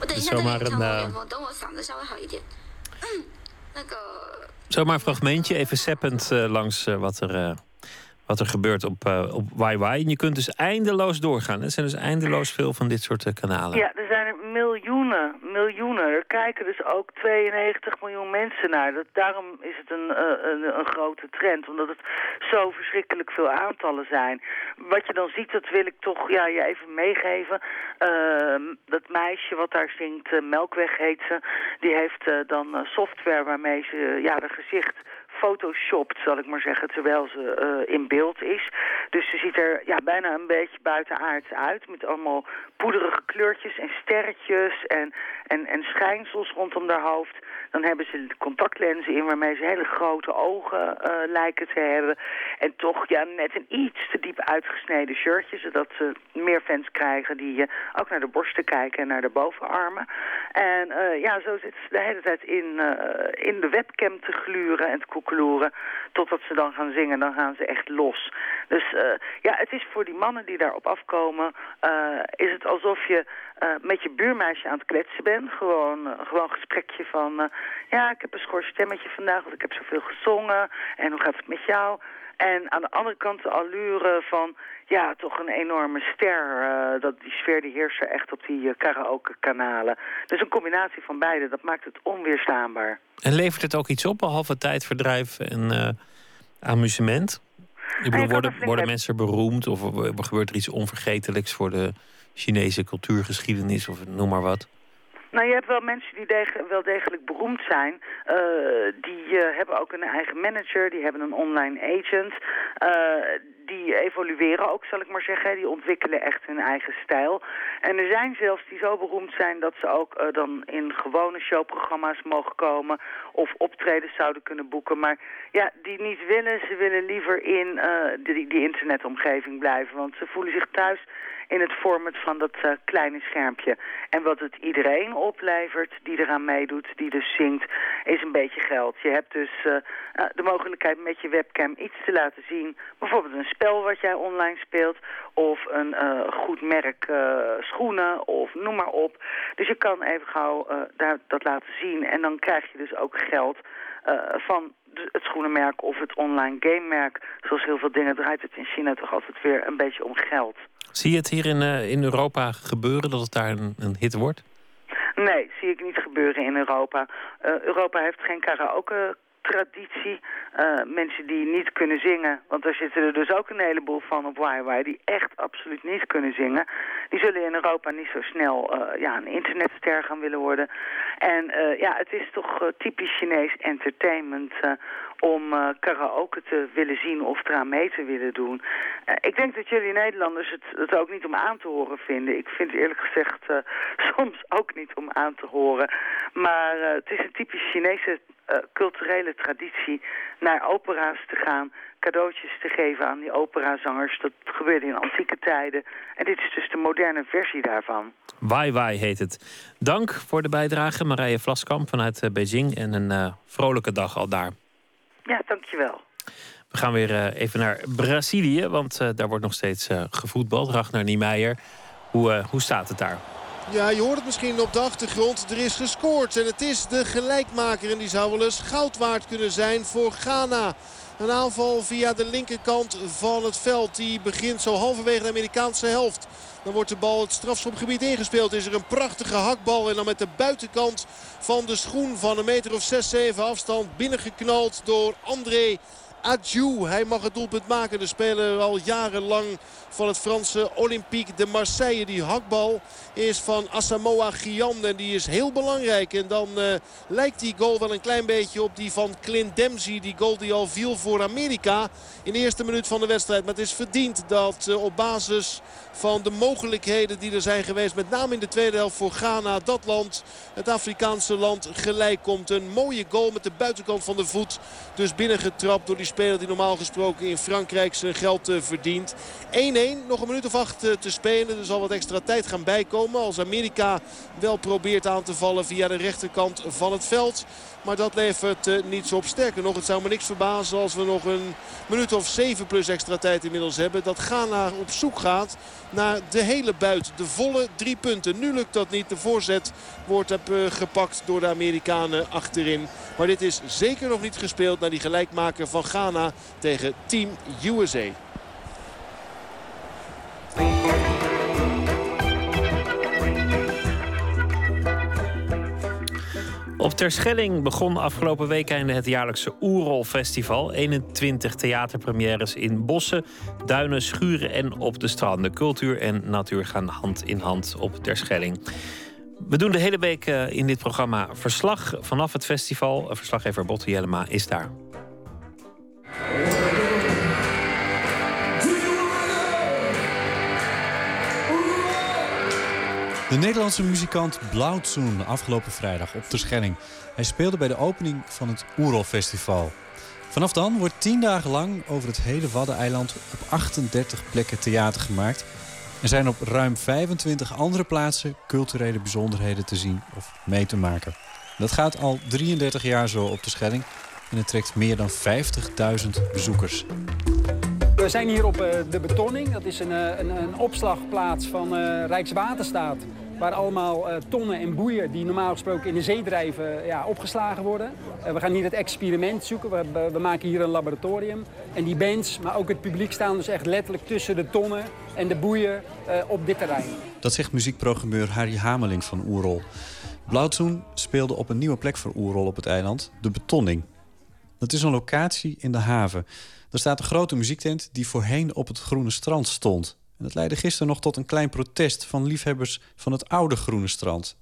我等一下再给 Zomaar 你唱 een, 到 eh, 远方，等我嗓子稍微好一点。嗯，那个 Zomaar een fragmentje, even seppend eh, langs eh, wat, er, eh, wat er gebeurt op, eh op YY. En je kunt dus eindeloos doorgaan. Er zijn dus eindeloos veel van dit soort eh, kanalen. Ja, er zijn er miljoenen, miljoenen. Er kijken dus ook 92 miljoen mensen naar. Dat, daarom is het een, eh, een, een grote trend, omdat het zo verschrikkelijk veel aantallen zijn. Wat je dan ziet, dat wil ik toch ja, je even meegeven. Ehm, dat meisje wat daar zingt, Melkweg heet ze, die heeft dan software waarmee ze ja, haar gezicht photoshopt, zal ik maar zeggen, terwijl ze eh, in beeld is. Dus ze ziet er ja, bijna een beetje buitenaards uit, met allemaal poederige kleurtjes en sterretjes en, en, en schijnsels rondom haar hoofd. Dan hebben ze contactlenzen in waarmee ze hele grote ogen eh, lijken te hebben. En toch ja, net een iets te diep uitgesneden shirtje, zodat ze meer fans krijgen die eh, ook naar de borsten kijken en naar de bovenarmen. En eh, ja, zo zit ze de hele tijd in, in de webcam te gluren en te koekeloeren. Totdat ze dan gaan zingen, dan gaan ze echt los. Dus ja, het is voor die mannen die daarop afkomen, is het alsof je eh, met je buurmeisje aan het kletsen bent. Gewoon, eh, gewoon een gesprekje van, eh, ja, ik heb een schor stemmetje vandaag, want ik heb zoveel gezongen. En hoe gaat het met jou? En aan de andere kant de allure van, ja, toch een enorme ster. dat, die sfeer die heerst er echt op die karaoke-kanalen. Dus een combinatie van beide, dat maakt het onweerstaanbaar. En levert het ook iets op, behalve tijdverdrijf en amusement? Ik bedoel, kan worden, worden mensen beroemd of gebeurt er iets onvergetelijks voor de Chinese cultuurgeschiedenis of noem maar wat? Nou, je hebt wel mensen die wel degelijk beroemd zijn. Eh, die eh, hebben ook een eigen manager, die hebben een online agent. Eh, die evolueren ook, zal ik maar zeggen. Die ontwikkelen echt hun eigen stijl. En er zijn zelfs die zo beroemd zijn dat ze ook dan in gewone showprogramma's mogen komen. Of optredens zouden kunnen boeken. Maar ja, die niet willen, ze willen liever in eh, die, die internetomgeving blijven. Want ze voelen zich thuis in het format van dat eh, kleine schermpje. En wat het iedereen oplevert die eraan meedoet, die dus zingt, is een beetje geld. Je hebt dus eh, eh, de mogelijkheid met je webcam iets te laten zien. Bijvoorbeeld een spel wat jij online speelt. Of een eh, goed merk schoenen of noem maar op. Dus je kan even gauw daar, dat laten zien. En dan krijg je dus ook geld van het schoenenmerk of het online gamemerk. Zoals heel veel dingen draait het in China toch altijd weer een beetje om geld. Zie je het hier in, eh, in Europa gebeuren dat het daar een, een hit wordt? Nee, zie ik niet gebeuren in Europa. Eh, Europa heeft geen karaoke traditie. Eh, mensen die niet kunnen zingen, want daar zitten er dus ook een heleboel van op YY... die echt absoluut niet kunnen zingen. Die zullen in Europa niet zo snel eh, ja, een internetster gaan willen worden. En ja, het is toch typisch Chinees entertainment... om eh, karaoke te willen zien of eraan mee te willen doen. Eh, ik denk dat jullie Nederlanders het, het ook niet om aan te horen vinden. Ik vind het eerlijk gezegd eh, soms ook niet om aan te horen. Maar het is een typisch Chinese culturele traditie naar opera's te gaan, cadeautjes te geven aan die operazangers. Dat gebeurde in antieke tijden. En dit is dus de moderne versie daarvan. Wai Wai heet het. Dank voor de bijdrage, Marije Vlaskamp vanuit Beijing. En een vrolijke dag al daar. Ja, dankjewel. We gaan weer eh, even naar Brazilië, want eh, daar wordt nog steeds eh, gevoetbald. Ragnar Niemeyer, hoe, eh, hoe staat het daar? Ja, je hoort het misschien op de achtergrond. Er is gescoord en het is de gelijkmaker. En die zou wel eens goud waard kunnen zijn voor Ghana. Een aanval via de linkerkant van het veld. Die begint zo halverwege de Amerikaanse helft. Dan wordt de bal het strafschopgebied ingespeeld. Is er een prachtige hakbal. En dan met de buitenkant van de schoen van een meter of 6, 7 afstand. Binnengeknald door André Adjou. Hij mag het doelpunt maken. De speler al jarenlang van het Franse Olympique de Marseille. Die hakbal is van Asamoah Gyan en die is heel belangrijk. En dan uh, lijkt die goal wel een klein beetje op die van Clint Dempsey. Die goal die al viel voor Amerika in de eerste minuut van de wedstrijd. Maar het is verdiend dat uh, op basis van de mogelijkheden die er zijn geweest. Met name in de tweede helft voor Ghana. Dat land, het Afrikaanse land, gelijk komt. Een mooie goal met de buitenkant van de voet. Dus binnengetrapt door die speler die normaal gesproken in Frankrijk zijn geld uh, verdient. 1-1, nog een minuut of acht uh, te spelen. Er zal wat extra tijd gaan bijkomen. Als Amerika wel probeert aan te vallen via de rechterkant van het veld. Maar dat levert uh, niets op. Sterker nog, het zou me niks verbazen als we nog een minuut of zeven plus extra tijd inmiddels hebben. Dat Ghana op zoek gaat naar de hele buit. De volle drie punten. Nu lukt dat niet. De voorzet wordt uh, gepakt door de Amerikanen achterin. Maar dit is zeker nog niet gespeeld naar die gelijkmaker van Ghana tegen Team USA. Op Terschelling begon afgelopen weekende het jaarlijkse Oerol Festival. 21 theaterpremières in bossen, duinen, schuren en op de stranden. Cultuur en natuur gaan hand in hand op Terschelling. We doen de hele week in dit programma verslag vanaf het festival. Verslaggever Botte Jellema is daar. De Nederlandse muzikant Blauwtsoen afgelopen vrijdag op Terschelling. Hij speelde bij de opening van het Oerol Festival. Vanaf dan wordt tien dagen lang over het hele Waddeneiland op 38 plekken theater gemaakt. Er zijn op ruim 25 andere plaatsen culturele bijzonderheden te zien of mee te maken. Dat gaat al 33 jaar zo op de Schelling en het trekt meer dan 50.000 bezoekers. We zijn hier op de Betonning. Dat is een, een, een opslagplaats van uh, Rijkswaterstaat. Waar allemaal tonnen en boeien die normaal gesproken in de zee drijven ja, opgeslagen worden. We gaan hier het experiment zoeken. We, we, maken hier een laboratorium. En die bands, maar ook het publiek staan dus echt letterlijk tussen de tonnen en de boeien op dit terrein. Dat zegt muziekprogrammeur Harry Hameling van Oerol. Blauwtsoen speelde op een nieuwe plek voor Oerol op het eiland, de Betonning. Dat is een locatie in de haven. Er staat een grote muziektent die voorheen op het Groene Strand stond. En dat leidde gisteren nog tot een klein protest van liefhebbers van het oude Groene Strand.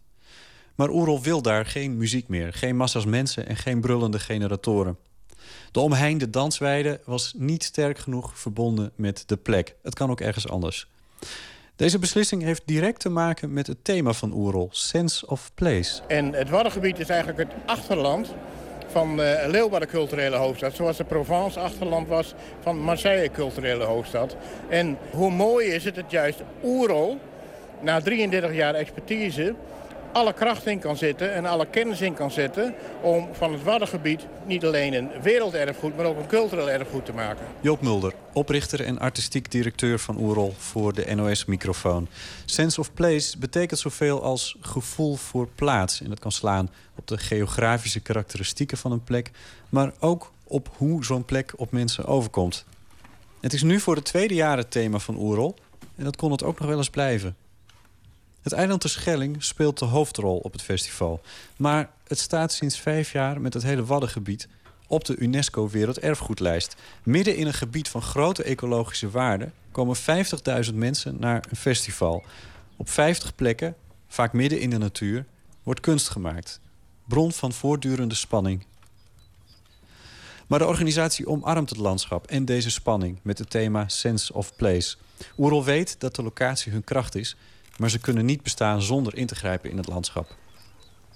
Maar Oerol wil daar geen muziek meer, geen massa's mensen en geen brullende generatoren. De omheinde dansweide was niet sterk genoeg verbonden met de plek. Het kan ook ergens anders. Deze beslissing heeft direct te maken met het thema van Oerol, Sense of Place. En het Waddengebied is eigenlijk het achterland van uh, Leeuwarden culturele hoofdstad. Zoals de Provence achterland was van Marseille culturele hoofdstad. En hoe mooi is het dat juist Oerol, na 33 jaar expertise alle kracht in kan zetten en alle kennis in kan zetten... om van het Waddengebied niet alleen een werelderfgoed, maar ook een cultureel erfgoed te maken. Joop Mulder, oprichter en artistiek directeur van Oerol voor de NOS-microfoon. Sense of place betekent zoveel als gevoel voor plaats. En dat kan slaan op de geografische karakteristieken van een plek... maar ook op hoe zo'n plek op mensen overkomt. Het is nu voor het tweede jaar het thema van Oerol... en dat kon het ook nog wel eens blijven. Het eiland de Schelling speelt de hoofdrol op het festival. Maar het staat sinds vijf jaar met het hele Waddengebied op de UNESCO Werelderfgoedlijst. Midden in een gebied van grote ecologische waarde... komen 50.000 mensen naar een festival. Op 50 plekken, vaak midden in de natuur, wordt kunst gemaakt. Bron van voortdurende spanning. Maar de organisatie omarmt het landschap en deze spanning... met het thema Sense of Place. Oerol weet dat de locatie hun kracht is... maar ze kunnen niet bestaan zonder in te grijpen in het landschap.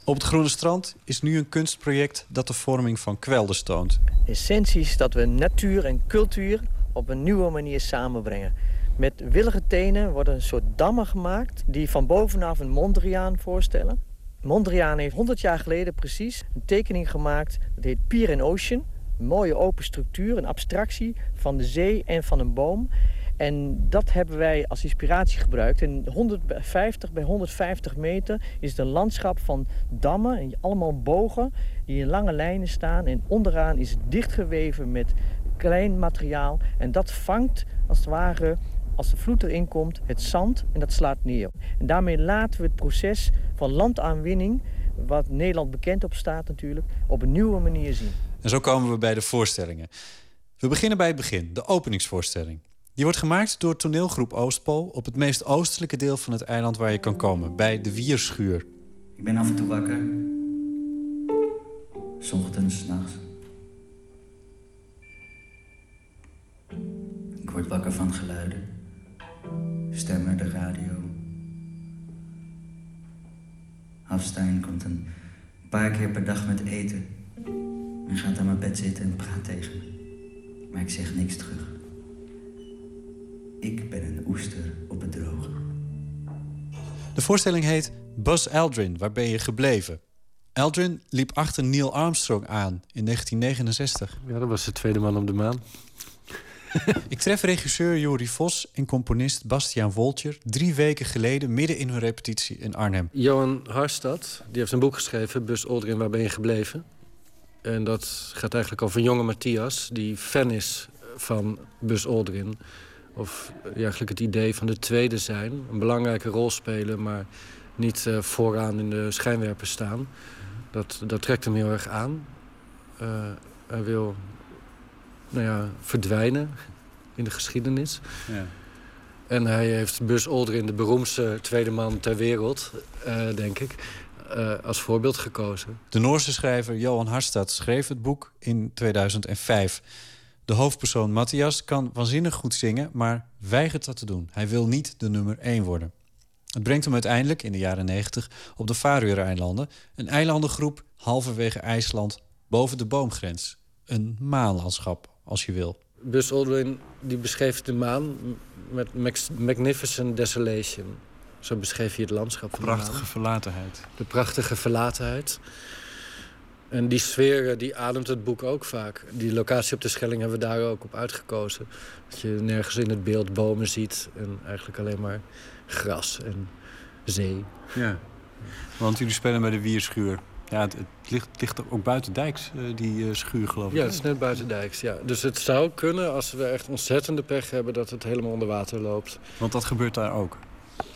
Op het Groene Strand is nu een kunstproject dat de vorming van kwelden toont. Essentie is dat we natuur en cultuur op een nieuwe manier samenbrengen. Met willige tenen worden een soort dammen gemaakt... die van bovenaf een Mondriaan voorstellen. Mondriaan heeft 100 jaar geleden precies een tekening gemaakt. Dat heet Pier in Ocean. Een mooie open structuur, een abstractie van de zee en van een boom. En dat hebben wij als inspiratie gebruikt. En 150 bij 150 meter is het een landschap van dammen. En allemaal bogen die in lange lijnen staan. En onderaan is het dichtgeweven met klein materiaal. En dat vangt als het ware, als de vloed erin komt, het zand en dat slaat neer. En daarmee laten we het proces van landaanwinning, wat Nederland bekend op staat natuurlijk, op een nieuwe manier zien. En zo komen we bij de voorstellingen. We beginnen bij het begin, de openingsvoorstelling. Die wordt gemaakt door toneelgroep Oostpool op het meest oostelijke deel van het eiland waar je kan komen, bij de Wierschuur. Ik ben af en toe wakker. S ochtends, nachts. Ik word wakker van geluiden. Stemmen, de radio. Hafstein komt een paar keer per dag met eten. En gaat aan mijn bed zitten en praat tegen me. Maar ik zeg niks terug. Ik ben een oester op het droge. De voorstelling heet Buzz Aldrin, waar ben je gebleven? Aldrin liep achter Neil Armstrong aan in 1969. Ja, dat was de tweede man op de maan. Ik tref regisseur Jori Vos en componist Bastiaan Woltjer... drie weken geleden midden in hun repetitie in Arnhem. Johan Harstad, die heeft een boek geschreven... Bus Aldrin, waar ben je gebleven? En dat gaat eigenlijk over jonge Matthias... die fan is van Bus Aldrin. Of ja, eigenlijk het idee van de tweede zijn. Een belangrijke rol spelen, maar niet uh, vooraan in de schijnwerpers staan. Dat, dat trekt hem heel erg aan. Uh, hij wil nou ja, verdwijnen in de geschiedenis. Ja. En hij heeft Bus Aldrin, de beroemdste tweede man ter wereld, uh, denk ik, als voorbeeld gekozen. De Noorse schrijver Johan Harstad schreef het boek in 2005. De hoofdpersoon Matthias kan waanzinnig goed zingen, maar weigert dat te doen. Hij wil niet de nummer 1 worden. Het brengt hem uiteindelijk in de jaren 90 op de Faroe-eilanden... een eilandengroep halverwege IJsland boven de boomgrens. Een maanlandschap, als je wil. Bus Aldrin die beschreef de maan met Magnificent Desolation. Zo beschreef hij het landschap van Prachtige de maan. verlatenheid. De prachtige verlatenheid. En die sfeer die ademt het boek ook vaak. Die locatie op de Schelling hebben we daar ook op uitgekozen. Dat je nergens in het beeld bomen ziet en eigenlijk alleen maar gras en zee. Ja, want jullie spelen bij de Wierschuur. Ja, het, het ligt, ligt ook buiten dijks, uh, die uh, schuur geloof ik. Ja, het is net buiten dijks, ja. Dus het zou kunnen, als we echt ontzettende pech hebben... dat het helemaal onder water loopt. Want dat gebeurt daar ook?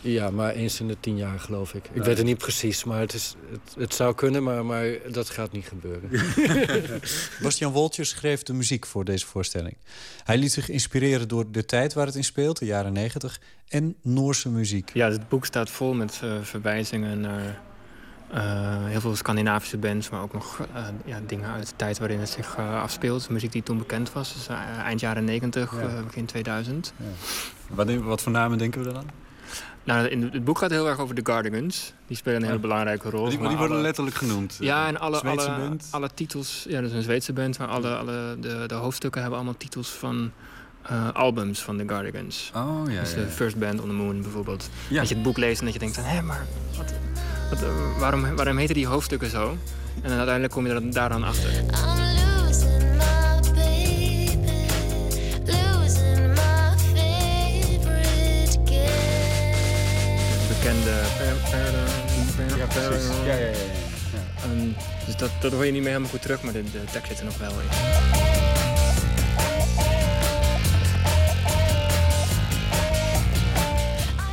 Ja, maar eens in de tien jaar geloof ik. Ik nee. weet het niet precies, maar het, is, het, het, zou kunnen, maar, maar dat gaat niet gebeuren. Bastian Woltjes schreef de muziek voor deze voorstelling. Hij liet zich inspireren door de tijd waar het in speelt, de jaren negentig, en Noorse muziek. Ja, het boek staat vol met uh, verwijzingen naar uh, heel veel Scandinavische bands, maar ook nog uh, ja, dingen uit de tijd waarin het zich uh, afspeelt. Muziek die toen bekend was, dus, eind jaren 90, ja. begin 2000. Ja. Wat, wat voor namen denken we dan aan? Nou, in het boek gaat het heel erg over de Cardigans. Die spelen een hele belangrijke rol. Die, die worden alle... letterlijk genoemd. Ja, en alle, alle, alle, titels... Ja, dat is een Zweedse band, maar alle, alle de, de hoofdstukken hebben allemaal titels van... Uh, albums van de Cardigans. Oh, ja, dus de ja. First Band on the Moon bijvoorbeeld. Ja. Dat je het boek leest en dat je denkt van... hé, maar wat, wat, uh, waarom, waarom heten die hoofdstukken zo? En dan uiteindelijk kom je er, daar dan achter. Ja, precies. Ja, ja, ja. ja. Um, dus dat, dat hoor je niet meer helemaal goed terug, maar de, de tekst zit er nog wel in.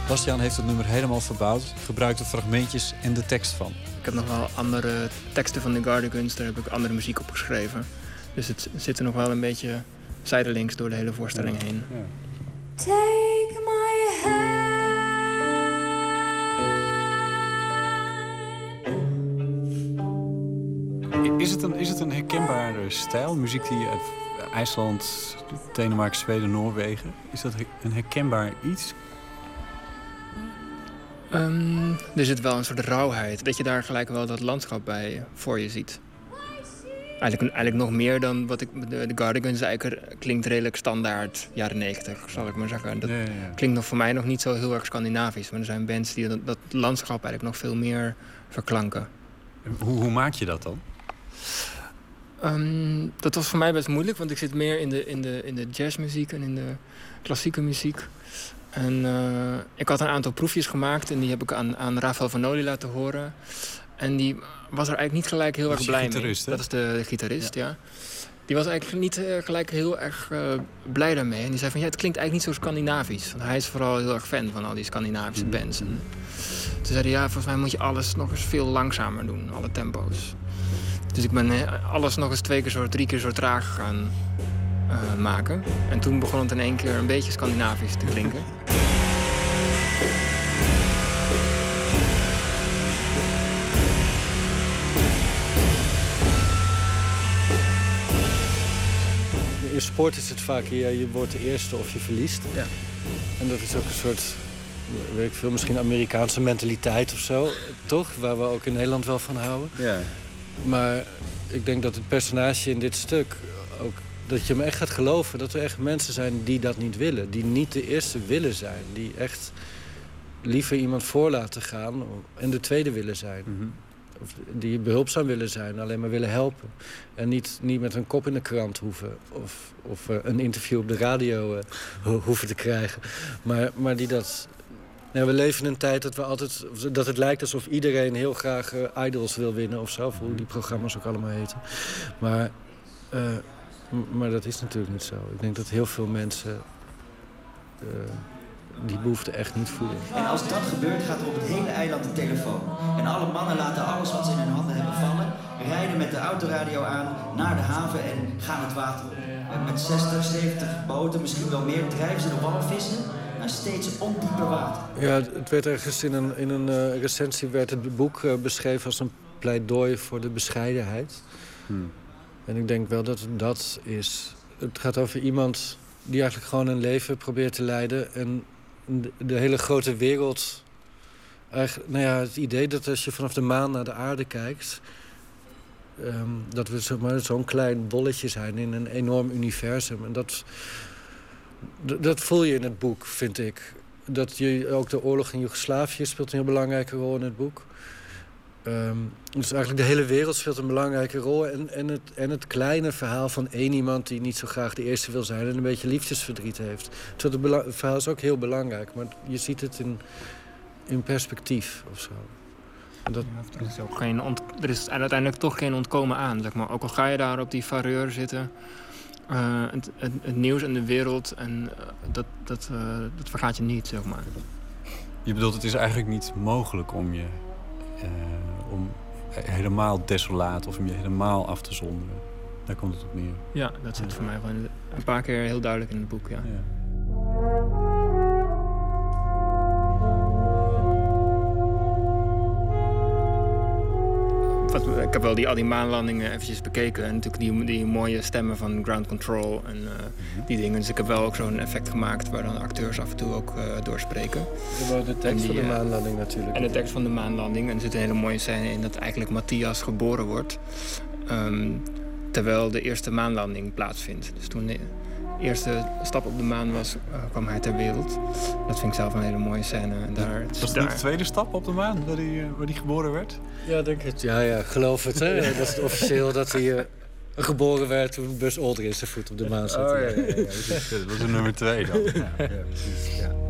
Bastiaan heeft het nummer helemaal verbouwd, gebruikt de fragmentjes en de tekst van. Ik heb nog wel andere teksten van de Gardigans, daar heb ik andere muziek op geschreven. Dus het zit er nog wel een beetje zijdelings door de hele voorstelling heen. Ja. Is het, een, is het een herkenbare stijl? Muziek die uit IJsland, Denemarken, Zweden, Noorwegen. Is dat een herkenbaar iets? Um, er zit wel een soort rauwheid. Dat je daar gelijk wel dat landschap bij voor je ziet. Eigenlijk, eigenlijk nog meer dan wat ik... De, de Gardigans eigenlijk klinkt redelijk standaard jaren 90, zal ik maar zeggen. Dat ja, ja, ja. klinkt nog voor mij nog niet zo heel erg Scandinavisch. Maar er zijn bands die dat, dat landschap eigenlijk nog veel meer verklanken. Hoe, hoe maak je dat dan? Um, dat was voor mij best moeilijk, want ik zit meer in de, in de, in de jazzmuziek en in de klassieke muziek. En uh, ik had een aantal proefjes gemaakt en die heb ik aan, aan Rafael Vanoli laten horen. En die was er eigenlijk niet gelijk heel erg blij mee. Hè? Dat is de, de gitarist, ja. ja. Die was eigenlijk niet eh, gelijk heel erg eh, blij daarmee. En die zei van, ja, het klinkt eigenlijk niet zo Scandinavisch. Want hij is vooral heel erg fan van al die Scandinavische Mhm. bands. En toen zei hij, ja, volgens mij moet je alles nog eens veel langzamer doen. Alle tempo's. Dus ik ben eh, alles nog eens twee keer zo, drie keer zo traag gaan eh, maken. En toen begon het in één keer een beetje Scandinavisch te klinken. In sport is het vaak, ja, je wordt de eerste of je verliest. Ja. En dat is ook een soort, weet ik veel, misschien Amerikaanse mentaliteit of zo. Toch? Waar we ook in Nederland wel van houden. Ja. Maar ik denk dat het personage in dit stuk ook... dat je hem echt gaat geloven dat er echt mensen zijn die dat niet willen. Die niet de eerste willen zijn. Die echt liever iemand voor laten gaan en de tweede willen zijn. Of die behulpzaam willen zijn, alleen maar willen helpen. En niet, niet met een kop in de krant hoeven. Of, of eh, een interview op de radio eh, ho- hoeven te krijgen. Maar, maar die dat... Ja, we leven in een tijd dat, we altijd, dat het lijkt alsof iedereen heel graag eh, idols wil winnen of zo. Of hoe die programma's ook allemaal heten. Maar, eh, maar dat is natuurlijk niet zo. Ik denk dat heel veel mensen eh, die behoefte echt niet voelen. En als dat gebeurt, gaat er op het hele eiland een telefoon. En alle mannen laten alles wat ze in hun handen hebben vallen, rijden met de autoradio aan naar de haven en gaan het water op. Met 60, 70 boten, misschien wel meer, drijven ze de walvissen naar steeds ondieper water. Ja, het werd ergens in een, in een eh, recensie werd het boek eh, beschreven als een pleidooi voor de bescheidenheid. En ik denk wel dat het dat is. Het gaat over iemand die eigenlijk gewoon een leven probeert te leiden en de, de hele grote wereld. Eigenlijk, nou ja, het idee dat als je vanaf de maan naar de aarde kijkt, ehm, dat we zeg maar, zo'n klein bolletje zijn in een enorm universum. En dat, dat voel je in het boek, vind ik. Dat je, ook de oorlog in Joegoslavië speelt een heel belangrijke rol in het boek. Ehm, dus eigenlijk de hele wereld speelt een belangrijke rol. En, en, het, en het kleine verhaal van één iemand die niet zo graag de eerste wil zijn... en een beetje liefdesverdriet heeft. Het, verhaal is ook heel belangrijk. Maar je ziet het in, in perspectief of zo. Dat, Er is, ook geen er is uiteindelijk toch geen ontkomen aan. Zeg maar. Ook al ga je daar op die vareur zitten. Eh, het, het, het nieuws en de wereld, en, eh, dat, dat, eh, dat vergaat je niet, zeg maar. Je bedoelt, het is eigenlijk niet mogelijk om je om helemaal desolaat of om je helemaal af te zonderen. Daar komt het op neer. Ja, dat zit voor mij gewoon een paar keer heel duidelijk in het boek, ja. Wat, ik heb wel die, al die maanlandingen eventjes bekeken. En natuurlijk die, die mooie stemmen van ground control en eh, die dingen. Dus ik heb wel ook zo'n effect gemaakt waar dan acteurs af en toe ook eh, doorspreken. Ja, de tekst van de eh, maanlanding natuurlijk. En de tekst van de maanlanding. En er zit een hele mooie scène in dat eigenlijk Matthias geboren wordt. ehm, terwijl de eerste maanlanding plaatsvindt. Dus toen de eerste stap op de maan was, eh, kwam hij ter wereld. Dat vind ik zelf een hele mooie scène. En daar, Was het daar, niet de tweede stap op de maan waar die, eh, waar die geboren werd? Ja, denk het. Ja, ja, geloof het. Hè? Dat is het officieel dat hij eh, geboren werd toen Bus Aldrin zijn voet op de maan zette. Oh, ja, ja, ja. Dus, Dat was een nummer twee dan. Ja, ja, precies. Ja.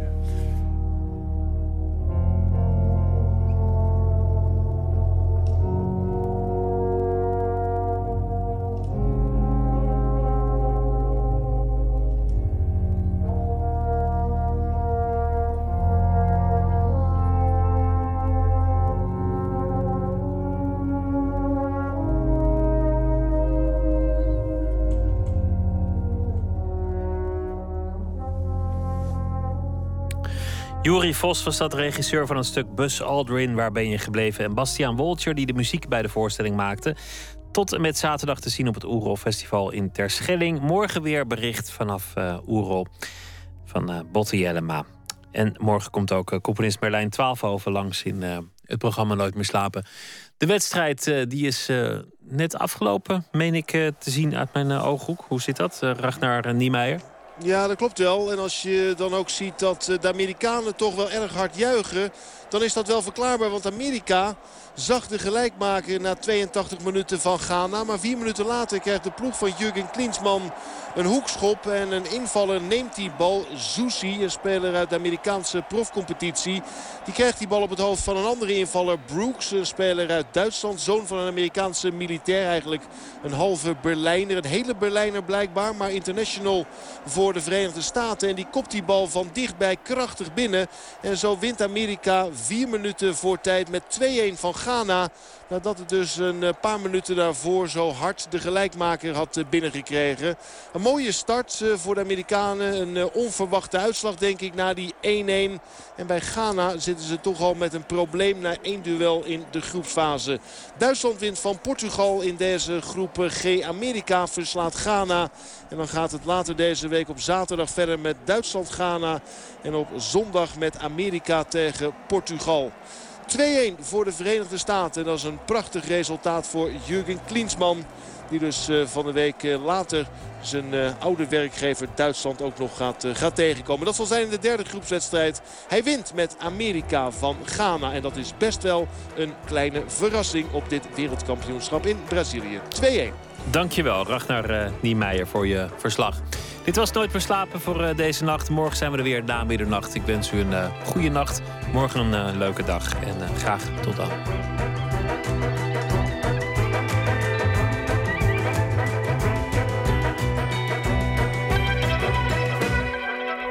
Juri Vos was dat regisseur van het stuk Bus Aldrin, Waar ben je gebleven? En Bastiaan Woltjer, die de muziek bij de voorstelling maakte. Tot en met zaterdag te zien op het Oerol Festival in Terschelling. Morgen weer bericht vanaf eh Oerol van eh Botte Jellema. En morgen komt ook eh, componist Merlijn Twaalfhoven langs in het programma Nooit meer slapen. De wedstrijd die is net afgelopen, meen ik te zien uit mijn ooghoek. Hoe zit dat, uh, Ragnar Niemeyer? Ja, dat klopt wel. En als je dan ook ziet dat eh, de Amerikanen toch wel erg hard juichen... dan is dat wel verklaarbaar. Want Amerika zag de gelijkmaker na 82 minuten van Ghana. Maar vier minuten later krijgt de ploeg van Jurgen Klinsman een hoekschop. En een invaller neemt die bal. Zusi, een speler uit de Amerikaanse profcompetitie. Die krijgt die bal op het hoofd van een andere invaller. Brooks, een speler uit Duitsland. Zoon van een Amerikaanse militair. Eigenlijk een halve Berlijner. Een hele Berlijner blijkbaar. Maar international voor de Verenigde Staten. En die kopt die bal van dichtbij krachtig binnen. En zo wint Amerika vier minuten voor tijd met 2-1 van Ghana. Nadat het dus een eh, paar minuten daarvoor zo hard de gelijkmaker had eh, binnengekregen. Een mooie start eh, voor de Amerikanen. Een onverwachte uitslag denk ik na die 1-1. En bij Ghana zitten ze toch al met een probleem na één duel in de groepsfase. Duitsland wint van Portugal in deze groep G. Amerika verslaat Ghana. En dan gaat het later deze week op zaterdag verder met Duitsland-Ghana. En op zondag met Amerika tegen Portugal. 2-1 voor de Verenigde Staten. En dat is een prachtig resultaat voor Jurgen Klinsman. Die dus uh, van de week uh, later zijn uh, oude werkgever Duitsland ook nog gaat, gaat tegenkomen. Dat zal zijn in de derde groepswedstrijd. Hij wint met Amerika van Ghana. En dat is best wel een kleine verrassing op dit wereldkampioenschap in Brazilië. 2-1. Dankjewel Ragnar uh, Niemeyer voor je verslag. Dit was Nooit meer slapen voor uh, deze nacht. Morgen zijn we er weer na middernacht. Ik wens u een uh, goede nacht. Morgen een leuke dag. En graag tot dan.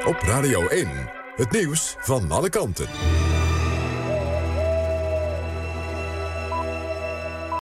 Op Radio 1. Het nieuws van alle kanten.